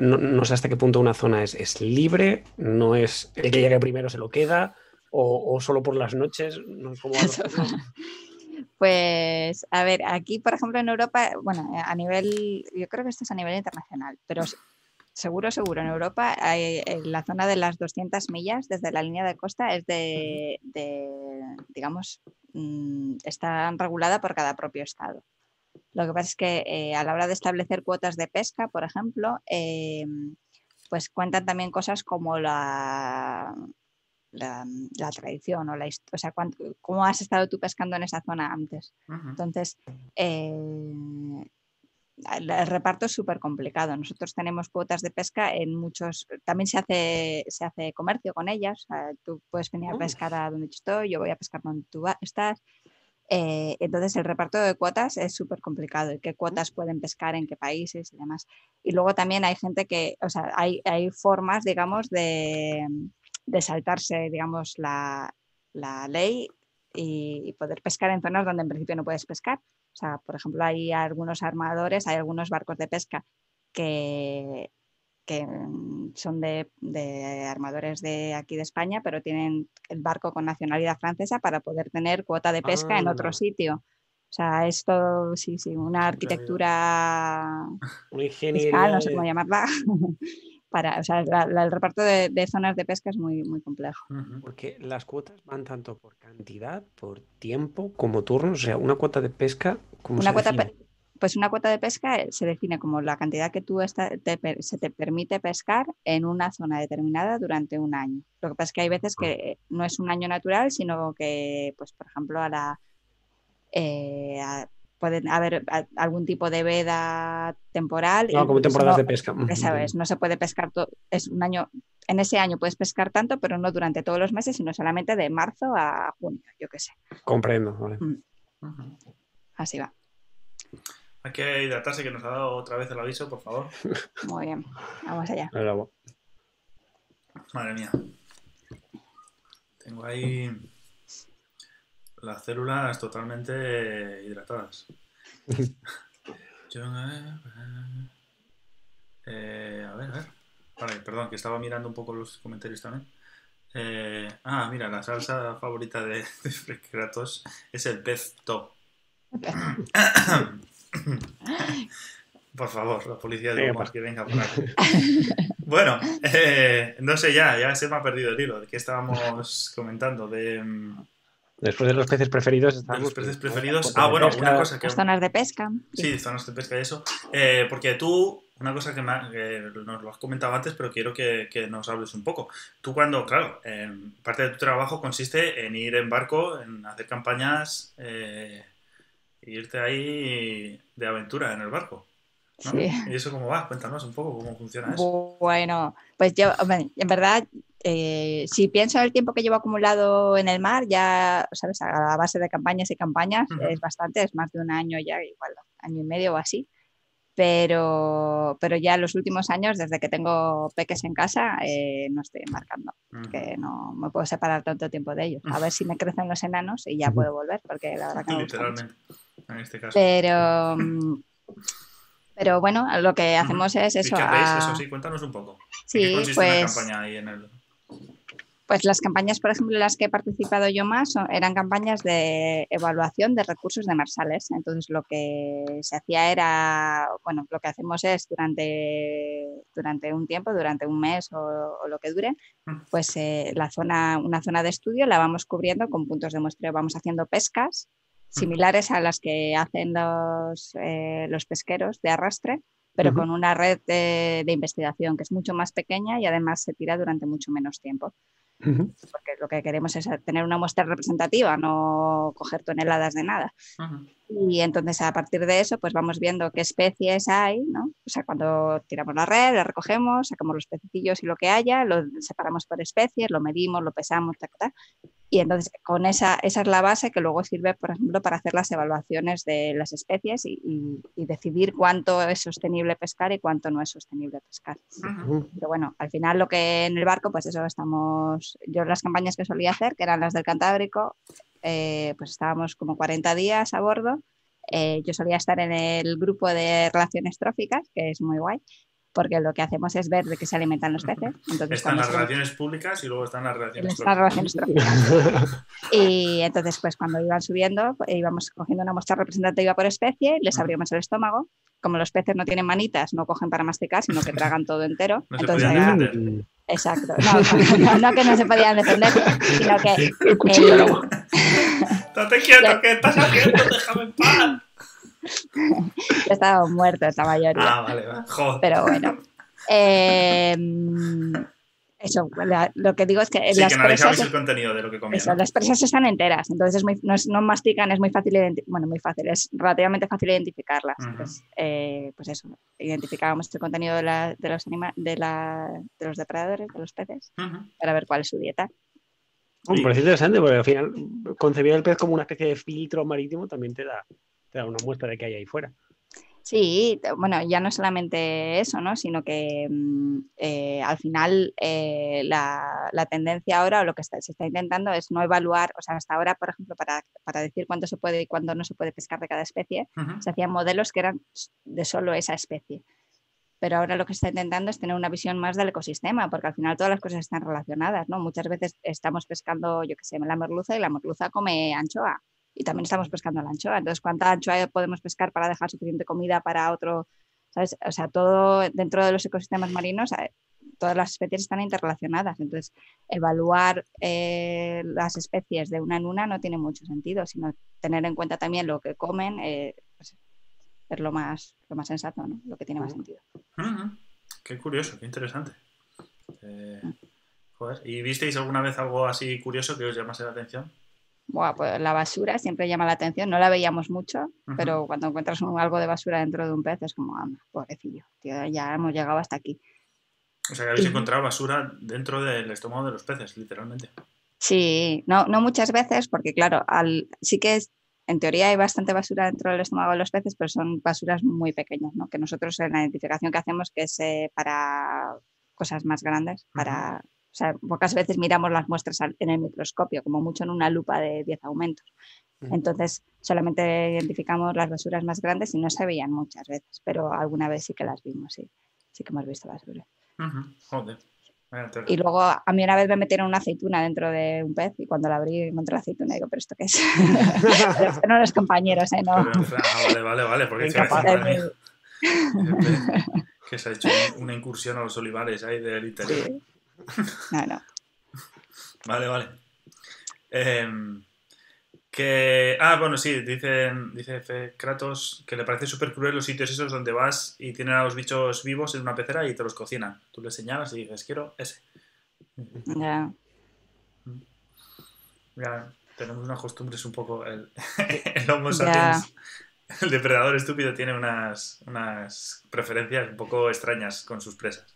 [SPEAKER 3] no, no sé hasta qué punto una zona es, es libre, no es el que llegue primero se lo queda, o, o solo por las noches. No, ¿cómo va
[SPEAKER 2] Eso.
[SPEAKER 3] lo- [laughs]
[SPEAKER 2] Pues, a ver, aquí, por ejemplo, en Europa, bueno, a nivel, yo creo que esto es a nivel internacional, pero seguro, seguro, en Europa, hay- en la zona de las 200 millas desde la línea de costa es de, de, digamos, mm, está regulada por cada propio estado. Lo que pasa es que eh, a la hora de establecer cuotas de pesca, por ejemplo, eh, pues cuentan también cosas como la, la, la tradición o la o sea, cuánto- cómo has estado tú pescando en esa zona antes. Entonces, eh, el reparto es súper complicado. Nosotros tenemos cuotas de pesca en muchos, también se hace, se hace comercio con ellas. tú puedes venir a pescar a donde estoy, yo voy a pescar donde tú estás. Eh, entonces el reparto de cuotas es súper complicado y qué cuotas pueden pescar en qué países y demás. Y luego también hay gente que, o sea, hay, hay formas, digamos, de, de saltarse, digamos, la, la ley y, poder pescar en zonas donde en principio no puedes pescar. O sea, por ejemplo, hay algunos armadores, hay algunos barcos de pesca que, que mm, son de, armadores de aquí de España, pero tienen el barco con nacionalidad francesa para poder tener cuota de pesca en otro ah. sitio. O sea, esto, sí, sí, una arquitectura [laughs] fiscal, no sé cómo llamarla, [laughs] para, o sea, el reparto de, zonas de pesca es muy, muy complejo.
[SPEAKER 3] Porque las cuotas van tanto por cantidad, por tiempo, como turnos. O sea, una cuota de pesca, ¿cómo
[SPEAKER 2] una
[SPEAKER 3] se
[SPEAKER 2] cuota Pues una cuota de pesca eh, se define como la cantidad que tú se te permite pescar en una zona determinada durante un año. Lo que pasa es que hay veces que no es un año natural, sino que, pues, por ejemplo, a la, eh, pueden haber algún tipo de veda temporal.
[SPEAKER 3] No, como temporadas de pesca.
[SPEAKER 2] Esa vez, no se puede pescar todo, es un año, en ese año puedes pescar tanto, pero no durante todos los meses, sino solamente de marzo a junio, yo qué sé.
[SPEAKER 3] Comprendo, vale. Mm.
[SPEAKER 2] Así va.
[SPEAKER 1] Hay que hidratarse, que nos ha dado otra vez el aviso, por favor. [laughs]
[SPEAKER 2] Muy bien, vamos allá.
[SPEAKER 1] Madre mía. Tengo ahí las células totalmente hidratadas. [laughs] Eh, a ver, a ver. Vale, perdón, que estaba mirando un poco los comentarios también. Eh, ah, mira, la salsa favorita de, de Kratos es el pez top. por favor, la policía de que venga por aquí. Bueno, eh, no sé ya, ya se me ha perdido el hilo. ¿De qué estábamos comentando? De.
[SPEAKER 3] Después de los peces preferidos
[SPEAKER 1] los peces preferidos. Ah, bueno, una cosa que.
[SPEAKER 2] Zonas de pesca.
[SPEAKER 1] Sí, zonas de pesca y eso. Eh, porque tú, una cosa que, nos lo has comentado antes, pero quiero que, nos hables un poco. Tú, cuando, claro, parte de tu trabajo consiste en ir en barco, en hacer campañas, eh, e irte ahí de aventura en el barco. Sí. ¿Y eso cómo va? Cuéntanos un poco cómo funciona eso.
[SPEAKER 2] Bueno, pues yo, en verdad, eh, si pienso en el tiempo que llevo acumulado en el mar, ya, sabes, a la base de campañas y campañas, es bastante, es más de un año ya, igual, año y medio o así. Pero, pero ya los últimos años, desde que tengo peques en casa, eh, no estoy embarcando, que no me puedo separar tanto tiempo de ellos. A ver si me crecen los enanos y ya puedo volver, porque la verdad que Literalmente, en este caso. Pero, pero bueno, lo que hacemos es eso.
[SPEAKER 1] Eso sí, cuéntanos un poco. Sí, pues. campaña ahí en el...
[SPEAKER 2] Pues las campañas, por ejemplo, en las que he participado yo más eran campañas de evaluación de recursos demersales. Entonces, lo que se hacía era, bueno, lo que hacemos es durante, durante un tiempo, durante un mes o, lo que dure, mm. pues eh, la zona, una zona de estudio la vamos cubriendo con puntos de muestreo. Vamos haciendo pescas mm. similares a las que hacen los, eh, los pesqueros de arrastre, pero con una red de, investigación que es mucho más pequeña y además se tira durante mucho menos tiempo. Porque lo que queremos es tener una muestra representativa, no coger toneladas de nada. Y entonces a partir de eso, pues vamos viendo qué especies hay, ¿no? O sea, cuando tiramos la red, la recogemos, sacamos los pececillos y lo que haya, lo separamos por especies, lo medimos, lo pesamos, y entonces con esa, esa es la base que luego sirve, por ejemplo, para hacer las evaluaciones de las especies y, decidir cuánto es sostenible pescar y cuánto no es sostenible pescar. Pero bueno, al final lo que en el barco, pues eso estamos, yo las campañas que solía hacer, que eran las del Cantábrico, eh, pues estábamos como 40 días a bordo. Eh, yo solía estar en el grupo de relaciones tróficas, que es muy guay, porque lo que hacemos es ver de qué se alimentan los peces. [laughs]
[SPEAKER 1] Entonces, están las relaciones públicas y luego están las relaciones tróficas. [laughs]
[SPEAKER 2] y entonces, pues cuando iban subiendo, íbamos cogiendo una muestra representativa por especie, les abríamos el estómago. Como los peces no tienen manitas, no cogen para masticar, sino que tragan todo entero. [laughs]
[SPEAKER 1] No
[SPEAKER 2] entonces,
[SPEAKER 1] podían
[SPEAKER 2] Exacto. No, no, que no se podían defender, sino que.
[SPEAKER 1] Estate quieto, ¿qué estás haciendo? Déjame en paz.
[SPEAKER 2] Estaba muerto esta mayoría.
[SPEAKER 1] Ah, vale, vale. Joder.
[SPEAKER 2] Pero bueno. Eh, Eso, la- lo que digo es que
[SPEAKER 1] Sí,
[SPEAKER 2] las
[SPEAKER 1] que analizabais
[SPEAKER 2] presas,
[SPEAKER 1] el contenido de lo que comían.
[SPEAKER 2] eso,
[SPEAKER 1] ¿no?
[SPEAKER 2] las presas están enteras, entonces es muy- no, es- no mastican, es muy fácil, bueno, muy fácil, es relativamente fácil identificarlas. Entonces, eh, pues eso, identificábamos el contenido de, la- de los anima- de, la- de los depredadores, de los peces, para ver cuál es su dieta.
[SPEAKER 3] Me parece interesante porque al final concebir el pez como una especie de filtro marítimo también te da, te da una muestra de qué hay ahí fuera.
[SPEAKER 2] Sí, bueno, ya no solamente eso, ¿no? Sino que mm, eh, al final eh, la, la tendencia ahora o lo que está- se está intentando es no evaluar, o sea, hasta ahora, por ejemplo, para, para decir cuánto se puede y cuándo no se puede pescar de cada especie, se hacían modelos que eran de solo esa especie. Pero ahora lo que se está intentando es tener una visión más del ecosistema, porque al final todas las cosas están relacionadas, ¿no? Muchas veces estamos pescando, yo qué sé, la merluza y la merluza come anchoa. Y también estamos pescando la anchoa. Entonces, ¿cuánta anchoa podemos pescar para dejar suficiente comida para otro? ¿Sabes? O sea, todo dentro de los ecosistemas marinos, eh, todas las especies están interrelacionadas. Entonces, evaluar eh, las especies de una en una no tiene mucho sentido, sino tener en cuenta también lo que comen, eh, pues, es lo más, lo más sensato, ¿no? Lo que tiene más sentido.
[SPEAKER 1] Qué curioso, qué interesante. Eh, joder, ¿Y visteis alguna vez algo así curioso que os llamase la atención?
[SPEAKER 2] Buah, pues la basura siempre llama la atención, no la veíamos mucho, pero cuando encuentras un- algo de basura dentro de un pez es como, anda, pobrecillo, tío, ya hemos llegado hasta aquí.
[SPEAKER 1] O sea, que habéis encontrado basura dentro del estómago de los peces, literalmente.
[SPEAKER 2] Sí, no, no muchas veces, porque claro, al, sí que es, en teoría hay bastante basura dentro del estómago de los peces, pero son basuras muy pequeñas, ¿no? Que nosotros en la identificación que hacemos, que es eh, para cosas más grandes, para, o sea, pocas veces miramos las muestras en el microscopio, como mucho en una lupa de 10 aumentos. Entonces, solamente identificamos las basuras más grandes y no se veían muchas veces, pero alguna vez sí que las vimos, sí. Sí que hemos visto basura.
[SPEAKER 1] Ujú. Joder. Vaya tela.
[SPEAKER 2] Y luego a mí una vez me metieron una aceituna dentro de un pez y cuando la abrí encontré la aceituna y digo, ¿pero esto qué es? [laughs] Pero no los compañeros, ¿eh? No.
[SPEAKER 1] Pero, ah, vale, vale, vale. Porque es que, se ha hecho un- una incursión a los olivares ahí del interior.
[SPEAKER 2] Sí. No, no.
[SPEAKER 1] Vale, vale. Em, que. Ah, bueno, sí, dicen, dice Fe Kratos que le parece súper cruel los sitios esos donde vas y tienen a los bichos vivos en una pecera y te los cocinan. Tú les señalas y dices, quiero ese.
[SPEAKER 2] Ya.
[SPEAKER 1] Ya, tenemos unas costumbres un poco. El, [laughs] el Homo sapiens, el depredador estúpido, tiene unas, unas preferencias un poco extrañas con sus presas.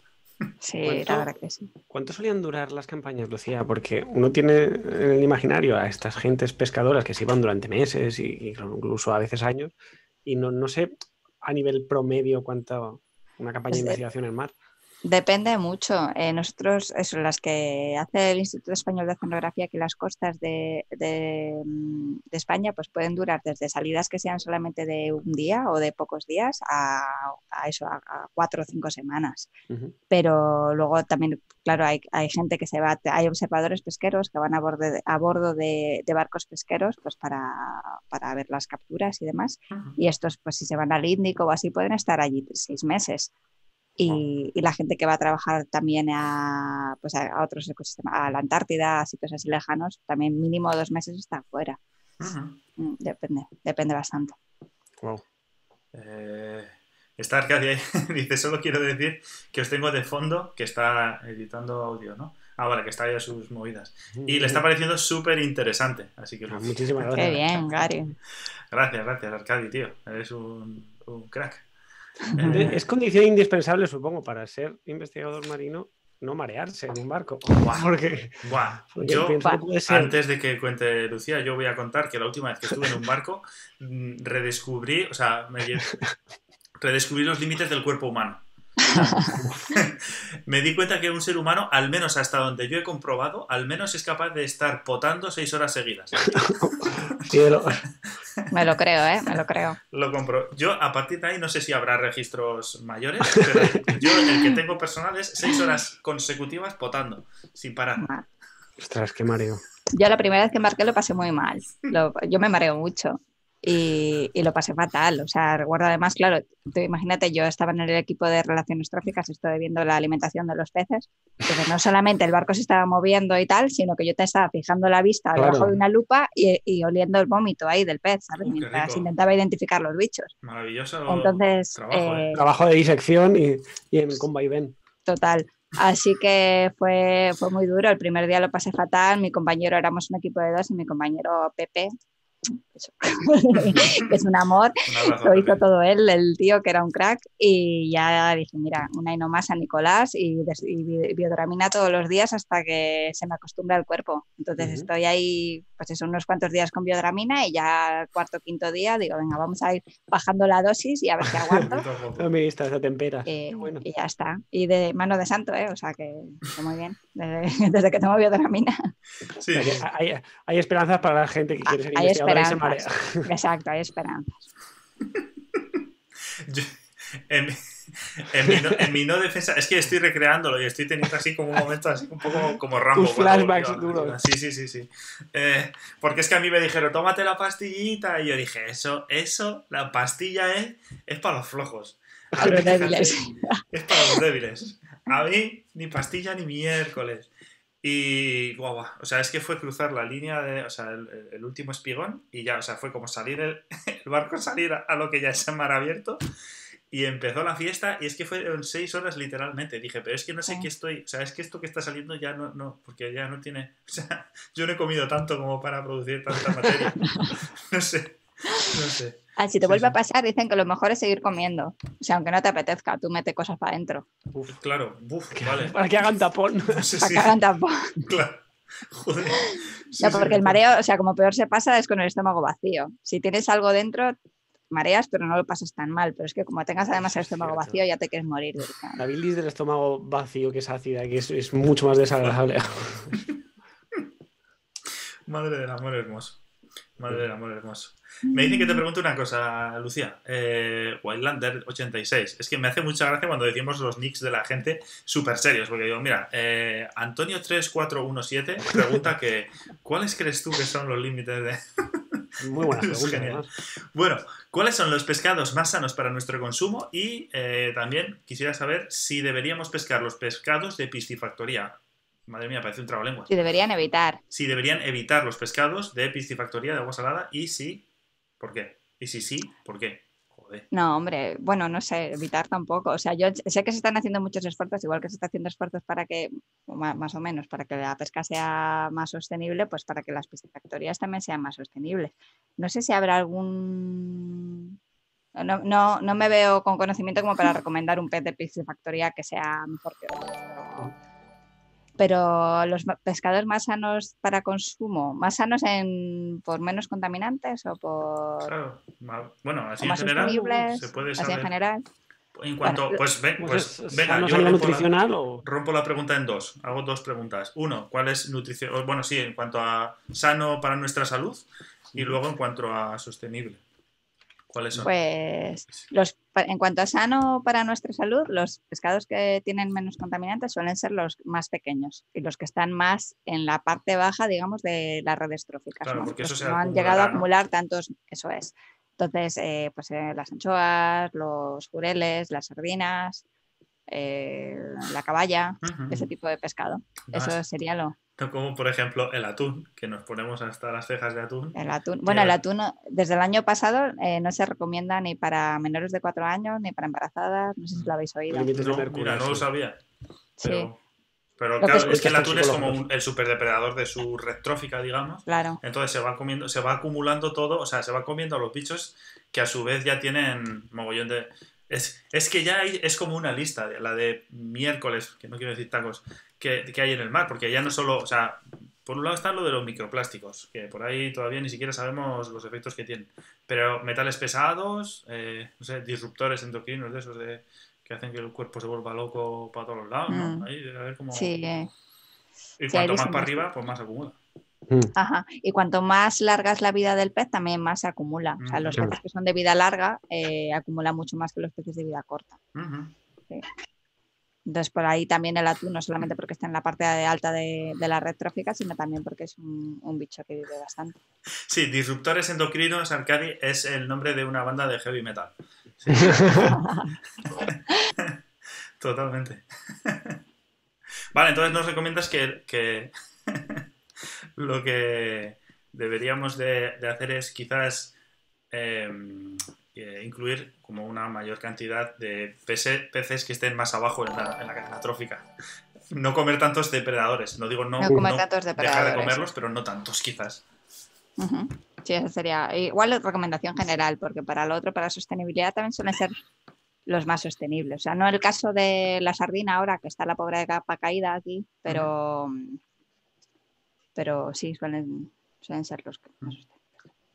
[SPEAKER 2] Sí,
[SPEAKER 3] ¿Cuánto?
[SPEAKER 2] la verdad que sí.
[SPEAKER 3] ¿Cuánto solían durar las campañas, Lucía? Porque uno tiene en el imaginario a estas gentes pescadoras que se iban durante meses y, incluso a veces años, y no, no sé a nivel promedio cuánto una campaña de
[SPEAKER 2] Pues de-
[SPEAKER 3] investigación en mar.
[SPEAKER 2] Depende mucho. Eh, nosotros, eso, las que hace el Instituto Español de Oceanografía, que las costas de, de, mm, de España pues pueden durar desde salidas que sean solamente de un día o de pocos días a, a eso, a, a cuatro o cinco semanas.
[SPEAKER 3] Ujú.
[SPEAKER 2] Pero luego también, claro, hay, hay gente que se va, hay observadores pesqueros que van a bordo de, a bordo de, de barcos pesqueros pues para, para ver las capturas y demás.
[SPEAKER 1] Ujú.
[SPEAKER 2] Y estos, pues si se van al Índico o así, pueden estar allí seis meses. Y, y la gente que va a trabajar también a, pues a, a otros ecosistemas, a la Antártida, a sitios así lejanos, también mínimo dos meses está afuera.
[SPEAKER 1] Ujú.
[SPEAKER 2] Mm, Depende, depende bastante.
[SPEAKER 3] Wow.
[SPEAKER 1] Eh, está Arcadia ahí. [laughs] Dice, solo quiero decir que os tengo de fondo que está editando audio, ¿no? Ah, vale, que está ahí a sus movidas. Y le está pareciendo súper interesante. Así que
[SPEAKER 3] Ah, muchísimas
[SPEAKER 2] Qué
[SPEAKER 3] gracias.
[SPEAKER 2] bien, Gary. [laughs]
[SPEAKER 1] gracias, gracias, Arcadi, tío. Eres un, un crack.
[SPEAKER 3] Es condición indispensable, supongo, para ser investigador marino, no marearse en un barco. Porque,
[SPEAKER 1] Buah,
[SPEAKER 3] porque
[SPEAKER 1] yo,
[SPEAKER 3] puede ser.
[SPEAKER 1] antes de que cuente Lucía, yo voy a contar que la última vez que estuve en un barco, mm, redescubrí, o sea, me redescubrí los límites del cuerpo humano. [laughs] me di cuenta que un ser humano, al menos hasta donde yo he comprobado, al menos es capaz de estar potando seis horas seguidas. [laughs]
[SPEAKER 2] Me lo creo, ¿eh? Me lo creo.
[SPEAKER 1] Lo compro. Yo, a partir de ahí, no sé si habrá registros mayores, pero yo el que tengo personal es seis horas consecutivas potando, sin parar.
[SPEAKER 3] Ostras, qué mareo.
[SPEAKER 2] Yo la primera vez que embarqué lo pasé muy mal. Lo- yo me mareo mucho y, y lo pasé fatal. O sea, recuerdo además, claro, tú imagínate, yo estaba en el equipo de relaciones tróficas, estoy viendo la alimentación de los peces. Entonces, no solamente el barco se estaba moviendo y tal, sino que yo te estaba fijando la vista
[SPEAKER 3] Claro.
[SPEAKER 2] debajo de una lupa y, y oliendo el vómito ahí del pez, ¿sabes? Mientras intentaba identificar los bichos.
[SPEAKER 1] Maravilloso.
[SPEAKER 2] Entonces,
[SPEAKER 1] trabajo, ¿eh?
[SPEAKER 2] eh,
[SPEAKER 3] Trabajo de disección y, y en
[SPEAKER 2] total. Así que fue, fue muy duro. El primer día lo pasé fatal. Mi compañero, éramos un equipo de dos y mi compañero Pepe, [laughs] es un amor, lo hizo todo él, el tío que era un crack y ya dije, mira, una y no más a Nicolás y, biodramina todos los días hasta que se me acostumbra el cuerpo. Entonces estoy ahí, pues eso, unos cuantos días con biodramina y ya el cuarto quinto día digo, venga, vamos a ir bajando la dosis y a ver qué [laughs] aguanto.
[SPEAKER 3] no me esa tempera.
[SPEAKER 2] Eh, y ya está. Y de mano de santo, ¿eh? o sea que muy bien, [laughs] desde, que tomo biodramina.
[SPEAKER 3] Sí. hay, hay, esperanzas para la gente que quiere ser [laughs]
[SPEAKER 2] Exacto, hay esperanzas.
[SPEAKER 1] en, mi no, defensa, es que estoy recreándolo y estoy teniendo así como un momento así un poco como Rambo.
[SPEAKER 3] flashbacks duros.
[SPEAKER 1] Sí, sí, sí, sí. Eh, porque es que a mí me dijeron, tómate la pastillita. Y yo dije, eso, eso, la pastilla es, es para los flojos.
[SPEAKER 2] Para los débiles.
[SPEAKER 1] Es para los débiles. A mí, ni pastilla ni miércoles. Y guau, o sea, es que fue cruzar la línea de, o sea, el, último espigón y ya, o sea, fue como salir el, [laughs] barco, salir a, lo que ya es el mar abierto y empezó la fiesta y es que fueron seis horas literalmente. Dije, pero es que no sé qué estoy, o sea, es que esto que está saliendo ya no, no, porque ya no tiene, o sea, [laughs] yo no he comido tanto como para producir tanta materia. [laughs] no sé, no sé.
[SPEAKER 2] Ah, si te vuelve a pasar, dicen que lo mejor es seguir comiendo. O sea, aunque no te apetezca, tú mete cosas para adentro.
[SPEAKER 1] claro, vale.
[SPEAKER 3] Para que hagan tapón. [laughs]
[SPEAKER 2] para que hagan tapón. [laughs]
[SPEAKER 1] Claro. Joder.
[SPEAKER 2] no, porque el mareo, o sea, como peor se pasa es con el estómago vacío. Si tienes algo dentro, mareas, pero no lo pasas tan mal. Pero es que como tengas además el estómago vacío, ya te quieres morir.
[SPEAKER 3] La bilis del estómago vacío, que es ácida, que es, mucho más desagradable. [laughs]
[SPEAKER 1] Madre del amor hermoso. Madre del amor hermoso. Me dicen que te pregunte una cosa, Lucía. Eh, Wildlander86. Es que me hace mucha gracia cuando decimos los nicks de la gente súper serios. Porque digo, mira, eh, Antonio3417 pregunta que ¿cuáles crees tú que son los límites
[SPEAKER 3] de. [laughs] Muy buena [laughs] pregunta.
[SPEAKER 1] Bueno, ¿cuáles son los pescados más sanos para nuestro consumo? Y eh, también quisiera saber si deberíamos pescar los pescados de piscifactoría. Madre mía, parece un trabalenguas.
[SPEAKER 2] Si deberían evitar.
[SPEAKER 1] Si deberían evitar los pescados de piscifactoría de agua salada y si ¿Por qué? Y si sí, ¿por qué? Joder.
[SPEAKER 2] No, hombre, bueno, no sé, evitar tampoco. O sea, yo sé que se están haciendo muchos esfuerzos, igual que se está haciendo esfuerzos para que, más o menos, para que la pesca sea más sostenible, pues para que las piscifactorías también sean más sostenibles. No sé si habrá algún no, no, no, me veo con conocimiento como para [laughs] recomendar un pez de piscifactoría que sea mejor que otro pero los pescados más sanos para consumo, más sanos en, por menos contaminantes o por...
[SPEAKER 1] Claro, bueno, así en general se puede
[SPEAKER 2] saber. Así en general.
[SPEAKER 1] En cuanto, pues, ven, pues, pues venga,
[SPEAKER 3] yo rompo, nutricional,
[SPEAKER 1] la,
[SPEAKER 3] o...
[SPEAKER 1] rompo la pregunta en dos. Hago dos preguntas. Uno, ¿cuál es nutrición? Bueno, sí, en cuanto a sano para nuestra salud y luego en cuanto a sostenible.
[SPEAKER 2] Pues los, en cuanto a sano para nuestra salud, los pescados que tienen menos contaminantes suelen ser los más pequeños y los que están más en la parte baja, digamos, de las redes tróficas.
[SPEAKER 1] ¿no? Porque
[SPEAKER 2] no han llegado a acumular tantos, eso es. Entonces, eh, pues eh, las anchoas, los jureles, las sardinas, eh, la caballa, ese tipo de pescado. Eso sería lo,
[SPEAKER 1] como por ejemplo el atún, que nos ponemos hasta las cejas de atún.
[SPEAKER 2] El atún. Bueno, el atún desde el año pasado eh, no se recomienda ni para menores de cuatro años ni para embarazadas. No sé si lo habéis oído.
[SPEAKER 1] No, mira, no lo sabía. Pero, pero claro, es que el atún es como el superdepredador de su red trófica, digamos.
[SPEAKER 2] Claro.
[SPEAKER 1] Entonces se va comiendo, se va acumulando todo, o sea, se va comiendo a los bichos que a su vez ya tienen mogollón de. Es, es que ya hay, es como una lista, la de miércoles, que no quiero decir tacos, que, hay en el mar, porque ya no solo, o sea, por un lado está lo de los microplásticos, que por ahí todavía ni siquiera sabemos los efectos que tienen, pero metales pesados, eh, no sé, disruptores endocrinos de esos de, que hacen que el cuerpo se vuelva loco para todos los lados, ¿no? Mm. Ahí a ver cómo...
[SPEAKER 2] Sí.
[SPEAKER 1] Y cuanto más para arriba, pues más acumula.
[SPEAKER 2] Mm. Ajá. Y cuanto más larga es la vida del pez, también más se acumula. O sea, los peces que son de vida larga eh, acumulan mucho más que los peces de vida corta. sí. Entonces, por ahí también el atún, no solamente porque está en la parte alta de, la red trófica, sino también porque es un, bicho que vive bastante.
[SPEAKER 1] Sí, Disruptores Endocrinos Arcadi es el nombre de una banda de heavy metal. [laughs] [laughs] Totalmente. [laughs] vale, entonces nos recomiendas que, lo que deberíamos de, hacer es quizás em, incluir como una mayor cantidad de peces, que estén más abajo en la, cadena trófica. no comer tantos depredadores. No digo no,
[SPEAKER 2] No comer
[SPEAKER 1] no
[SPEAKER 2] tantos
[SPEAKER 1] dejar de comerlos, pero no tantos quizás.
[SPEAKER 2] Sí, esa sería igual recomendación general, porque para lo otro, para sostenibilidad, también suelen ser los más sostenibles. O sea, no el caso de la sardina ahora, que está la pobre capa caída aquí, pero, pero sí, suelen, suelen ser los que más sostenibles.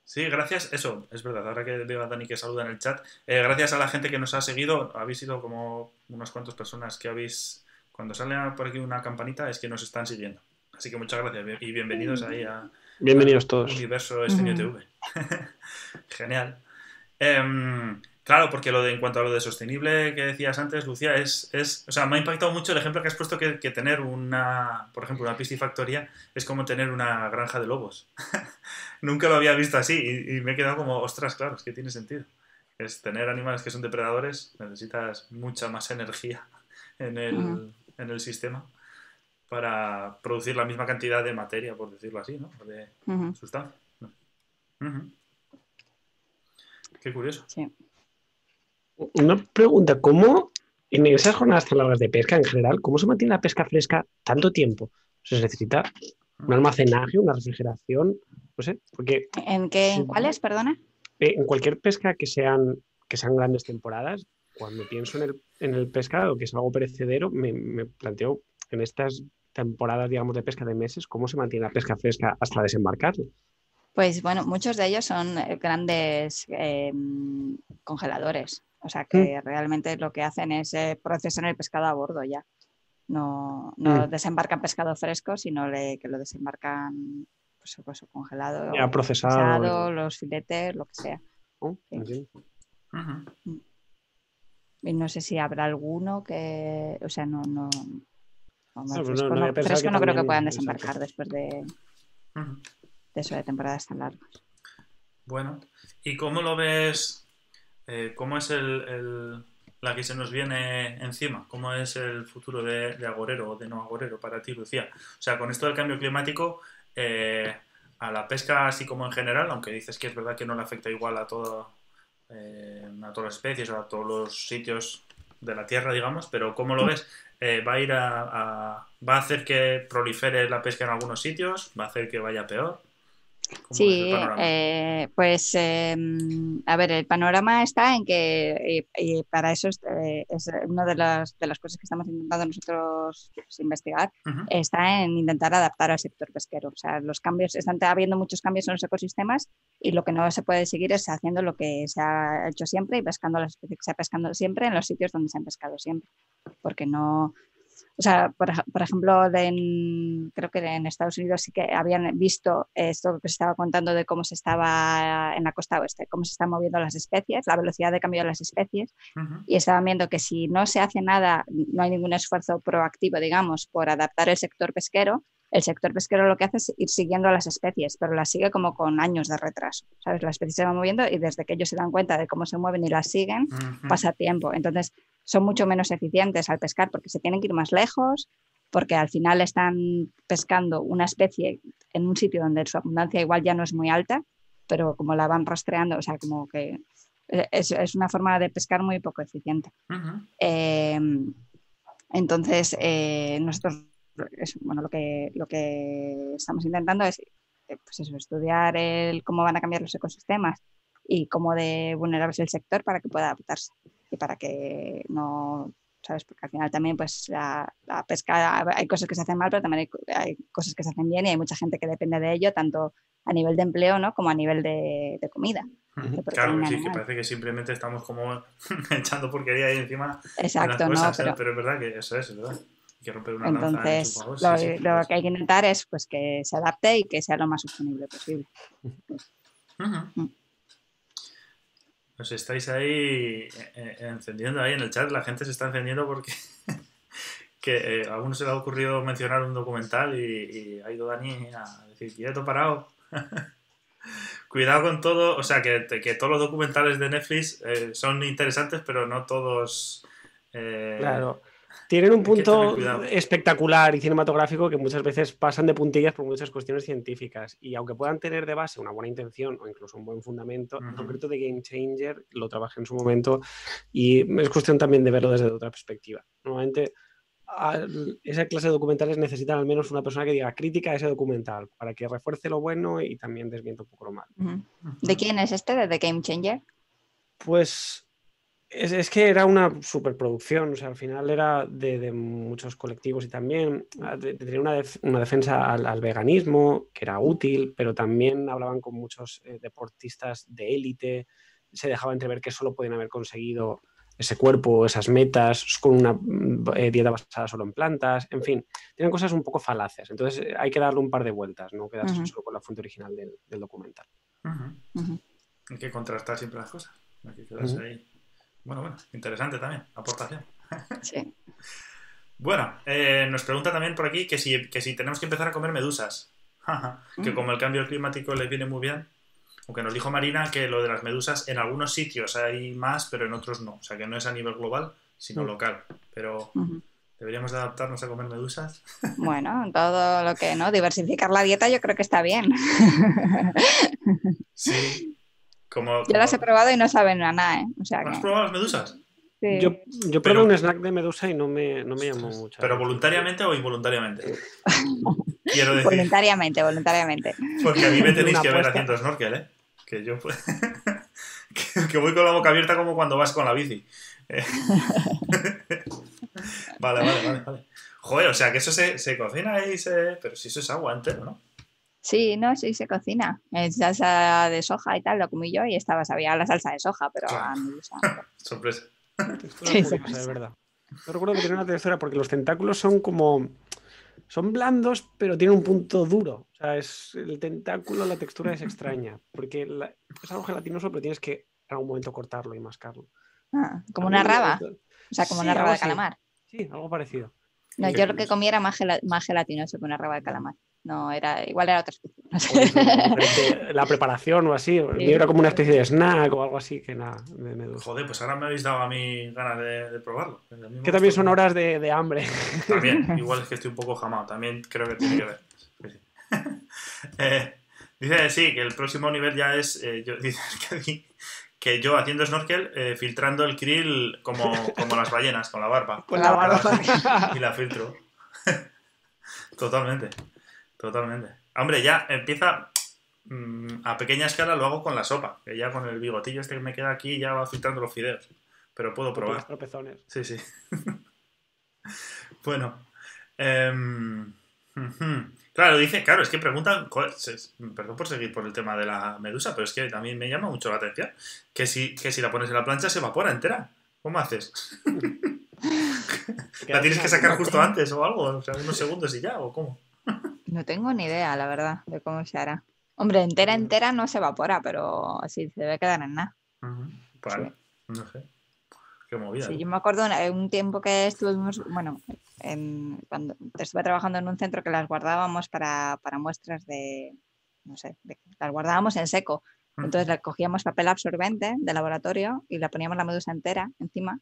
[SPEAKER 1] Sí, gracias. Eso, es verdad. Ahora que veo a Dani que saluda en el chat. eh, gracias a la gente que nos ha seguido. Habéis sido como unas cuantas personas que habéis. Cuando sale por aquí una campanita es que nos están siguiendo. Así que muchas gracias y bienvenidos ahí a
[SPEAKER 3] Bienvenidos todos.
[SPEAKER 1] Universo Escenio
[SPEAKER 2] Ujú.
[SPEAKER 1] TV. [laughs] Genial. Em, claro, porque lo de, en cuanto a lo de sostenible que decías antes, Lucía, es, es. O sea, me ha impactado mucho el ejemplo que has puesto que, que tener una. Por ejemplo, una piscifactoría es como tener una granja de lobos. [laughs] Nunca lo había visto así y, y me he quedado como, ostras, claro, es que tiene sentido. Es tener animales que son depredadores, necesitas mucha más energía [laughs] en el, en el sistema para producir la misma cantidad de materia, por decirlo así, ¿no? De sustancia. Qué curioso.
[SPEAKER 2] sí.
[SPEAKER 3] Una pregunta, ¿cómo en esas jornadas tan largas de pesca en general, cómo se mantiene la pesca fresca tanto tiempo? ¿Se necesita un almacenaje, una refrigeración? No sé, porque
[SPEAKER 2] ¿En qué? ¿En cuáles? Perdona.
[SPEAKER 3] eh, en cualquier pesca que sean, que sean grandes temporadas, cuando pienso en el, en el pescado, que es algo perecedero, me, me planteo en estas temporadas, digamos, de pesca de meses, cómo se mantiene la pesca fresca hasta desembarcarla.
[SPEAKER 2] Pues bueno, muchos de ellos son eh, grandes eh, congeladores. O sea que realmente lo que hacen es eh, procesan el pescado a bordo ya. No, no
[SPEAKER 3] Mm.
[SPEAKER 2] desembarcan pescado fresco, sino le- que lo desembarcan pues, pues, congelado,
[SPEAKER 3] Ya procesado.
[SPEAKER 2] procesado, los filetes, lo que sea.
[SPEAKER 3] Entiendo.
[SPEAKER 1] Ujú.
[SPEAKER 2] Y no sé si habrá alguno que, o sea, no, no, vamos,
[SPEAKER 3] No, no-
[SPEAKER 2] fresco
[SPEAKER 3] no
[SPEAKER 2] fresco
[SPEAKER 3] que
[SPEAKER 2] creo que puedan
[SPEAKER 3] exacto.
[SPEAKER 2] desembarcar después de, de eso de temporadas tan largas.
[SPEAKER 1] Bueno, ¿y cómo lo ves? Eh, ¿Cómo es el, la que se nos viene encima? ¿Cómo es el futuro de, agorero o de no agorero para ti, Lucía? O sea, con esto del cambio climático, eh, a la pesca así como en general, aunque dices que es verdad que no le afecta igual a, todo, eh, a todas las especies o a todos los sitios de la Tierra, digamos, pero ¿cómo lo ves? Eh, ¿Va a ir a- ¿Va a hacer que prolifere la pesca en algunos sitios? ¿Va a hacer que vaya peor? ¿Cómo es el
[SPEAKER 2] Sí, eh, pues eh, a ver, el panorama está en que y, y para eso es, eh, es una de las, de las cosas que estamos intentando nosotros pues, investigar, está en intentar adaptar al sector pesquero. O sea, los cambios, están habiendo muchos cambios en los ecosistemas y lo que no se puede seguir es haciendo lo que se ha hecho siempre y pescando las especies que se ha pescado siempre en los sitios donde se han pescado siempre. Porque no, o sea, por, por ejemplo, en- creo que en Estados Unidos sí que habían visto esto que se estaba contando de cómo se estaba en la costa oeste, cómo se están moviendo las especies, la velocidad de cambio de las especies,
[SPEAKER 1] Ujú.
[SPEAKER 2] y estaban viendo que si no se hace nada, no hay ningún esfuerzo proactivo, digamos, por adaptar el sector pesquero, el sector pesquero lo que hace es ir siguiendo a las especies, pero las sigue como con años de retraso, ¿sabes? Las especies se van moviendo y desde que ellos se dan cuenta de cómo se mueven y las siguen, pasa tiempo. Entonces, son mucho menos eficientes al pescar porque se tienen que ir más lejos, porque al final están pescando una especie en un sitio donde su abundancia igual ya no es muy alta, pero como la van rastreando, o sea, como que eh, es, es una forma de pescar muy poco eficiente. Eh, entonces, eh, nosotros, es- bueno, lo que, lo que estamos intentando es eh, pues eso, estudiar el, cómo van a cambiar los ecosistemas y cómo de vulnerable es el sector para que pueda adaptarse y para que no, ¿sabes? Porque al final también, pues, la, la pesca, hay cosas que se hacen mal, pero también hay, hay cosas que se hacen bien y hay mucha gente que depende de ello, tanto a nivel de empleo, ¿no? Como a nivel de, de comida. De
[SPEAKER 1] Claro, sí, que parece que simplemente estamos como [laughs] echando porquería ahí encima de
[SPEAKER 2] Exacto,
[SPEAKER 1] las
[SPEAKER 2] ¿no?
[SPEAKER 1] cosas, ¿eh?
[SPEAKER 2] Pero,
[SPEAKER 1] pero... es verdad que eso es, es verdad. Que romper una lanza en
[SPEAKER 2] Entonces,
[SPEAKER 1] su favor.
[SPEAKER 2] lo,
[SPEAKER 1] sí, sí,
[SPEAKER 2] lo
[SPEAKER 1] pues.
[SPEAKER 2] que hay que intentar es pues, que se adapte y que sea lo más sostenible posible. Mm.
[SPEAKER 1] Os estáis ahí eh, eh, encendiendo ahí en el chat, la gente se está encendiendo porque [laughs] que eh, a uno se le ha ocurrido mencionar un documental y, y ha ido Dani a decir, quieto parado. [laughs] Cuidado con todo, o sea, que, que todos los documentales de Netflix eh, son interesantes, pero no todos... eh,
[SPEAKER 3] Claro. Tienen un punto espectacular y cinematográfico que muchas veces pasan de puntillas por muchas cuestiones científicas. Y aunque puedan tener de base una buena intención o incluso un buen fundamento, en
[SPEAKER 1] Ujú.
[SPEAKER 3] concreto de Game Changer lo trabajé en su momento y es cuestión también de verlo desde otra perspectiva. Normalmente esa clase de documentales necesitan al menos una persona que diga crítica a ese documental para que refuerce lo bueno y también desmienta un poco lo malo.
[SPEAKER 2] ¿De quién es este? ¿De The Game Changer?
[SPEAKER 3] Pues es, que era una superproducción, o sea, al final era de, muchos colectivos y también ah, tenía una, defensa al, veganismo, que era útil, pero también hablaban con muchos eh, deportistas de élite, se dejaba entrever que solo podían haber conseguido ese cuerpo, esas metas, con una eh, dieta basada solo en plantas, en fin, tienen cosas un poco falaces. Entonces eh, hay que darle un par de vueltas, no quedarse solo con la fuente original del, documental.
[SPEAKER 1] Hay que contrastar siempre las cosas, hay que quedarse ahí. Bueno, bueno, interesante también, aportación. Sí. [laughs] bueno, eh, nos pregunta también por aquí que si, que si tenemos que empezar a comer medusas. [laughs] que mm. como el cambio climático les viene muy bien, aunque nos dijo Marina que lo de las medusas en algunos sitios hay más, pero en otros no. O sea que no es a nivel global, sino mm. local. Pero deberíamos adaptarnos a comer medusas. [laughs]
[SPEAKER 2] Bueno, todo lo que no, diversificar la dieta yo creo que está bien.
[SPEAKER 1] Sí. Como,
[SPEAKER 2] Yo las he probado y no saben a nada, ¿eh?
[SPEAKER 1] ¿Has probado las medusas?
[SPEAKER 3] Sí. Yo, yo probé un snack de medusa y no me, no me llamó mucho.
[SPEAKER 1] ¿Pero voluntariamente o involuntariamente? [laughs]
[SPEAKER 2] Quiero decir. Voluntariamente, voluntariamente.
[SPEAKER 1] Porque a mí me tenéis que ver haciendo snorkel, ¿eh? Que yo [laughs] que, voy con la boca abierta como cuando vas con la bici. Eh. [laughs] vale, vale, vale, vale. Joder, o sea que eso se, se cocina y se. Pero si eso es agua entero, ¿no?
[SPEAKER 2] Sí, no, sí se cocina. En salsa de soja y tal, lo comí yo y estaba, sabía la salsa de soja, pero a mí [laughs]
[SPEAKER 1] Sorpresa.
[SPEAKER 3] Sí, es verdad. Yo recuerdo que tiene una textura porque los tentáculos son como son blandos, pero tienen un punto duro. O sea, es el tentáculo, la textura es extraña, porque es algo gelatinoso, pero tienes que en algún momento cortarlo y mascarlo.
[SPEAKER 2] Ah, como una raba. O sea, como una raba de calamar.
[SPEAKER 3] Sí, algo parecido.
[SPEAKER 2] No, yo lo que comí era más, más gelatinoso que una raba de calamar. No, era, igual era otra especie. [laughs]
[SPEAKER 3] la preparación o así, era como una especie de snack o algo así que nada,
[SPEAKER 1] Joder, pues ahora me habéis dado a mí ganas de, probarlo.
[SPEAKER 3] Que también son horas de, hambre.
[SPEAKER 1] También, [laughs] igual es que estoy un poco jamado, también creo que tiene que ver. [laughs] Eh, dice, sí, que el próximo nivel ya es, eh, yo, dice que, yo haciendo snorkel, eh, filtrando el krill como, como las ballenas, con la barba.
[SPEAKER 2] Con la barba.
[SPEAKER 1] Y la filtro. Totalmente. Totalmente. Hombre, ya empieza mm, a pequeña escala, lo hago con la sopa, que ya con el bigotillo este que me queda aquí ya va filtrando los fideos. Pero puedo probar.
[SPEAKER 3] tropezones.
[SPEAKER 1] Sí, sí. [laughs] bueno. Em, [laughs] claro, dice, claro, es que preguntan, perdón por seguir por el tema de la medusa, pero es que también me llama mucho la atención que si, que si la pones en la plancha se evapora entera. ¿Cómo haces? [laughs] ¿La tienes que sacar justo antes o algo? O sea, unos segundos y ya, ¿o cómo? [laughs]
[SPEAKER 2] No tengo ni idea, la verdad, de cómo se hará. Hombre, entera, entera no se evapora, pero sí, se debe quedar en nada.
[SPEAKER 1] Vale, no sé. Qué movida.
[SPEAKER 2] Sí, yo me acuerdo un tiempo que estuvimos, bueno, cuando estuve trabajando en un centro que las guardábamos para, muestras de, no sé, las guardábamos en seco. Entonces le cogíamos papel absorbente de laboratorio y le poníamos la medusa entera encima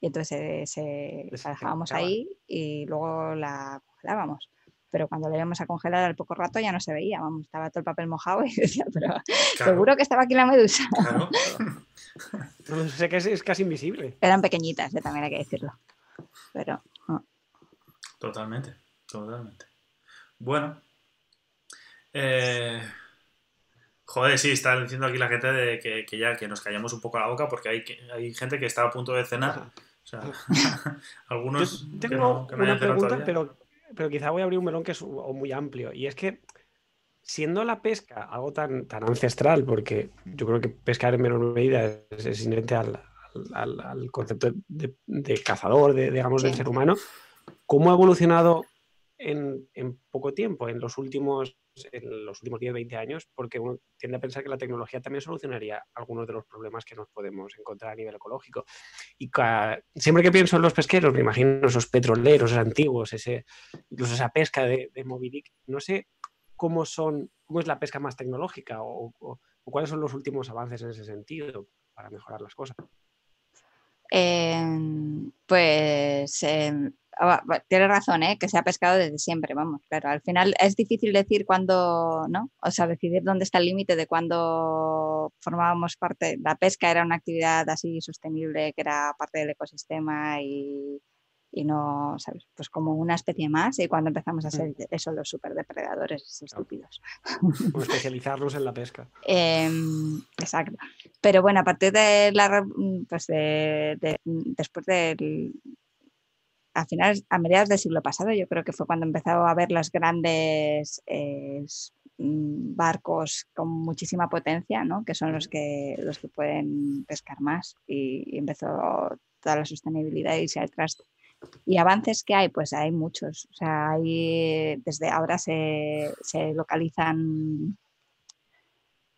[SPEAKER 2] y entonces se, la dejábamos ahí y luego la congelábamos pero cuando le íbamos a congelar al poco rato ya no se veía, vamos, estaba todo el papel mojado [laughs] y decía, pero seguro que estaba aquí la medusa. Claro. [laughs]
[SPEAKER 3] sé que es, casi invisible.
[SPEAKER 2] Eran pequeñitas, eh, también hay que decirlo. Pero.
[SPEAKER 1] Totalmente, totalmente. Bueno. Eh, joder, sí, está diciendo aquí la gente de que, ya que nos callamos un poco la boca porque hay, hay gente que está a punto de cenar. O sea, [laughs] algunos.
[SPEAKER 3] tengo una pregunta, pero pero quizá voy a abrir un melón que es muy amplio. Y es que, siendo la pesca algo tan, tan ancestral, porque yo creo que pescar en menor medida es, inherente al, concepto de, cazador, de, digamos, del ser humano, ¿cómo ha evolucionado en, en poco tiempo, en los últimos en los últimos 10, 20 años, porque uno tiende a pensar que la tecnología también solucionaría algunos de los problemas que nos podemos encontrar a nivel ecológico. Y siempre que pienso en los pesqueros, me imagino esos petroleros antiguos, ese, incluso esa pesca de, de Moby Dick, no sé cómo son, cómo es la pesca más tecnológica o, cuáles son los últimos avances en ese sentido para mejorar las cosas.
[SPEAKER 2] Em, pues Ah, tiene razón, ¿eh? que se ha pescado desde siempre, vamos, pero al final es difícil decir cuándo, ¿no? O sea, decidir dónde está el límite de cuándo formábamos parte, la pesca era una actividad así sostenible, que era parte del ecosistema y, y no, ¿sabes? Pues como una especie más y cuando empezamos a ser eso los superdepredadores estúpidos.
[SPEAKER 3] O especializarnos en la pesca. [laughs]
[SPEAKER 2] Em, exacto. Pero bueno, a partir de la, pues de, después del, a finales, a mediados del siglo pasado, yo creo que fue cuando empezó a haber los grandes eh, mm, barcos con muchísima potencia, ¿no? que son los que, los que pueden pescar más y, empezó toda la sostenibilidad y se traste. Y avances que hay, pues hay muchos. O sea, hay, desde ahora se, se localizan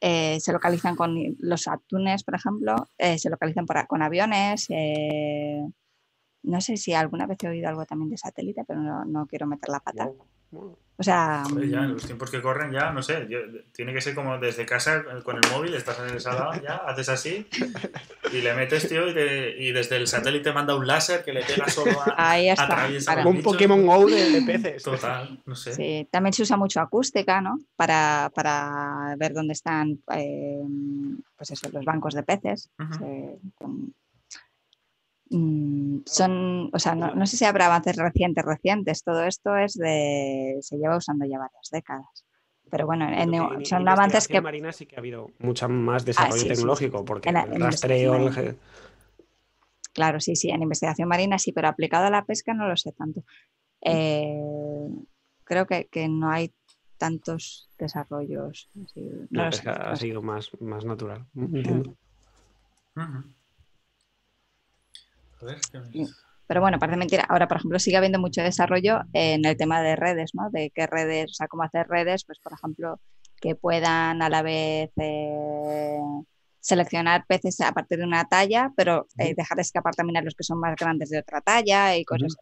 [SPEAKER 2] eh, se localizan con los atunes, por ejemplo, eh, se localizan por, con aviones. Eh, no sé si alguna vez he oído algo también de satélite, pero no, quiero meter la pata. O sea.
[SPEAKER 1] ya, en mm, los tiempos que corren, ya, no sé. tiene que ser como desde casa eh, con el móvil, estás en el salón, ya, [laughs] haces así y le metes, tío, y, desde el satélite manda un láser que le pega solo a.
[SPEAKER 2] Ahí está.
[SPEAKER 3] un Pokémon Go de, [laughs] peces.
[SPEAKER 1] Total, no sé.
[SPEAKER 2] Sí, también se usa mucho acústica, ¿no? Para, para ver dónde están, eh, pues eso, los bancos de peces. Mm, son, o sea, no, sé si habrá avances recientes, recientes. Todo esto es de, se lleva usando ya varias décadas. Pero bueno, son avances que...
[SPEAKER 3] Marina sí que ha habido mucho más ah, desarrollo tecnológico, porque el rastreo...
[SPEAKER 2] Claro, sí, sí, en investigación marina sí, pero aplicado a la pesca no lo sé tanto. Eh, creo que, no hay tantos desarrollos.
[SPEAKER 3] la pesca ha sido más, más natural. Entiendo.
[SPEAKER 2] Pero bueno, parece mentira. Ahora, por ejemplo, sigue habiendo mucho desarrollo en el tema de redes, ¿no? De qué redes, o sea, cómo hacer redes, pues por ejemplo, que puedan a la vez eh, seleccionar peces a partir de una talla, pero eh, dejar escapar también a los que son más grandes de otra talla y cosas.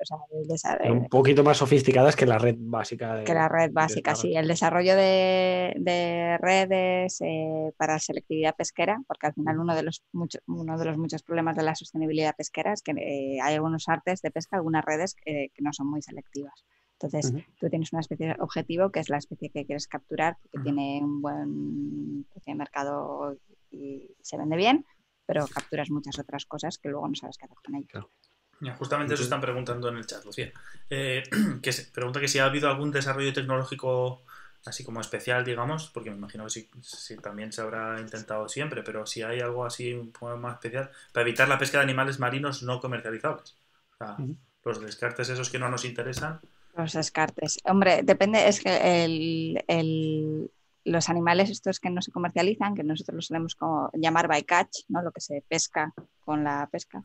[SPEAKER 3] un poquito más sofisticadas que la red básica.
[SPEAKER 2] que la red básica, sí. El desarrollo de, redes eh, para selectividad pesquera, porque al final uno de los muchos, uno de los muchos problemas de la sostenibilidad pesquera es que eh, hay algunos artes de pesca, algunas redes que no son muy selectivas. Entonces, tú tienes una especie objetivo que es la especie que quieres capturar, que tiene un buen mercado y se vende bien, pero capturas muchas otras cosas que luego no sabes qué hacer con ellas.
[SPEAKER 1] justamente eso están preguntando en el chat, Lucía. Eh, [clears throat] que se pregunta que si ha habido algún desarrollo tecnológico así como especial, digamos, porque me imagino que sí, también se habrá intentado siempre, pero si hay algo así un poco más especial, para evitar la pesca de animales marinos no comercializables. O sea, los descartes esos que no nos interesan.
[SPEAKER 2] Los descartes. Hombre, depende, es que el, los animales estos que no se comercializan, que nosotros los solemos llamar by catch, ¿no? lo que se pesca con la pesca.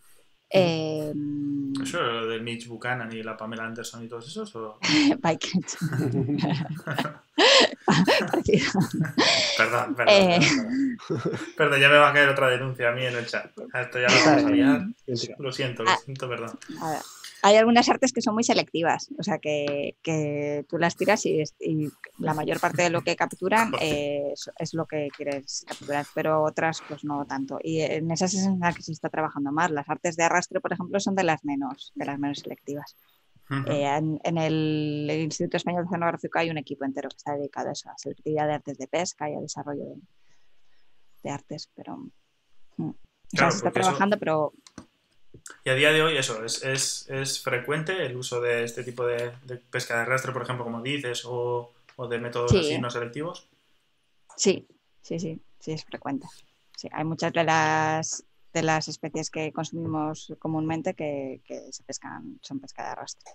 [SPEAKER 2] Eh,
[SPEAKER 1] ¿Eso lo de Mitch Buchanan y la Pamela Anderson y todos esos? O... [laughs]
[SPEAKER 2] by catch. [laughs]
[SPEAKER 1] perdón, perdón, eh... perdón, ya me va a caer otra denuncia a mí en el chat. Esto ya lo vamos a liar. Lo siento, lo siento, perdón. A ver
[SPEAKER 2] hay algunas artes que son muy selectivas, o sea que, tú las tiras y, la mayor parte de lo que capturan es, lo que quieres capturar, pero otras pues no tanto. Y en esas es en las que se está trabajando más. Las artes de arrastre, por ejemplo, son de las menos, de las menos selectivas. Eh, en, el, Instituto Español de Oceanográfico hay un equipo entero que está dedicado a eso, a selectividad de artes de pesca y a desarrollo de, artes, pero mm, se está trabajando, pero
[SPEAKER 1] y a día de hoy eso, es, es, es frecuente el uso de este tipo de, pesca de arrastre, por ejemplo, como dices, o, o de métodos así no selectivos.
[SPEAKER 2] Sí, sí, sí, sí, es frecuente. Sí, hay muchas de las, de las especies que consumimos comúnmente que, que se pescan, son pesca de arrastre.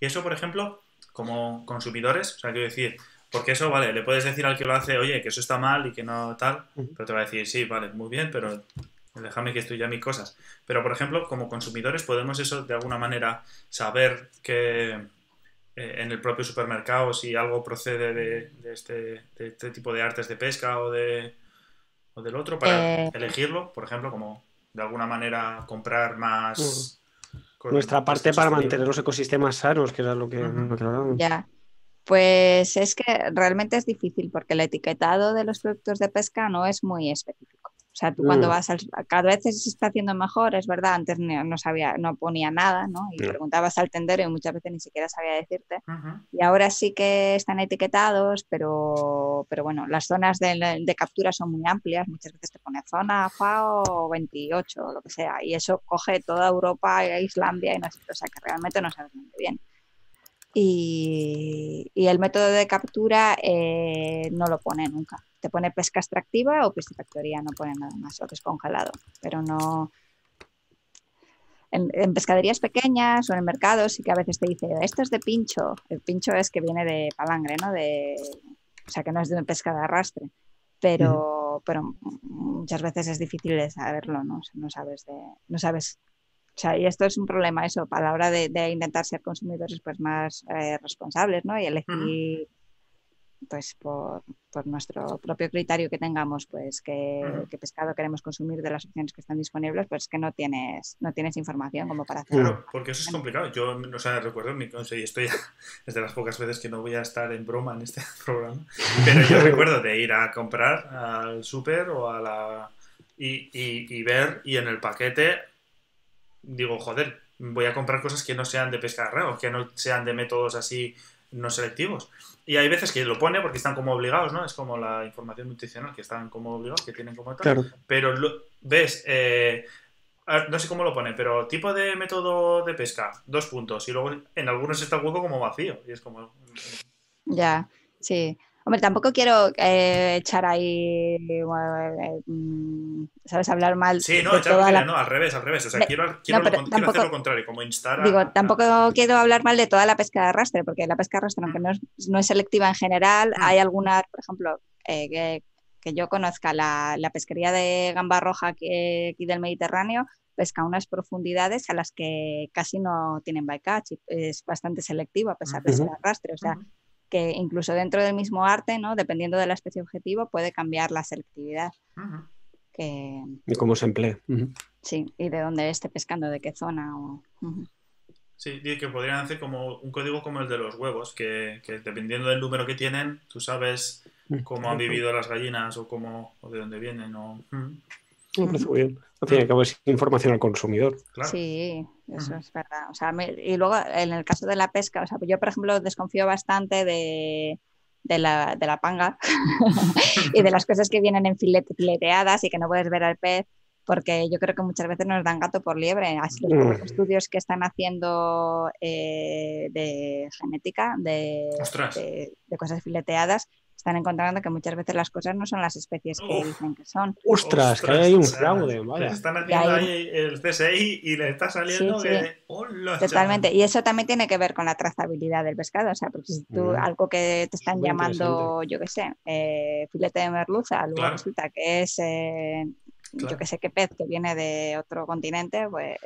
[SPEAKER 1] Y eso, por ejemplo, como consumidores, o sea, quiero decir, porque eso, vale, le puedes decir al que lo hace, oye, que eso está mal y que no tal, pero te va a decir, sí, vale, muy bien, pero déjame que ya mis cosas. Pero, por ejemplo, como consumidores podemos eso de alguna manera saber que eh, en el propio supermercado si algo procede de, este, este, tipo de artes de pesca o, de, o del otro para eh. elegirlo, por ejemplo, como de alguna manera comprar más...
[SPEAKER 3] Nuestra parte para mantener los ecosistemas sanos, que era lo que,
[SPEAKER 2] Ya. Pues es que realmente es difícil porque el etiquetado de los productos de pesca no es muy específico. O sea, tú cuando
[SPEAKER 3] Mm.
[SPEAKER 2] vas al... Cada vez se está haciendo mejor, es verdad, antes no, no sabía, no ponía nada, ¿no? Y
[SPEAKER 3] No.
[SPEAKER 2] preguntabas al tendero y muchas veces ni siquiera sabía decirte.
[SPEAKER 1] Ujú.
[SPEAKER 2] Y ahora sí que están etiquetados, pero, pero bueno, las zonas de, de captura son muy amplias. Muchas veces te pone zona FAO 28 o lo que sea. Y eso coge toda Europa e Islandia y no sé, o sea que realmente no sabes dónde viene. Y, y el método de captura eh, no lo pone nunca. Te pone pesca extractiva o piscifactoría, no pone nada más, o descongelado. Pero no, en, en pescaderías pequeñas o en mercados sí que a veces te dice, esto es de pincho. El pincho es que viene de palangre, ¿no? De, o sea, que no es de pesca de arrastre. Pero, pero muchas veces es difícil de saberlo, ¿no? O sea, no sabes de, no sabes. O sea, y esto es un problema eso, a la hora de, de intentar ser consumidores pues más eh, responsables, ¿no? Y elegir pues por, por, nuestro propio criterio que tengamos, pues qué, pescado queremos consumir de las opciones que están disponibles, pues que no tienes, no tienes información como para hacer.
[SPEAKER 1] Claro, porque eso es complicado. Yo, no sé, recuerdo, mi, o sea, y estoy [laughs] es de las pocas veces que no voy a estar en broma en este [laughs] programa, pero yo recuerdo de ir a comprar al súper o a la... Y, y, y ver, y en el paquete, digo, joder, voy a comprar cosas que no sean de pesca de arreo, que no sean de métodos así no selectivos. Y hay veces que lo pone porque están como obligados, ¿no? Es como la información nutricional, que están como obligados, que tienen como tal.
[SPEAKER 3] Claro.
[SPEAKER 1] Pero lo- ves, eh, no sé cómo lo pone, pero tipo de método de pesca, dos puntos. Y luego en algunos está el hueco como vacío. Y es como.
[SPEAKER 2] Ya, sí. Hombre, tampoco quiero eh, echar ahí, eh, mm, ¿sabes? Hablar mal
[SPEAKER 1] Sí, no, echar
[SPEAKER 2] la
[SPEAKER 1] no, al revés, al revés. O sea,
[SPEAKER 2] De-
[SPEAKER 1] quiero, quiero,
[SPEAKER 2] no,
[SPEAKER 1] lo con- quiero
[SPEAKER 2] tampoco-
[SPEAKER 1] hacer lo contrario, como instar a.
[SPEAKER 2] Digo,
[SPEAKER 1] a-
[SPEAKER 2] tampoco quiero hablar mal de toda la pesca de arrastre, porque la pesca de arrastre, aunque no es, no es selectiva en general,
[SPEAKER 1] Mm.
[SPEAKER 2] hay algunas, por ejemplo, eh, que, que yo conozca, la, la pesquería de gamba roja aquí, aquí del Mediterráneo pesca unas profundidades a las que casi no tienen bycatch, y es bastante selectiva a pesar de ser arrastre, o sea,
[SPEAKER 1] Ujú.
[SPEAKER 2] Que incluso dentro del mismo arte, ¿no? dependiendo de la especie objetivo, puede cambiar la selectividad.
[SPEAKER 1] Ujú.
[SPEAKER 2] Que,
[SPEAKER 3] Y cómo se emplea.
[SPEAKER 2] Sí, y de dónde esté pescando, de qué zona. O.
[SPEAKER 1] Sí, que podrían hacer como un código como el de los huevos, que, que dependiendo del número que tienen, tú sabes cómo han vivido las gallinas o cómo o de dónde vienen. O...
[SPEAKER 3] Me parece muy bien. Al fin y al cabo es información al consumidor.
[SPEAKER 1] Claro.
[SPEAKER 2] Sí, eso es verdad. O sea, me- y luego en el caso de la pesca, o sea, yo por ejemplo desconfío bastante de, de la, de la panga [laughs] y de las cosas que vienen en filete- fileteadas y que no puedes ver al pez, porque yo creo que muchas veces nos dan gato por liebre. Así los pocos
[SPEAKER 3] Mm.
[SPEAKER 2] estudios que están haciendo eh, de genética, de, de cosas fileteadas, están encontrando que muchas veces las cosas no son las especies que
[SPEAKER 1] Uf.
[SPEAKER 2] dicen que son.
[SPEAKER 3] ¡Ostras! que hay un fraude, vaya.
[SPEAKER 1] Están haciendo
[SPEAKER 2] ahí-
[SPEAKER 1] ahí el CSI y le está saliendo
[SPEAKER 2] Sí, sí.
[SPEAKER 1] que. ¡Hola,
[SPEAKER 2] Totalmente.
[SPEAKER 1] chaval!
[SPEAKER 2] Y eso también tiene que ver con la trazabilidad del pescado. O sea, porque si tú
[SPEAKER 3] Mm.
[SPEAKER 2] algo que te están llamando, yo qué sé, eh, filete de merluza, luego
[SPEAKER 1] Claro.
[SPEAKER 2] resulta que es, eh,
[SPEAKER 1] Claro.
[SPEAKER 2] yo que sé qué pez que viene de otro continente, pues.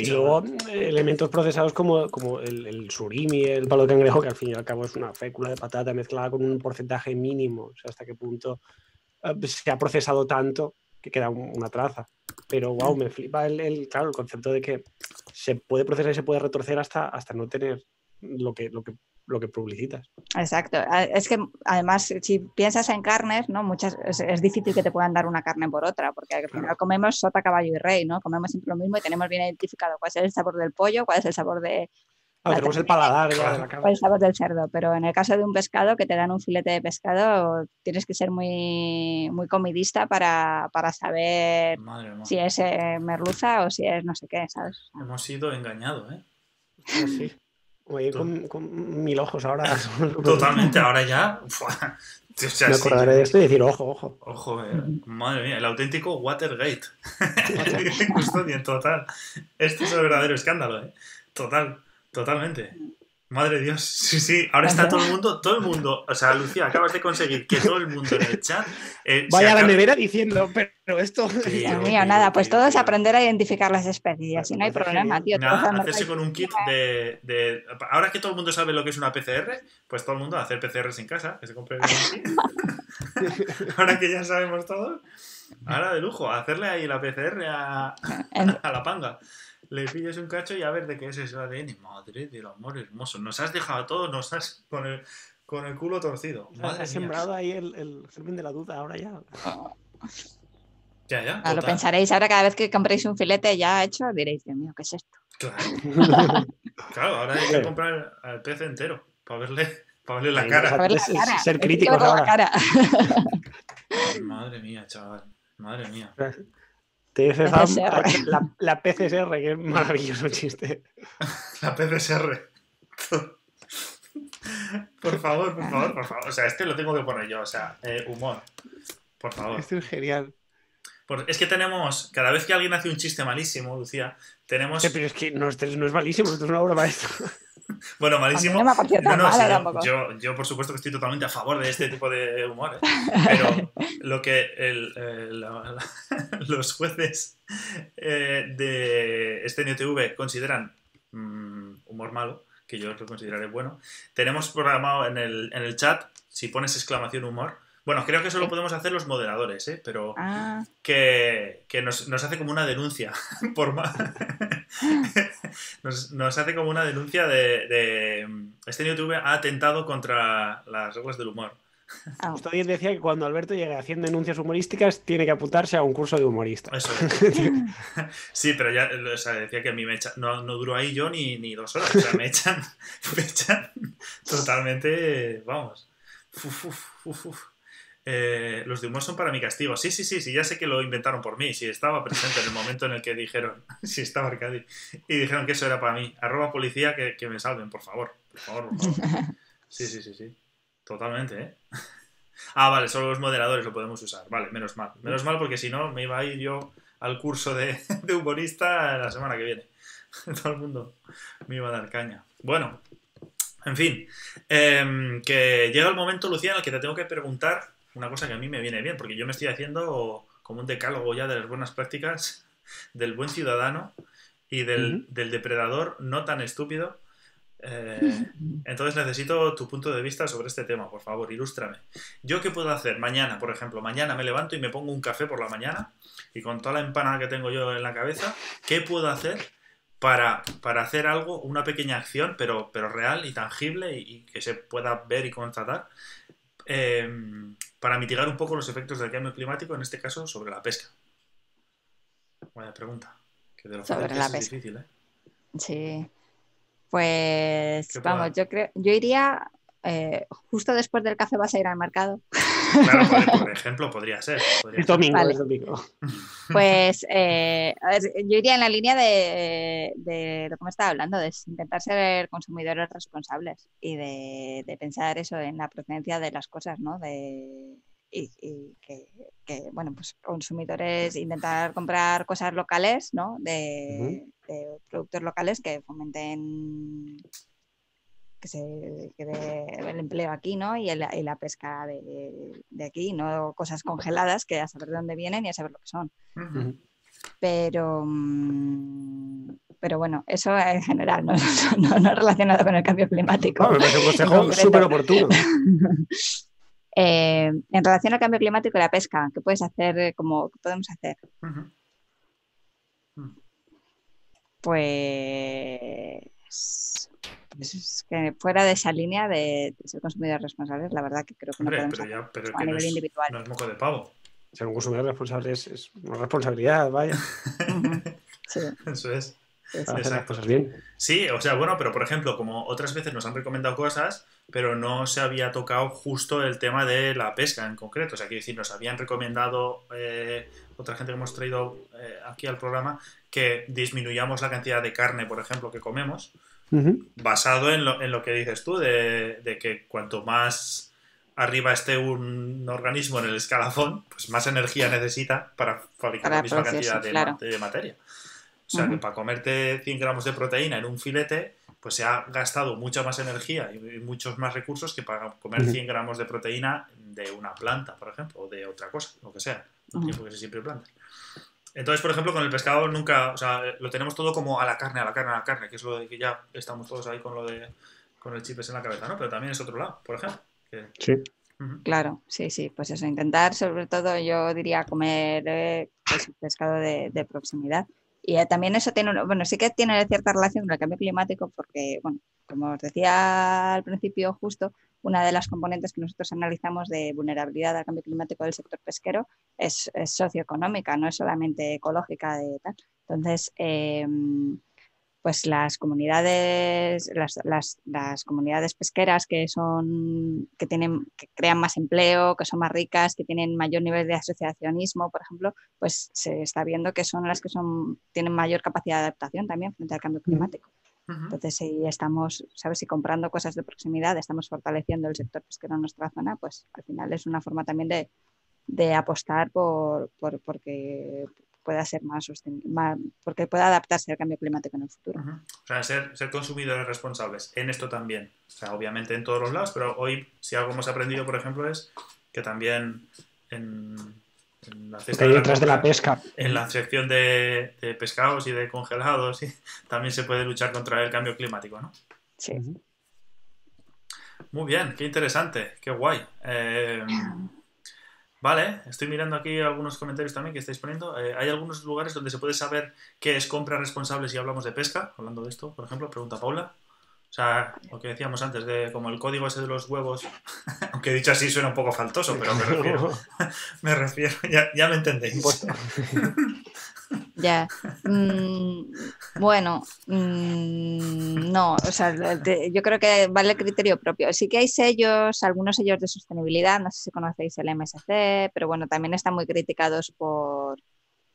[SPEAKER 3] Y luego eh, elementos procesados como, como el, surimi, el palo de cangrejo, que al fin y al cabo es una fécula de patata mezclada con un porcentaje mínimo. O sea, hasta qué punto eh, se ha procesado tanto que queda un- una traza. Pero wow, me flipa el, el- claro, el concepto de que se puede procesar y se puede retorcer hasta, hasta no tener lo que, lo que, lo que publicitas.
[SPEAKER 2] exacto. Es que además, si piensas en carnes, ¿no? Muchas, es, es difícil que te puedan dar una carne por otra, porque al final comemos sota, caballo y rey, ¿no? Comemos siempre lo mismo y tenemos bien identificado cuál es el sabor del pollo, cuál es el sabor de,
[SPEAKER 3] Ah, tenemos el paladar ya de la
[SPEAKER 1] Claro.
[SPEAKER 3] carne.
[SPEAKER 2] cuál es el sabor del cerdo, pero en el caso de un pescado que te dan un filete de pescado, tienes que ser muy, muy comidista para, para saber
[SPEAKER 1] Madre
[SPEAKER 2] si es eh, merluza o si es no sé qué, ¿sabes?
[SPEAKER 1] Hemos sido engañados, ¿eh?
[SPEAKER 3] Ah, sí. Oye, con, con mil ojos ahora. [laughs] [laughs]
[SPEAKER 1] Totalmente, ahora ya. [laughs] ¡fua! O sea,
[SPEAKER 3] Me
[SPEAKER 1] sí.
[SPEAKER 3] acordaré de esto y decir, ojo, ojo.
[SPEAKER 1] Ojo, eh, madre mía, el auténtico Watergate. Custodia, total. Este es el verdadero escándalo, ¿eh? Total, totalmente. Madre de Dios, sí, sí, ahora está todo el mundo, todo el mundo, o sea, Lucía, acabas de conseguir que todo el mundo en el chat eh,
[SPEAKER 3] Vaya a la nevera diciendo, pero esto.
[SPEAKER 2] Dios mío, nada, pues
[SPEAKER 1] tío,
[SPEAKER 2] todo es
[SPEAKER 1] tío.
[SPEAKER 2] aprender a identificar las especies así no hay
[SPEAKER 3] parece
[SPEAKER 2] problema,
[SPEAKER 3] genial.
[SPEAKER 2] tío.
[SPEAKER 1] Nada, hacerse con un kit de, de- Ahora que todo el mundo sabe lo que es una PCR, pues todo el mundo a hacer PCRs en casa, que se compre un kit. [laughs] ahora que ya sabemos todo, ahora de lujo, hacerle ahí la PCR a, a la panga. Le pilles un cacho y a ver de qué es ese ADN. Madre del amor hermoso. Nos has dejado todo, nos has con el, con el culo torcido. Madre
[SPEAKER 3] Has
[SPEAKER 1] mía.
[SPEAKER 3] sembrado ahí el, el germen de la duda ahora ya.
[SPEAKER 1] Ya, ya.
[SPEAKER 2] Ah, lo pensaréis ahora cada vez que compréis un filete ya hecho, diréis, Dios mío, ¿qué es esto?
[SPEAKER 1] Claro. Claro, ahora hay que comprar al pez entero para verle, para verle la cara.
[SPEAKER 3] exacto.
[SPEAKER 2] A ver la cara.
[SPEAKER 3] ser críticos
[SPEAKER 2] verle la
[SPEAKER 3] ahora.
[SPEAKER 2] cara.
[SPEAKER 1] Madre mía, chaval. Madre mía.
[SPEAKER 3] La, la PCSR, que es maravilloso chiste. [laughs]
[SPEAKER 1] La PCSR. Por favor, por favor, por favor. O sea, este lo tengo que poner yo. O sea, eh, humor. Por favor.
[SPEAKER 3] Esto es genial.
[SPEAKER 1] Por- es que tenemos, cada vez que alguien hace un chiste malísimo, Lucía, tenemos.
[SPEAKER 3] Sí, pero es que no, esto no es malísimo, esto es una obra maestra.
[SPEAKER 1] Bueno, malísimo.
[SPEAKER 2] no
[SPEAKER 1] sí, yo- yo, por supuesto, que estoy totalmente a favor de este tipo de humor. ¿eh? [laughs] Pero lo que el- el- la- la- [laughs] los jueces eh, de este NTV consideran mm, humor malo, que yo lo consideraré bueno, tenemos programado en el, en el chat, si pones exclamación humor, bueno, creo que eso lo podemos hacer los moderadores, ¿eh? pero
[SPEAKER 2] Ah,
[SPEAKER 1] que, que nos, nos hace como una denuncia [laughs] por ma- [laughs] nos, nos hace como una denuncia de, de este YouTube ha atentado contra las reglas del humor.
[SPEAKER 2] ah,
[SPEAKER 3] ayer decía que cuando Alberto llegue a 100 denuncias humorísticas, tiene que apuntarse a un curso de humorista.
[SPEAKER 1] Eso es. [laughs] Sí, pero ya o sea, decía que a mí me echan, no, no duró ahí yo ni, ni dos horas, o sea, me echan, me echan totalmente, vamos. Uf, uf, uf, uf. Eh, los de humor son para mi castigo. Sí, sí, sí, sí, ya sé que lo inventaron por mí. Sí, estaba presente en el momento en el que dijeron, [laughs] sí, estaba Arcadi, y dijeron que eso era para mí. Arroba policía que, que me salven, por favor. Por favor, por favor. [laughs] Sí, sí, sí, sí. Totalmente, ¿eh? [laughs] Ah, vale, solo los moderadores lo podemos usar. Vale, menos mal. Menos mal porque si no me iba a ir yo al curso de, de humorista la semana que viene. Todo el mundo me iba a dar caña. Bueno, en fin, em, que llega el momento, Lucía, en el que te tengo que preguntar una cosa que a mí me viene bien, porque yo me estoy haciendo como un decálogo ya de las buenas prácticas [laughs] del buen ciudadano y del, del depredador no tan estúpido. Eh, [laughs] entonces necesito tu punto de vista sobre este tema, por favor, ilústrame. ¿Yo qué puedo hacer mañana, por ejemplo? Mañana me levanto y me pongo un café por la mañana y con toda la empanada que tengo yo en la cabeza, ¿qué puedo hacer para, para hacer algo, una pequeña acción, pero, pero real y tangible y, y que se pueda ver y constatar, eh, para mitigar un poco los efectos del cambio climático, en este caso sobre la pesca? Vaya pregunta. Que de lo
[SPEAKER 2] Sobre la
[SPEAKER 1] es, es
[SPEAKER 2] pesca.
[SPEAKER 1] difícil, ¿eh?
[SPEAKER 2] sí. Pues
[SPEAKER 1] ¿Qué
[SPEAKER 2] vamos,
[SPEAKER 1] pueda?
[SPEAKER 2] yo creo, yo iría eh, justo después del café vas a ir al mercado. [laughs]
[SPEAKER 1] Claro, por, por ejemplo, podría ser. podría
[SPEAKER 3] Es
[SPEAKER 1] ser.
[SPEAKER 3] domingo,
[SPEAKER 2] Vale.
[SPEAKER 3] es domingo. [laughs]
[SPEAKER 2] Pues eh, a ver, yo iría en la línea de, de lo que me estaba hablando, de intentar ser consumidores responsables y de, de pensar eso en la procedencia de las cosas, ¿no? De, y, y que, que, bueno, pues consumidores, intentar comprar cosas locales, ¿no? De, de productos locales que fomenten que se que dé el empleo aquí, ¿no? Y, el- y la pesca de, de aquí, no cosas congeladas que a saber de dónde vienen y a saber lo que son. Pero, mm, pero bueno, eso en general, no, [laughs] no, no relacionado con el cambio climático.
[SPEAKER 3] Me parece un consejo [laughs] súper oportuno. [laughs]
[SPEAKER 2] Eh, en relación al cambio climático y la pesca, ¿qué puedes hacer? eh, Como, ¿Qué podemos hacer? Pues es que fuera de esa línea de, de ser consumidores responsables, la verdad que creo que no
[SPEAKER 1] Hombre,
[SPEAKER 2] podemos
[SPEAKER 1] pero,
[SPEAKER 2] hacer
[SPEAKER 1] ya, pero es
[SPEAKER 2] a
[SPEAKER 1] que no
[SPEAKER 2] nivel
[SPEAKER 1] es,
[SPEAKER 2] individual.
[SPEAKER 1] no es moco de pavo.
[SPEAKER 3] Ser un consumidor responsable es, es una responsabilidad, vaya.
[SPEAKER 2] Sí, [laughs]
[SPEAKER 1] Eso es.
[SPEAKER 3] Hacer las cosas bien.
[SPEAKER 1] Sí, o sea, bueno, pero por ejemplo, como otras veces nos han recomendado cosas, pero no se había tocado justo el tema de la pesca en concreto. O sea, quiero decir, nos habían recomendado eh, otra gente que hemos traído eh, aquí al programa que disminuyamos la cantidad de carne, por ejemplo, que comemos,
[SPEAKER 3] Ujú.
[SPEAKER 1] basado en lo, en lo que dices tú, de, de que cuanto más arriba esté un organismo en el escalafón, pues más energía necesita para fabricar
[SPEAKER 2] Para
[SPEAKER 1] la misma cantidad de,
[SPEAKER 2] claro.
[SPEAKER 1] de materia. O sea, que
[SPEAKER 2] Ujú.
[SPEAKER 1] para comerte 100 gramos de proteína en un filete, pues se ha gastado mucha más energía y muchos más recursos que para comer
[SPEAKER 3] Ujú.
[SPEAKER 1] 100 gramos de proteína de una planta, por ejemplo, o de otra cosa, lo que sea. No
[SPEAKER 2] Ujú.
[SPEAKER 1] tiene por qué ser siempre plantas. Entonces, por ejemplo, con el pescado nunca, o sea, lo tenemos todo como a la carne, a la carne, a la carne, que es lo de que ya estamos todos ahí con lo de con el chipes en la cabeza, ¿no? Pero también es otro lado, por ejemplo. que-
[SPEAKER 3] Sí.
[SPEAKER 2] Claro, sí, sí, pues eso, intentar sobre todo yo diría comer eh, pues, pescado de, de proximidad. Y eh, también eso tiene, bueno, sí que tiene cierta relación con el cambio climático porque, bueno, como os decía al principio justo, una de las componentes que nosotros analizamos de vulnerabilidad al cambio climático del sector pesquero es, socioeconómica, no es solamente ecológica de tal. Entonces, em, pues las comunidades, las, comunidades pesqueras que son, que tienen, que crean más empleo, que son más ricas, que tienen mayor nivel de asociacionismo, por ejemplo, pues se está viendo que son las que son, tienen mayor capacidad de adaptación también frente al cambio climático. Entonces, si estamos, ¿sabes? Si comprando cosas de proximidad, estamos fortaleciendo el sector pesquero en nuestra zona, pues al final es una forma también de, apostar por, por, porque pueda ser más sostenible, porque pueda adaptarse al cambio climático en el futuro.
[SPEAKER 1] O sea, ser, ser consumidores responsables en esto también. O sea, obviamente en todos los lados, pero hoy si algo hemos aprendido, por ejemplo, es que también en,
[SPEAKER 3] la detrás de, la pesca.
[SPEAKER 1] En la sección de, pescados y de congelados [laughs] también se puede luchar contra el cambio climático, ¿no?
[SPEAKER 2] Sí.
[SPEAKER 1] Muy bien, qué interesante, qué guay. Eh, Vale, estoy mirando aquí algunos comentarios también que estáis poniendo. Eh, hay algunos lugares donde se puede saber qué es compra responsable si hablamos de pesca. Hablando de esto, por ejemplo, pregunta Paula. O sea, lo que decíamos antes, de como el código ese de los huevos, [laughs] aunque dicho así suena un poco faltoso, pero me refiero, [laughs] me refiero ya, ya me entendéis. [laughs]
[SPEAKER 2] Ya. Mm, bueno, mm, no, o sea, yo creo que vale el criterio propio. Sí que hay sellos, algunos sellos de sostenibilidad, no sé si conocéis el MSC, pero bueno, también están muy criticados por,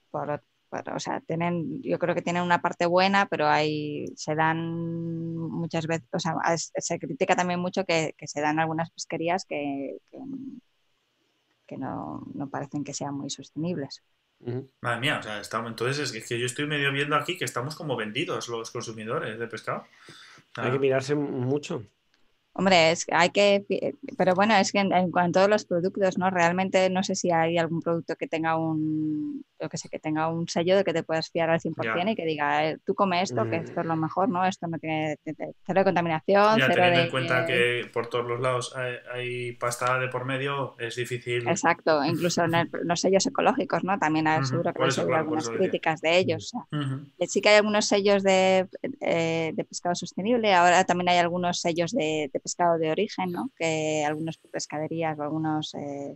[SPEAKER 2] por, o sea, tienen, yo creo que tienen una parte buena, pero hay, se dan muchas veces, o sea, se critica también mucho que, se dan algunas pesquerías que, que, no, no parecen que sean muy sostenibles.
[SPEAKER 1] Madre mía, o sea, estamos, entonces es que yo estoy medio viendo aquí que estamos como vendidos los consumidores de pescado.
[SPEAKER 3] Hay que mirarse mucho.
[SPEAKER 2] Hombre, es, hay que, pero bueno, es que en, cuanto a los productos, ¿no? Realmente no sé si hay algún producto que tenga un, yo que sé, que tenga un sello de que te puedas fiar al 100% y que diga, eh, tú comes esto, que esto es lo mm. mejor, ¿no? Esto no tiene cero de contaminación,
[SPEAKER 1] ya,
[SPEAKER 2] cero
[SPEAKER 1] teniendo en cuenta que por todos los lados hay, pasta de por medio, es difícil.
[SPEAKER 2] Exacto, [laughs] incluso en los sellos ecológicos, ¿no? También hay, seguro que hay algunas críticas de ellos. Sí que hay algunos sellos de, eh, de, pescado sostenible, ahora también hay algunos sellos de, de pescado de origen, ¿no? Que algunas pescaderías o algunos... Eh,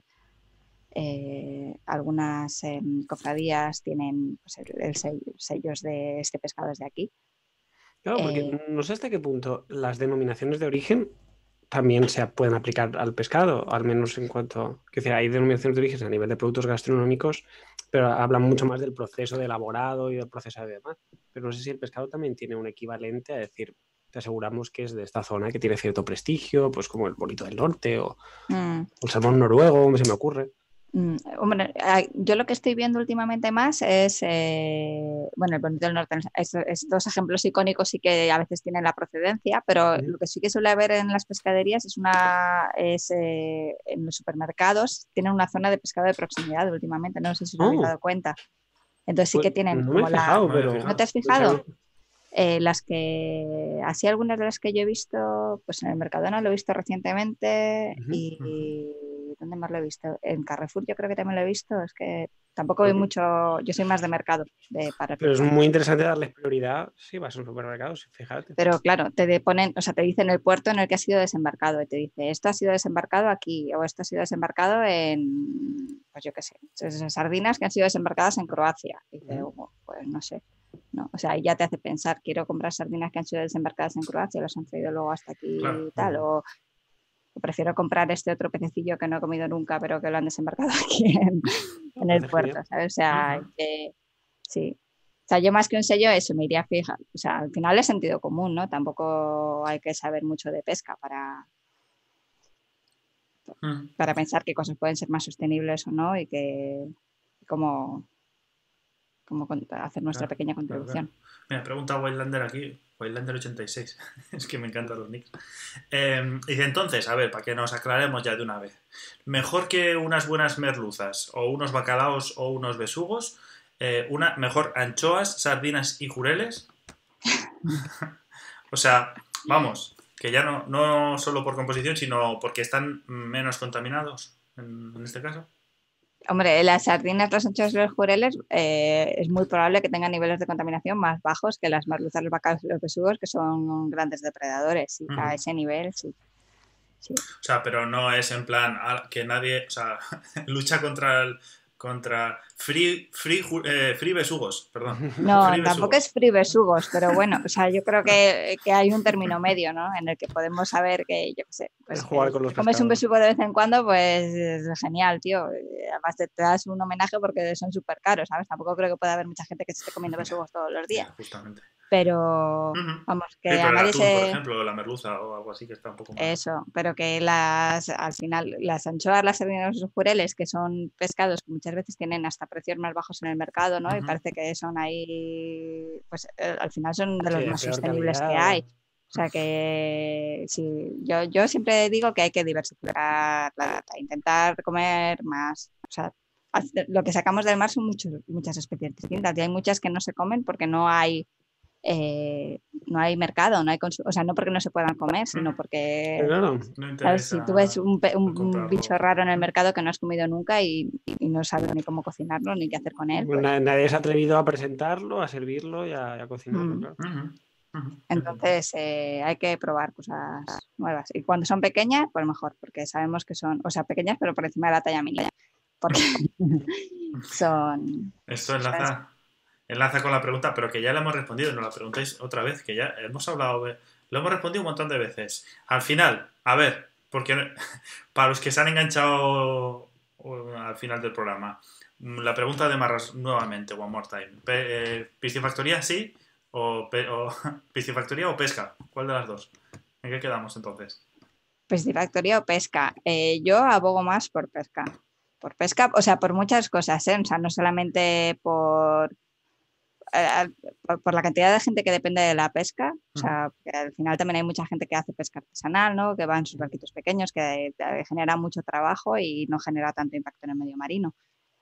[SPEAKER 2] eh, algunas em, cofradías tienen pues, el, sellos de este pescado desde aquí.
[SPEAKER 3] Claro, porque eh, no sé hasta qué punto las denominaciones de origen también se pueden aplicar al pescado, al menos en cuanto. Que hay denominaciones de origen a nivel de productos gastronómicos, pero hablan mucho más del proceso de elaborado y del proceso de demás. Pero no sé si el pescado también tiene un equivalente a decir, te aseguramos que es de esta zona que tiene cierto prestigio, pues como el bonito del norte o, mm. el salmón noruego, se me ocurre.
[SPEAKER 2] Mm, yo lo que estoy viendo últimamente más es, eh, bueno, el bonito del norte, estos ejemplos icónicos sí que a veces tienen la procedencia, pero lo que sí que suele haber en las pescaderías es una, es eh, en los supermercados, tienen una zona de pescado de proximidad últimamente, no sé si os habéis oh. dado cuenta. Entonces sí que pues tienen
[SPEAKER 3] no como la...
[SPEAKER 2] ¿No te has fijado? Eh, las que, así algunas de las que yo he visto, pues en el Mercadona lo he visto recientemente y ¿Dónde más lo he visto? En Carrefour yo creo que también lo he visto. Es que tampoco veo mucho, yo soy más de mercado. De,
[SPEAKER 3] para Pero es muy interesante darles prioridad si vas a un supermercado, fíjate.
[SPEAKER 2] Pero claro, te ponen, o sea, te dicen el puerto en el que ha sido desembarcado y te dice, esto ha sido desembarcado aquí o esto ha sido desembarcado en, pues yo qué sé, sardinas que han sido desembarcadas en Croacia. Y dice, oh, pues no sé. No, o sea, ya te hace pensar, quiero comprar sardinas que han sido desembarcadas en Croacia, las han traído luego hasta aquí y tal, o prefiero comprar este otro pececillo que no he comido nunca, pero que lo han desembarcado [laughs] aquí en, [laughs] el puerto, ¿sabes? O sea, que, sí. O sea, yo más que un sello, eso me iría fija. O sea, al final es sentido común, ¿no? Tampoco hay que saber mucho de pesca para, para pensar qué cosas pueden ser más sostenibles o no y que cómo, cómo hacer nuestra pequeña contribución.
[SPEAKER 1] Mira, pregunta Wildlander aquí, Wildlander 86, [laughs] es que me encantan los nicks. Em, dice entonces, a ver, para que nos aclaremos ya de una vez, mejor que unas buenas merluzas o unos bacalaos o unos besugos, eh, una, mejor anchoas, sardinas y jureles. [laughs] o sea, vamos, que ya no, no solo por composición, sino porque están menos contaminados en este caso.
[SPEAKER 2] Hombre, las sardinas, los anchos y los jureles eh, es muy probable que tengan niveles de contaminación más bajos que las merluzas, los bacalos y los besugos, que son grandes depredadores. Y a ese nivel, sí. Sí.
[SPEAKER 1] O sea, pero no es en plan que nadie, o sea, [laughs] lucha contra el, contra Free, free, eh, free Besugos, perdón. [laughs]
[SPEAKER 2] No,
[SPEAKER 1] Free
[SPEAKER 2] tampoco
[SPEAKER 1] Besugos.
[SPEAKER 2] es free besugos, pero bueno, o sea, yo creo que, que hay un término medio, ¿no? En el que podemos saber que, yo qué sé, pues
[SPEAKER 3] Jugar
[SPEAKER 2] que
[SPEAKER 3] con los
[SPEAKER 2] comes un besugo de vez en cuando, pues es genial, tío. Eh, Además te, te das un homenaje porque son súper caros, ¿sabes? Tampoco creo que pueda haber mucha gente que se esté comiendo besugos todos los días,
[SPEAKER 1] justamente.
[SPEAKER 2] Pero vamos,
[SPEAKER 1] Sí,
[SPEAKER 2] que
[SPEAKER 1] pero
[SPEAKER 2] a
[SPEAKER 1] el
[SPEAKER 2] nadie
[SPEAKER 1] atún, por ejemplo, la merluza o algo así que está un poco más.
[SPEAKER 2] Eso, pero que las, al final, las anchoas, las sardinas, los jureles, que son pescados que muchas veces tienen hasta precios más bajos en el mercado, ¿no? Y parece que son ahí, pues eh, al final son de
[SPEAKER 3] Sí,
[SPEAKER 2] los más sostenibles que hay. O sea que sí, yo, yo siempre digo que hay que diversificar la data, intentar comer más. O sea, lo que sacamos del mar son muchos, muchas especies distintas y hay muchas que no se comen porque no hay eh, no hay mercado, no hay o sea, no porque no se puedan comer, sino
[SPEAKER 1] Ujú.
[SPEAKER 2] porque
[SPEAKER 3] Pero claro,
[SPEAKER 1] No
[SPEAKER 2] ¿Sabes? Si tú ves un, pe- un bicho raro en el mercado que no has comido nunca y, y no sabes ni cómo cocinarlo ni qué hacer con él,
[SPEAKER 3] pues
[SPEAKER 2] pues,
[SPEAKER 3] na- nadie se ha atrevido a presentarlo, a servirlo y a, cocinarlo.
[SPEAKER 2] Mm.
[SPEAKER 3] claro.
[SPEAKER 2] Entonces eh, hay que probar cosas nuevas. Y cuando son pequeñas, pues mejor, porque sabemos que son, o sea, pequeñas pero por encima de la talla mínima. Porque [laughs] son...
[SPEAKER 1] Esto enlaza, enlaza con la pregunta, pero que ya la hemos respondido, no la preguntáis otra vez, que ya hemos hablado, de- lo hemos respondido un montón de veces. Al final, a ver, porque [laughs] para los que se han enganchado uh, al final del programa, mm, la pregunta de Marras nuevamente, one more time. Eh, ¿Piscifactoría sí? ¿O, o [laughs] piscifactoría o pesca? ¿Cuál de las dos? ¿En qué quedamos entonces?
[SPEAKER 2] Piscifactoría o pesca. Eh, yo abogo más por pesca. Por pesca, o sea, por muchas cosas, ¿eh? O sea, no solamente por, por, por la cantidad de gente que depende de la pesca, o sea, que al final también hay mucha gente que hace pesca artesanal, ¿no? Que va en sus barquitos pequeños, que eh, genera mucho trabajo y no genera tanto impacto en el medio marino.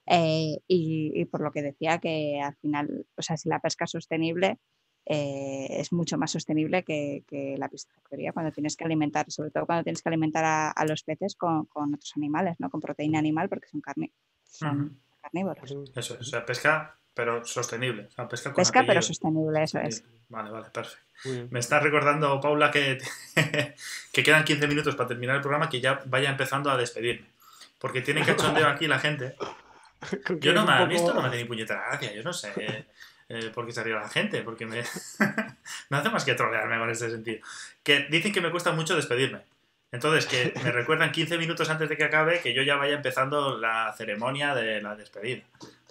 [SPEAKER 2] Eh, y, y por lo que decía que al final, o sea, si la pesca es sostenible, eh, es mucho más sostenible que, que la piscifactoría cuando tienes que alimentar, sobre todo cuando tienes que alimentar a, a los peces con, con otros animales, ¿no? Con proteína animal porque son, carni- son
[SPEAKER 1] Ujú.
[SPEAKER 2] carnívoros.
[SPEAKER 1] Eso es, o sea, pesca, pero sostenible. O sea, pesca con
[SPEAKER 2] Pesca, pero sostenible, eso es.
[SPEAKER 1] Vale, vale, perfecto. Me está recordando, Paula, que, [laughs] que quedan 15 minutos para terminar el programa, que ya vaya empezando a despedirme. Porque tiene cachondeo aquí la gente. [laughs] Yo no me he visto, no me hace ni puñetera gracia, yo no sé eh, por qué se ríe la gente, porque me... [laughs] no hace más que trolearme con este sentido. Que dicen que me cuesta mucho despedirme. Entonces, que me recuerdan 15 minutos antes de que acabe que yo ya vaya empezando la ceremonia de la despedida.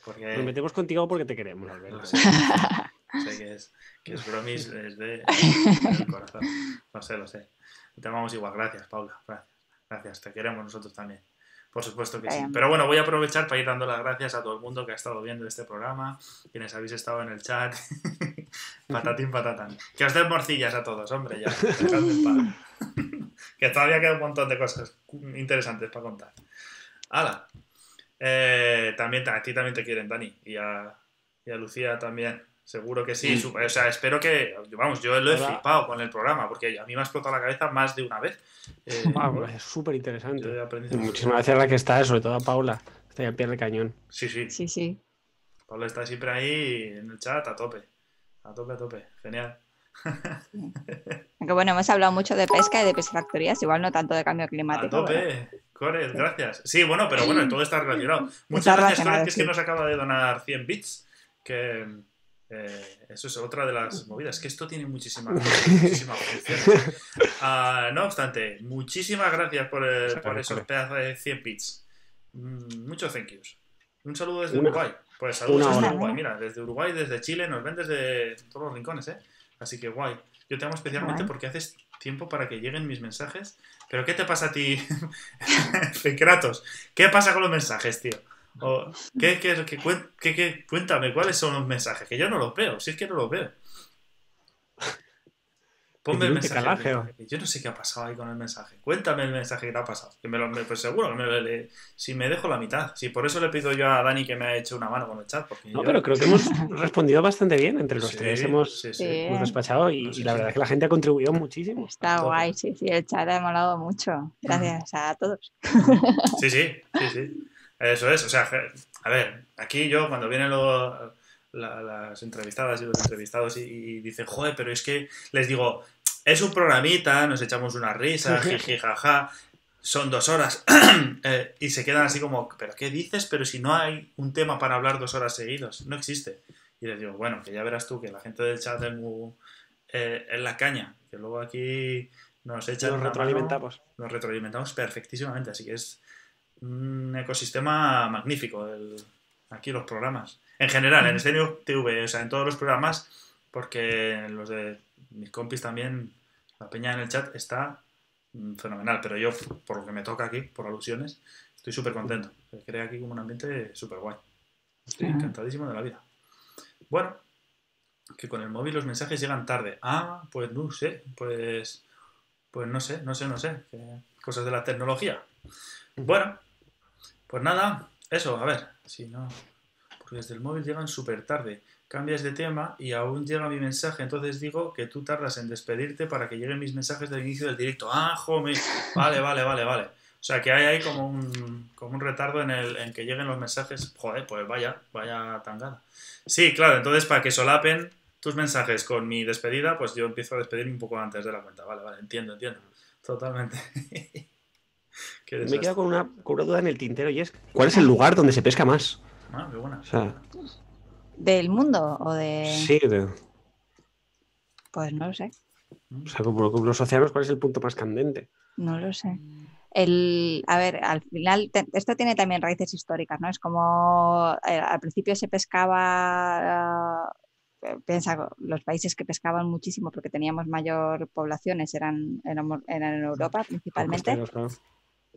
[SPEAKER 1] Porque...
[SPEAKER 3] Nos metemos contigo porque te queremos, Alberto.
[SPEAKER 1] Lo sé, sé que es, que es bromis es de, del corazón. Lo sé, lo sé. Te amamos igual. Gracias, Paula. Gracias. Gracias. Te queremos nosotros también. Por supuesto que sí. Pero bueno, voy a aprovechar para ir dando las gracias a todo el mundo que ha estado viendo este programa, quienes habéis estado en el chat. [laughs] Patatín, patatán. Que os den morcillas a todos, hombre, ya. [laughs] Que todavía queda un montón de cosas interesantes para contar. ¡Hala! Eh, también, a ti también te quieren, Dani. Y a, y a Lucía también. Seguro que sí. O sea, espero que. Vamos, yo lo he
[SPEAKER 3] Hola.
[SPEAKER 1] flipado con el programa, porque a mí me ha explotado la cabeza más de una vez. Eh, [laughs]
[SPEAKER 3] es súper interesante. Muchísimas gracias a la que está, sobre todo a Paula. Está ahí al pie del cañón.
[SPEAKER 1] Sí, sí.
[SPEAKER 2] Sí, sí.
[SPEAKER 1] Pablo está siempre ahí en el chat a tope. A tope, a tope. Genial.
[SPEAKER 2] Aunque bueno, hemos hablado mucho de pesca y de piscifactorías, igual no tanto de cambio
[SPEAKER 1] A
[SPEAKER 2] climático. ¿verdad?
[SPEAKER 1] tope. Cores, gracias. Sí, bueno, pero bueno, todo está relacionado. Muchas
[SPEAKER 2] Está
[SPEAKER 1] gracias, Cores, que es que nos acaba de donar 100 bits. Que eh, eso es otra de las movidas. Que esto tiene muchísimas funciones. [laughs] Ah, no obstante, muchísimas gracias por, el-
[SPEAKER 3] Muchas
[SPEAKER 1] por esos pedazos de 100 bits. Mm, muchos thank yous. Un saludo desde
[SPEAKER 3] Una-
[SPEAKER 1] Uruguay. Pues saludos desde. Uruguay. Mira, desde Uruguay, desde Chile, nos ven desde todos los rincones, ¿eh? Así que guay. Yo te amo especialmente
[SPEAKER 2] Guay.
[SPEAKER 1] porque haces tiempo para que lleguen mis mensajes. Pero ¿qué te pasa a ti, [laughs] Kratos? ¿Qué pasa con los mensajes, tío? O, ¿qué, qué, qué, cuéntame, ¿cuáles son los mensajes? Que yo no los veo, si es que no los veo. Ponme el mensaje. Yo no sé qué ha pasado ahí con el mensaje. Cuéntame el mensaje que te ha pasado. Que me lo, me- pues seguro que me lo le- Si me dejo la mitad. Si por eso le pido yo a Dani que me ha hecho una mano con el chat. Porque
[SPEAKER 3] No,
[SPEAKER 1] yo-
[SPEAKER 3] pero creo que hemos [laughs] respondido bastante bien. Entre los
[SPEAKER 1] Sí,
[SPEAKER 3] tres hemos,
[SPEAKER 1] sí, sí.
[SPEAKER 2] Sí.
[SPEAKER 3] hemos despachado y,
[SPEAKER 1] No sé
[SPEAKER 3] y la verdad es que la gente ha contribuido muchísimo.
[SPEAKER 2] Está guay, sí, sí, el chat ha molado mucho. Gracias a todos.
[SPEAKER 1] Sí, sí, sí, sí. Eso es, o sea, a ver, aquí yo cuando vienen los- la- las entrevistadas y los entrevistados y, y dicen, joder, pero es que les digo, es un programita, nos echamos una risa, [laughs] jiji, jaja, son dos horas, [clears throat] eh, y se quedan así como, ¿pero qué dices? Pero si no hay un tema para hablar dos horas seguidos, no existe. Y les digo, bueno, que ya verás tú que la gente del chat es muy, eh, en la caña, que luego aquí nos echan...
[SPEAKER 3] Nos retroalimentamos.
[SPEAKER 1] mano, nos retroalimentamos perfectísimamente, así que es un ecosistema magnífico el- aquí los programas. En general, en Escenio TV, o sea, en todos los programas, porque los de mis compis también, la peña en el chat está mm, fenomenal, pero yo, por lo que me toca aquí, por alusiones, estoy súper contento. Se crea aquí como un ambiente súper guay. Estoy encantadísimo de la vida. Bueno, que con el móvil los mensajes llegan tarde. Ah, pues no sé, pues, pues no sé, no sé, no sé. cosas de la tecnología. Bueno, pues nada, eso, a ver, si no, porque desde el móvil llegan súper tarde. Cambias de tema y aún llega mi mensaje, entonces digo que tú tardas en despedirte para que lleguen mis mensajes del inicio del directo. Ah, jome, vale, vale, vale, vale. O sea que hay ahí como un, como un retardo en, el, en que lleguen los mensajes. Joder, pues vaya, vaya tangada. Sí, claro, entonces para que solapen tus mensajes con mi despedida, pues yo empiezo a despedirme un poco antes de la cuenta. Vale, vale, entiendo, entiendo. Totalmente. [laughs] Qué
[SPEAKER 3] Me quedado con una, con una duda en el tintero y es, ¿cuál es el lugar donde se pesca más?
[SPEAKER 1] Ah, qué buena.
[SPEAKER 3] O sea,
[SPEAKER 2] ¿Del mundo o de...?
[SPEAKER 3] sí, de-
[SPEAKER 2] Pues no lo sé,
[SPEAKER 3] o sea, como como los océanos, ¿cuál es el punto más candente?
[SPEAKER 2] no lo sé. El, a ver, al final, te- esto tiene también raíces históricas, ¿no? Es como eh, al principio se pescaba, eh, piensa, los países que pescaban muchísimo porque teníamos mayor poblaciones eran, éramos- eran en Europa principalmente.
[SPEAKER 3] Costeros, claro.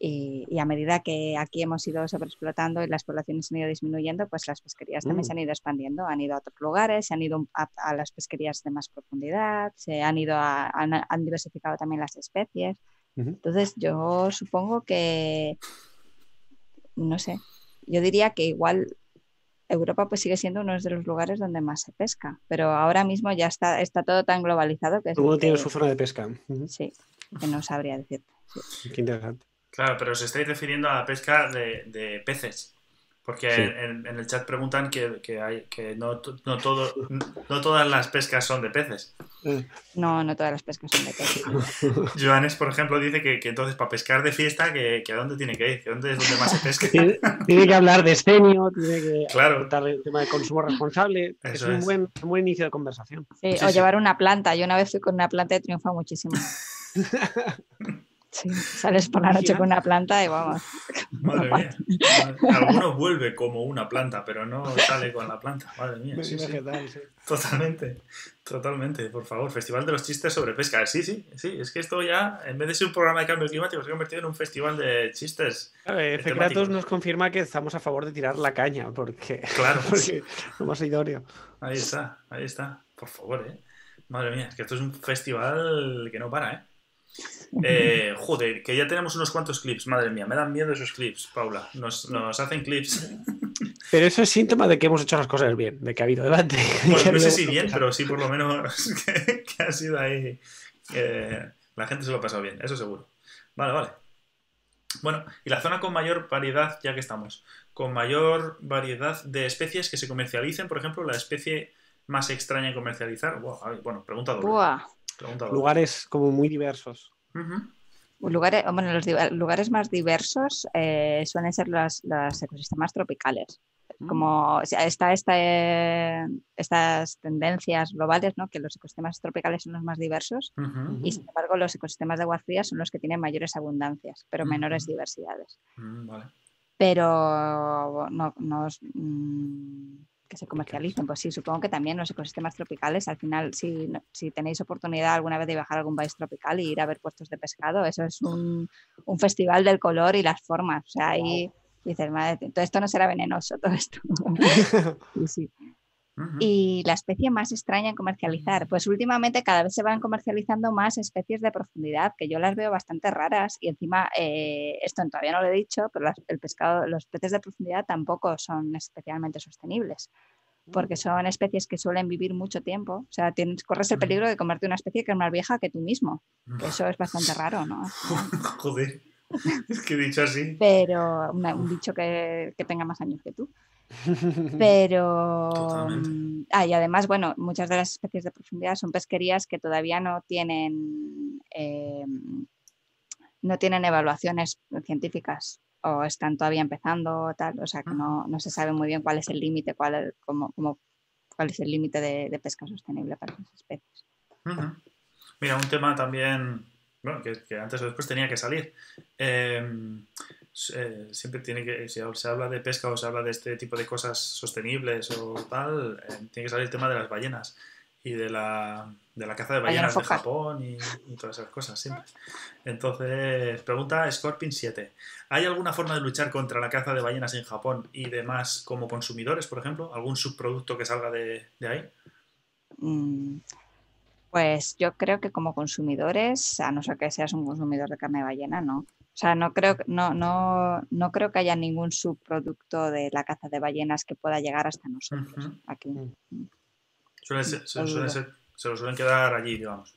[SPEAKER 2] Y, y a medida que aquí hemos ido sobreexplotando y las poblaciones han ido disminuyendo, pues las pesquerías también
[SPEAKER 3] Mm.
[SPEAKER 2] se han ido expandiendo, han ido a otros lugares, se han ido a, a las pesquerías de más profundidad, se han ido a, han, han diversificado también las especies. Entonces yo supongo que, no sé, yo diría que igual Europa pues sigue siendo uno de los lugares donde más se pesca, pero ahora mismo ya está, está todo tan globalizado que,
[SPEAKER 3] Todo tiene
[SPEAKER 2] que-
[SPEAKER 3] su zona de pesca.
[SPEAKER 2] Sí, que no sabría decirte.
[SPEAKER 3] Qué interesante.
[SPEAKER 1] Claro, pero os estáis refiriendo a la pesca de, de peces. Porque
[SPEAKER 3] Sí.
[SPEAKER 1] en, en el chat preguntan que, que hay, que no, no, todo, no todas las pescas son de peces.
[SPEAKER 2] No, no todas las pescas son de pez. [laughs]
[SPEAKER 1] Joanes, por ejemplo, dice que, que entonces para pescar de fiesta, que, que a dónde tiene que ir, que dónde es donde más se pesca.
[SPEAKER 3] Tiene, tiene que hablar de escenio, tiene que
[SPEAKER 1] Claro.
[SPEAKER 3] tratar el tema de consumo responsable. es
[SPEAKER 1] Eso
[SPEAKER 3] un
[SPEAKER 1] es.
[SPEAKER 3] buen, un buen inicio de conversación.
[SPEAKER 2] Sí,
[SPEAKER 1] Sí,
[SPEAKER 2] o
[SPEAKER 1] sí.
[SPEAKER 2] llevar una planta. Yo una vez fui con una planta y triunfa muchísimo. [laughs] Sí, sales por la noche con una planta y vamos. [laughs]
[SPEAKER 1] Madre mía. [laughs] Alguno vuelve como una planta, pero no sale con la planta. Madre mía. Sí, sí.
[SPEAKER 3] Vegetal, sí.
[SPEAKER 1] Totalmente, totalmente, por favor. Festival de los chistes sobre pesca. Sí, sí, sí. Es que esto ya, en vez de ser un programa de cambio climático, se ha convertido en un festival de chistes.
[SPEAKER 3] A ver,
[SPEAKER 1] temáticos.
[SPEAKER 3] Fecratos nos confirma que estamos a favor de tirar la caña, porque,
[SPEAKER 1] Claro, [laughs]
[SPEAKER 3] porque lo más idóneo.
[SPEAKER 1] ahí está, ahí está. Por favor, ¿eh? Madre mía, es que esto es un festival que no para, ¿eh? Eh, joder, que ya tenemos unos cuantos clips, madre mía, me dan miedo esos clips, Paula. Nos, nos hacen clips.
[SPEAKER 3] Pero eso es síntoma de que hemos hecho las cosas bien, de que ha habido debate. [laughs]
[SPEAKER 1] Bueno,
[SPEAKER 3] ha
[SPEAKER 1] no sé si bien, pero sí por lo menos [laughs] que, que ha sido ahí. eh, la gente se lo ha pasado bien, eso seguro. Vale, vale. Bueno, y la zona con mayor variedad, ya que estamos, con mayor variedad de especies que se comercialicen, por ejemplo, la especie más extraña en comercializar. Buah, a ver, bueno, pregunta doble.
[SPEAKER 2] Buah.
[SPEAKER 3] Lugares como muy diversos.
[SPEAKER 1] Ujú.
[SPEAKER 2] Lugares, bueno, los lugares más diversos eh, suelen ser los, los ecosistemas tropicales. Como o sea, está esta, eh, estas tendencias globales, ¿no? que los ecosistemas tropicales son los más diversos
[SPEAKER 1] Ujú.
[SPEAKER 2] y sin embargo los ecosistemas de aguas frías son los que tienen mayores abundancias, pero menores
[SPEAKER 1] Ujú.
[SPEAKER 2] diversidades.
[SPEAKER 1] Mm, Vale.
[SPEAKER 2] pero no, no es, mm, que se comercialicen. Pues sí, supongo que también los ecosistemas tropicales, al final, si, no- si tenéis oportunidad alguna vez de viajar a algún país tropical y ir a ver puestos de pescado, eso es un, un festival del color y las formas. O sea, ahí dices, madre, todo esto no será venenoso, todo esto. [laughs] Sí, sí.
[SPEAKER 1] Ujú.
[SPEAKER 2] Y la especie más extraña en comercializar, pues últimamente cada vez se van comercializando más especies de profundidad, que yo las veo bastante raras y encima, eh, esto todavía no lo he dicho, pero las- el pescado, los peces de profundidad tampoco son especialmente sostenibles, porque son especies que suelen vivir mucho tiempo, o sea, tienes, corres el peligro de comerte una especie que es más vieja que tú mismo, eso es bastante raro, ¿no? [laughs]
[SPEAKER 1] Joder. [laughs] Es que dicho así.
[SPEAKER 2] Pero una- un bicho que, que tenga más años que tú. Pero. Ah, y además, bueno, muchas de las especies de profundidad son pesquerías que todavía no tienen. Eh, no tienen evaluaciones científicas o están todavía empezando tal, o sea que no, se sabe muy bien cuál es el límite, cuál, cuál es el límite de, pesca sostenible para esas especies.
[SPEAKER 1] Mira, un tema también, bueno, que, antes o después tenía que salir. Em, eh, siempre tiene que, si se habla de pesca o se habla de este tipo de cosas sostenibles o tal, eh, tiene que salir el tema de las ballenas y de la, de la caza de ballenas de Japón y, todas esas cosas siempre. Entonces, pregunta Scorpion 7. ¿Hay alguna forma de luchar contra la caza de ballenas en Japón y demás como consumidores, por ejemplo? ¿Algún subproducto que salga de, ahí?
[SPEAKER 2] Mm, pues yo creo que como consumidores, a no ser que seas un consumidor de carne de ballena, no. O sea, no creo, no, no, no creo que haya ningún subproducto de la caza de ballenas que pueda llegar hasta nosotros. aquí. Mm.
[SPEAKER 1] Suele ser, se lo suelen quedar allí, digamos.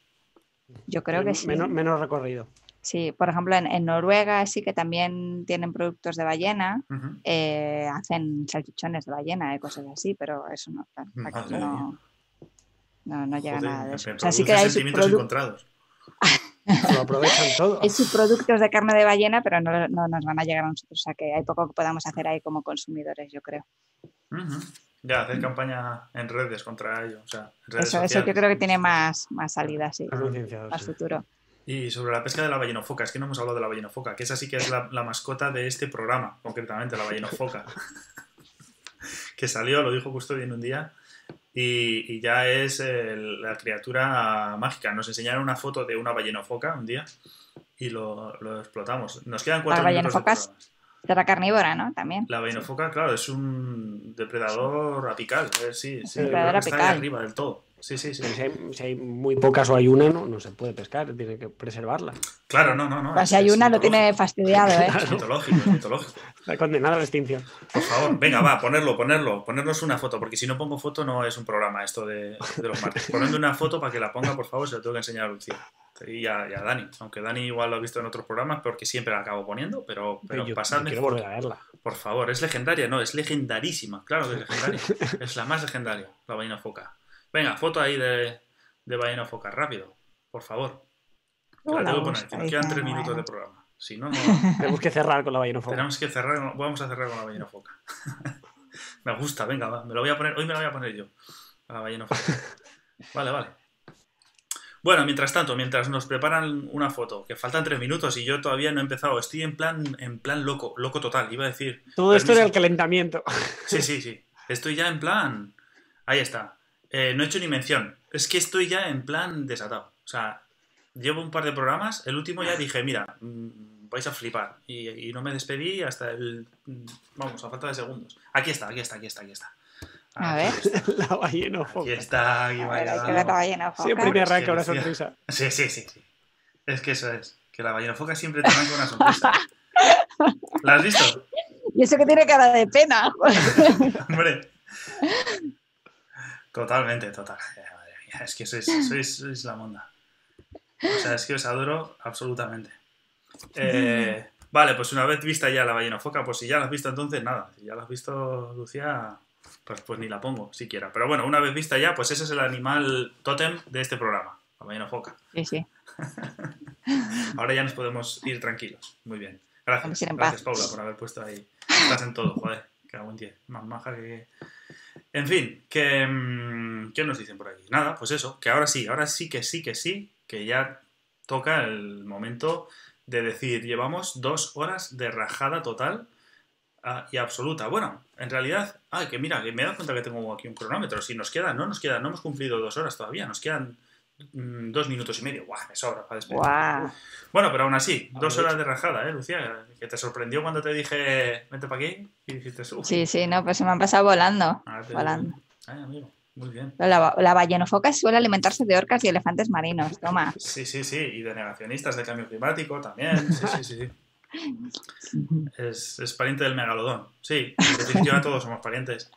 [SPEAKER 2] Yo creo que sí.
[SPEAKER 3] Menos, recorrido.
[SPEAKER 2] Sí, por ejemplo, en, Noruega sí que también tienen productos de ballena, eh, hacen salchichones de ballena y cosas así, pero eso no, aquí no, no, llega nada de eso. O sea, sí que hay sentimientos encontrados. [laughs]
[SPEAKER 3] lo aprovechan todo.
[SPEAKER 2] Hay subproductos de carne de ballena, pero no, nos van a llegar a nosotros. O sea, que hay poco que podamos hacer ahí como consumidores, yo creo.
[SPEAKER 1] Ya, hacer campaña en redes contra ello. O sea,
[SPEAKER 2] eso, eso, yo creo que tiene más, más salida, sí. Más, futuro.
[SPEAKER 1] Y sobre la pesca de la ballenofoca, es que no hemos hablado de la ballenofoca, que esa sí que es la, mascota de este programa, concretamente, la ballenofoca. [laughs] que salió, lo dijo Custodio en un día, y, ya es la criatura mágica. Nos enseñaron una foto de una ballenofoca un día y lo, explotamos. Nos quedan cuatro minutos de
[SPEAKER 2] la carnívora, ¿no? También.
[SPEAKER 1] La vainofoca, claro, es un depredador apical. Eh, sí, sí, depredador apical. Está ahí arriba del todo. Sí, sí, sí.
[SPEAKER 3] Si hay, muy pocas o hay una, no, no se puede pescar, tiene que preservarla.
[SPEAKER 1] Claro, no, no, no.
[SPEAKER 2] Pues si hay una, lo tiene fastidiado, ¿eh?
[SPEAKER 1] Es mitológico, es mitológico. [laughs]
[SPEAKER 3] Está condenada a la extinción.
[SPEAKER 1] Por favor, venga, va, ponerlo, ponerlo, ponernos una foto, porque si no pongo foto no es un programa esto de, de los martes. Ponedme una foto para que la ponga, por favor, se lo tengo que enseñar a Lucía y a, Dani. Aunque Dani igual lo ha visto en otros programas, porque siempre la acabo poniendo, pero, pero pasadme.
[SPEAKER 3] quiero volver a verla.
[SPEAKER 1] Por favor, es legendaria, no, es legendarísima. Claro que es legendaria. es la más legendaria, la ballena foca. Venga, foto ahí de, de ballena foca, rápido, por favor. la tengo que poner, quedan tres minutos de programa. Si no, no. [laughs]
[SPEAKER 3] Tenemos que cerrar con la ballena foca.
[SPEAKER 1] Tenemos que cerrar, vamos a cerrar con la ballena foca. [laughs] me gusta, venga, va, me lo voy a poner, hoy me lo voy a poner yo. la ballena foca. [laughs] Vale, vale. Bueno, mientras tanto, mientras nos preparan una foto, que faltan tres minutos y yo todavía no he empezado, estoy en plan, en plan loco, loco total, iba a decir.
[SPEAKER 3] Todo esto era el calentamiento.
[SPEAKER 1] Sí, sí, sí. Estoy ya en plan. Ahí está. Eh, no he hecho ni mención. Es que estoy ya en plan desatado. O sea, llevo un par de programas. El último ya dije, mira, mm, vais a flipar. Y, y no me despedí hasta el. Mm, vamos, a falta de segundos. Aquí está, aquí está, aquí está, aquí está.
[SPEAKER 2] A ver. [laughs]
[SPEAKER 3] la ballena
[SPEAKER 1] Aquí está, aquí va.
[SPEAKER 3] Siempre te arranca una sonrisa. [laughs]
[SPEAKER 1] Sí, sí, sí, sí. Es que eso es. Que la ballena foca siempre te arranca una sonrisa. ¿La has visto? [laughs]
[SPEAKER 2] Y eso que tiene cara de pena.
[SPEAKER 1] Hombre. Totalmente, total. [laughs] Es que sois, sois, sois, la monda. O sea, es que os adoro absolutamente. Eh, vale, pues una vez vista ya la ballena foca, pues si ya la has visto entonces, nada. Si ya la has visto, Lucía, pues, pues ni la pongo siquiera. Pero bueno, una vez vista ya, pues ese es el animal tótem de este programa, la ballena foca.
[SPEAKER 2] Sí, sí. [laughs]
[SPEAKER 1] Ahora ya nos podemos ir tranquilos. Muy bien. Gracias. Gracias, Paula, por haber puesto ahí. Estás en todo, joder. Buen día. Más maja que. En fin, que, mm, ¿qué nos dicen por aquí? Nada, pues eso, que ahora sí, ahora sí que sí que sí, que ya toca el momento de decir, llevamos dos horas de rajada total Ah, y absoluta. Bueno, en realidad, ay, que mira, que me he dado cuenta que tengo aquí un cronómetro. Si nos queda, no nos queda, no hemos cumplido dos horas todavía, nos quedan dos minutos y medio. ¡Guau! Me sobra para despedir. Bueno, pero aún así, dos horas de rajada, ¿eh, Lucía? Que te sorprendió cuando te dije, vente para aquí y dijiste, Uf.
[SPEAKER 2] Sí, sí, no, pues se me han pasado volando. Ah, volando.
[SPEAKER 1] Ay, amigo. Muy bien.
[SPEAKER 2] La, la ballenofoca suele alimentarse de orcas y elefantes marinos, toma.
[SPEAKER 1] Sí, sí, sí, y de negacionistas del cambio climático también. Sí, sí, sí. [laughs] Es, es, pariente del megalodón. Sí, en definitiva todos somos parientes.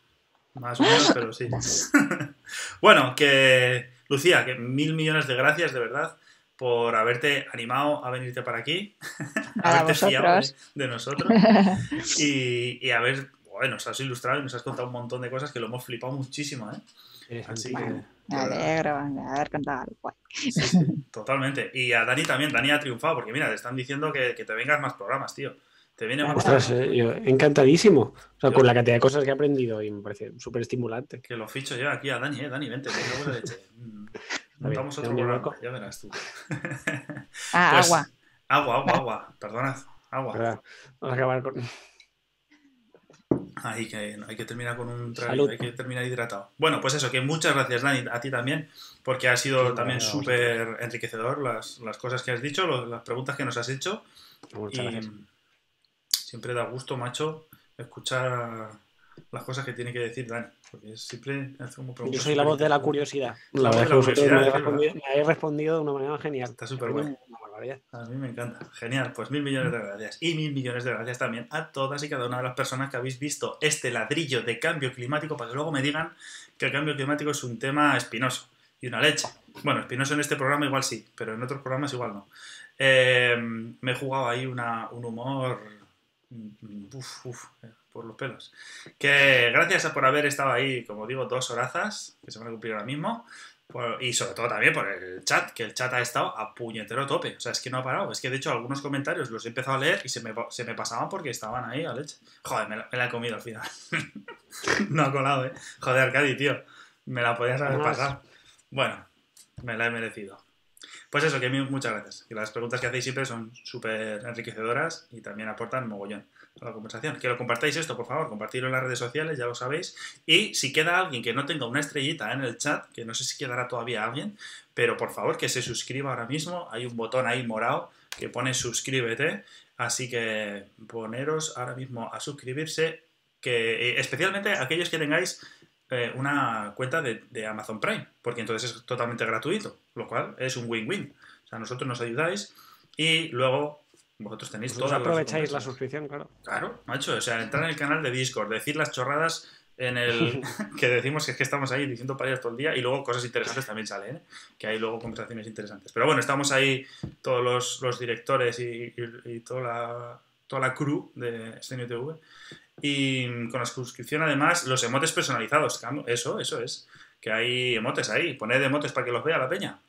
[SPEAKER 1] Más o menos, pero sí. [laughs] [laughs] bueno, que Lucía, que mil millones de gracias, de verdad, por haberte animado a venirte para aquí, [laughs] haberte fiado de, nosotros [laughs] y, y haber joder, nos has ilustrado y nos has contado un montón de cosas que lo hemos flipado muchísimo, ¿eh? Así que,
[SPEAKER 2] Bueno, me alegro de haber contado algo guay.
[SPEAKER 1] sí, sí, totalmente. Y a Dani también, Dani ha triunfado, porque mira, te están diciendo que, que te vengas más programas, tío. Te viene más
[SPEAKER 3] Ostras, eh, yo encantadísimo. O sea,
[SPEAKER 1] Yo-
[SPEAKER 3] con la cantidad de cosas que he aprendido y me parece súper estimulante.
[SPEAKER 1] que lo ficho yo aquí a Dani, eh. Dani, vente, te la leche. [laughs] Mm, Montamos otro programa, ya verás tú. [laughs]
[SPEAKER 2] Ah,
[SPEAKER 1] Pues,
[SPEAKER 2] agua.
[SPEAKER 1] Agua, agua, agua. Perdonad. Agua.
[SPEAKER 3] ¿verdad? Vamos a acabar con.
[SPEAKER 1] Hay que, hay que terminar con un trago, hay que terminar hidratado. Bueno, pues eso, que muchas gracias, Dani, a ti también, porque ha sido
[SPEAKER 3] Sí,
[SPEAKER 1] también
[SPEAKER 3] a
[SPEAKER 1] súper enriquecedor las, las cosas que has dicho, lo- las preguntas que nos has hecho.
[SPEAKER 3] Muchas
[SPEAKER 1] y
[SPEAKER 3] gracias.
[SPEAKER 1] Siempre da gusto, macho, escuchar las cosas que tiene que decir Dani, porque siempre hace como
[SPEAKER 3] Yo
[SPEAKER 1] preguntas
[SPEAKER 3] soy la voz de la curiosidad.
[SPEAKER 1] La
[SPEAKER 3] La
[SPEAKER 1] voz de la
[SPEAKER 3] me
[SPEAKER 1] curiosidad,
[SPEAKER 3] habéis respondido, me habéis respondido de una manera genial.
[SPEAKER 1] Está súper
[SPEAKER 3] barbaridad.
[SPEAKER 1] A mí me encanta. Genial. Pues mil millones de gracias. Y mil millones de gracias también a todas y cada una de las personas que habéis visto este ladrillo de cambio climático para que luego me digan que el cambio climático es un tema espinoso y una leche. Bueno, espinoso en este programa igual sí, pero en otros programas igual no. Eh, me he jugado ahí una- un humor uf, uf, eh, por los pelos. Que gracias a por haber estado ahí, como digo, dos horazas, que se van a cumplir ahora mismo. Por- y sobre todo también por el chat, que el chat ha estado a puñetero tope. O sea, es que no ha parado. Es que de hecho algunos comentarios los he empezado a leer y se me, se me pasaban porque estaban ahí a leche. Joder, me la, me la he comido al final. [laughs] no ha colado, ¿eh? Joder, Arcadi, tío. Me la podías haber pasado. Bueno, me la he merecido. Pues eso, que muchas gracias. Que las preguntas que hacéis siempre son súper enriquecedoras y también aportan mogollón a la conversación. Que lo compartáis esto, por favor, compartirlo en las redes sociales, ya lo sabéis. Y si queda alguien que no tenga una estrellita en el chat, que no sé si quedará todavía alguien, pero por favor que se suscriba ahora mismo. Hay un botón ahí morado que pone suscríbete. Así que poneros ahora mismo a suscribirse, que eh, especialmente aquellos que tengáis eh, una cuenta de, de Amazon Prime, porque entonces es totalmente gratuito, lo cual es un win-win. O sea, nosotros nos ayudáis y luego vosotros tenéis
[SPEAKER 3] Vosotros
[SPEAKER 1] todas las
[SPEAKER 3] aprovecháis la suscripción, claro.
[SPEAKER 1] Claro, macho, o sea, entrar en el canal de Discord, decir las chorradas en el [laughs] que decimos que es que estamos ahí diciendo parias todo el día y luego cosas interesantes también salen, ¿eh? que hay luego conversaciones interesantes. Pero bueno, estamos ahí todos los, los directores y, y- y toda, la, toda la crew de Stenio TV y con la suscripción además los emotes personalizados, eso, eso es, que hay emotes ahí, poned emotes para que los vea la peña.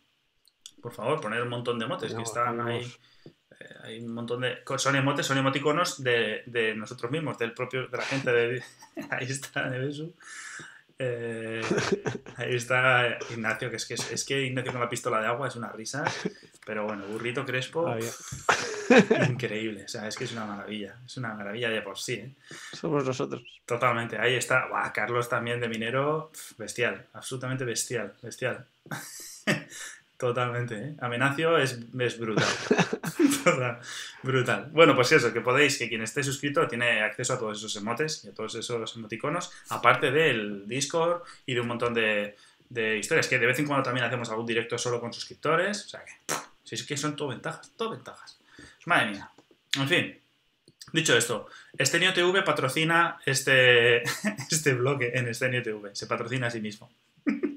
[SPEAKER 1] Por favor, poned un montón de emotes que están ahí. Eh, hay un montón de. Son emotes, son emoticonos de, de nosotros mismos, del propio, de la gente de. [laughs] Ahí está Nevesu. Eh, [laughs] ahí está Ignacio, que es que, es que Ignacio con la pistola de agua es una risa. Pero bueno, burrito crespo,
[SPEAKER 3] Ah, [laughs]
[SPEAKER 1] increíble. O sea, es que es una maravilla. Es una maravilla de por sí, ¿eh?
[SPEAKER 3] Somos nosotros.
[SPEAKER 1] Totalmente. Ahí está. Buah, Carlos también de minero, pf, bestial. Absolutamente bestial. Bestial. [laughs] Totalmente, ¿eh? Amenacio es, es brutal. [laughs] Total, brutal. Bueno, pues eso, que podéis, que quien esté suscrito tiene acceso a todos esos emotes y a todos esos emoticonos, aparte del Discord y de un montón de, de historias, que de vez en cuando también hacemos algún directo solo con suscriptores. O sea que, si es que son todo ventajas, todo ventajas. Madre mía. En fin, dicho esto, Estenio TV patrocina este, [laughs] este bloque en Estenio TV. Se patrocina a sí mismo.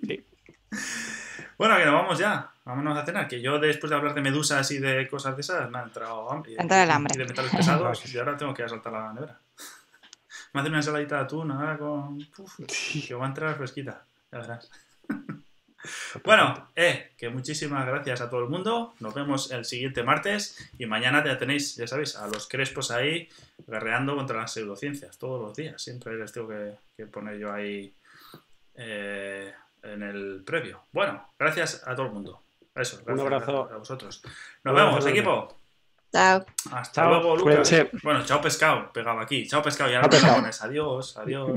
[SPEAKER 3] Sí. [laughs]
[SPEAKER 1] Bueno, que nos vamos ya. Vámonos a cenar. Que yo después de hablar de medusas y de cosas de esas me ha entrado hambre.
[SPEAKER 2] Ha entrado el hambre.
[SPEAKER 1] Y de metales pesados. [laughs] y ahora tengo que ir a saltar la nevera. [laughs] Me hace una ensaladita de atún ahora con... Uf, que va a entrar fresquita. Ya verás. [laughs] Bueno, eh, que muchísimas gracias a todo el mundo. Nos vemos el siguiente martes y mañana ya tenéis, ya sabéis, a los crespos ahí guerreando contra las pseudociencias todos los días. Siempre les tengo que, que poner yo ahí eh, en el previo. Bueno, gracias a todo el mundo. Eso, gracias
[SPEAKER 3] abrazo.
[SPEAKER 1] a vosotros. Nos
[SPEAKER 3] Un
[SPEAKER 1] vemos,
[SPEAKER 3] abrazo
[SPEAKER 1] equipo.
[SPEAKER 2] Chao.
[SPEAKER 1] Hasta
[SPEAKER 3] Chao,
[SPEAKER 1] luego, Lucas.
[SPEAKER 3] cuídense.
[SPEAKER 1] Bueno, chao pescado, pegado aquí. Chao pescado, ya no me pones. Adiós, adiós.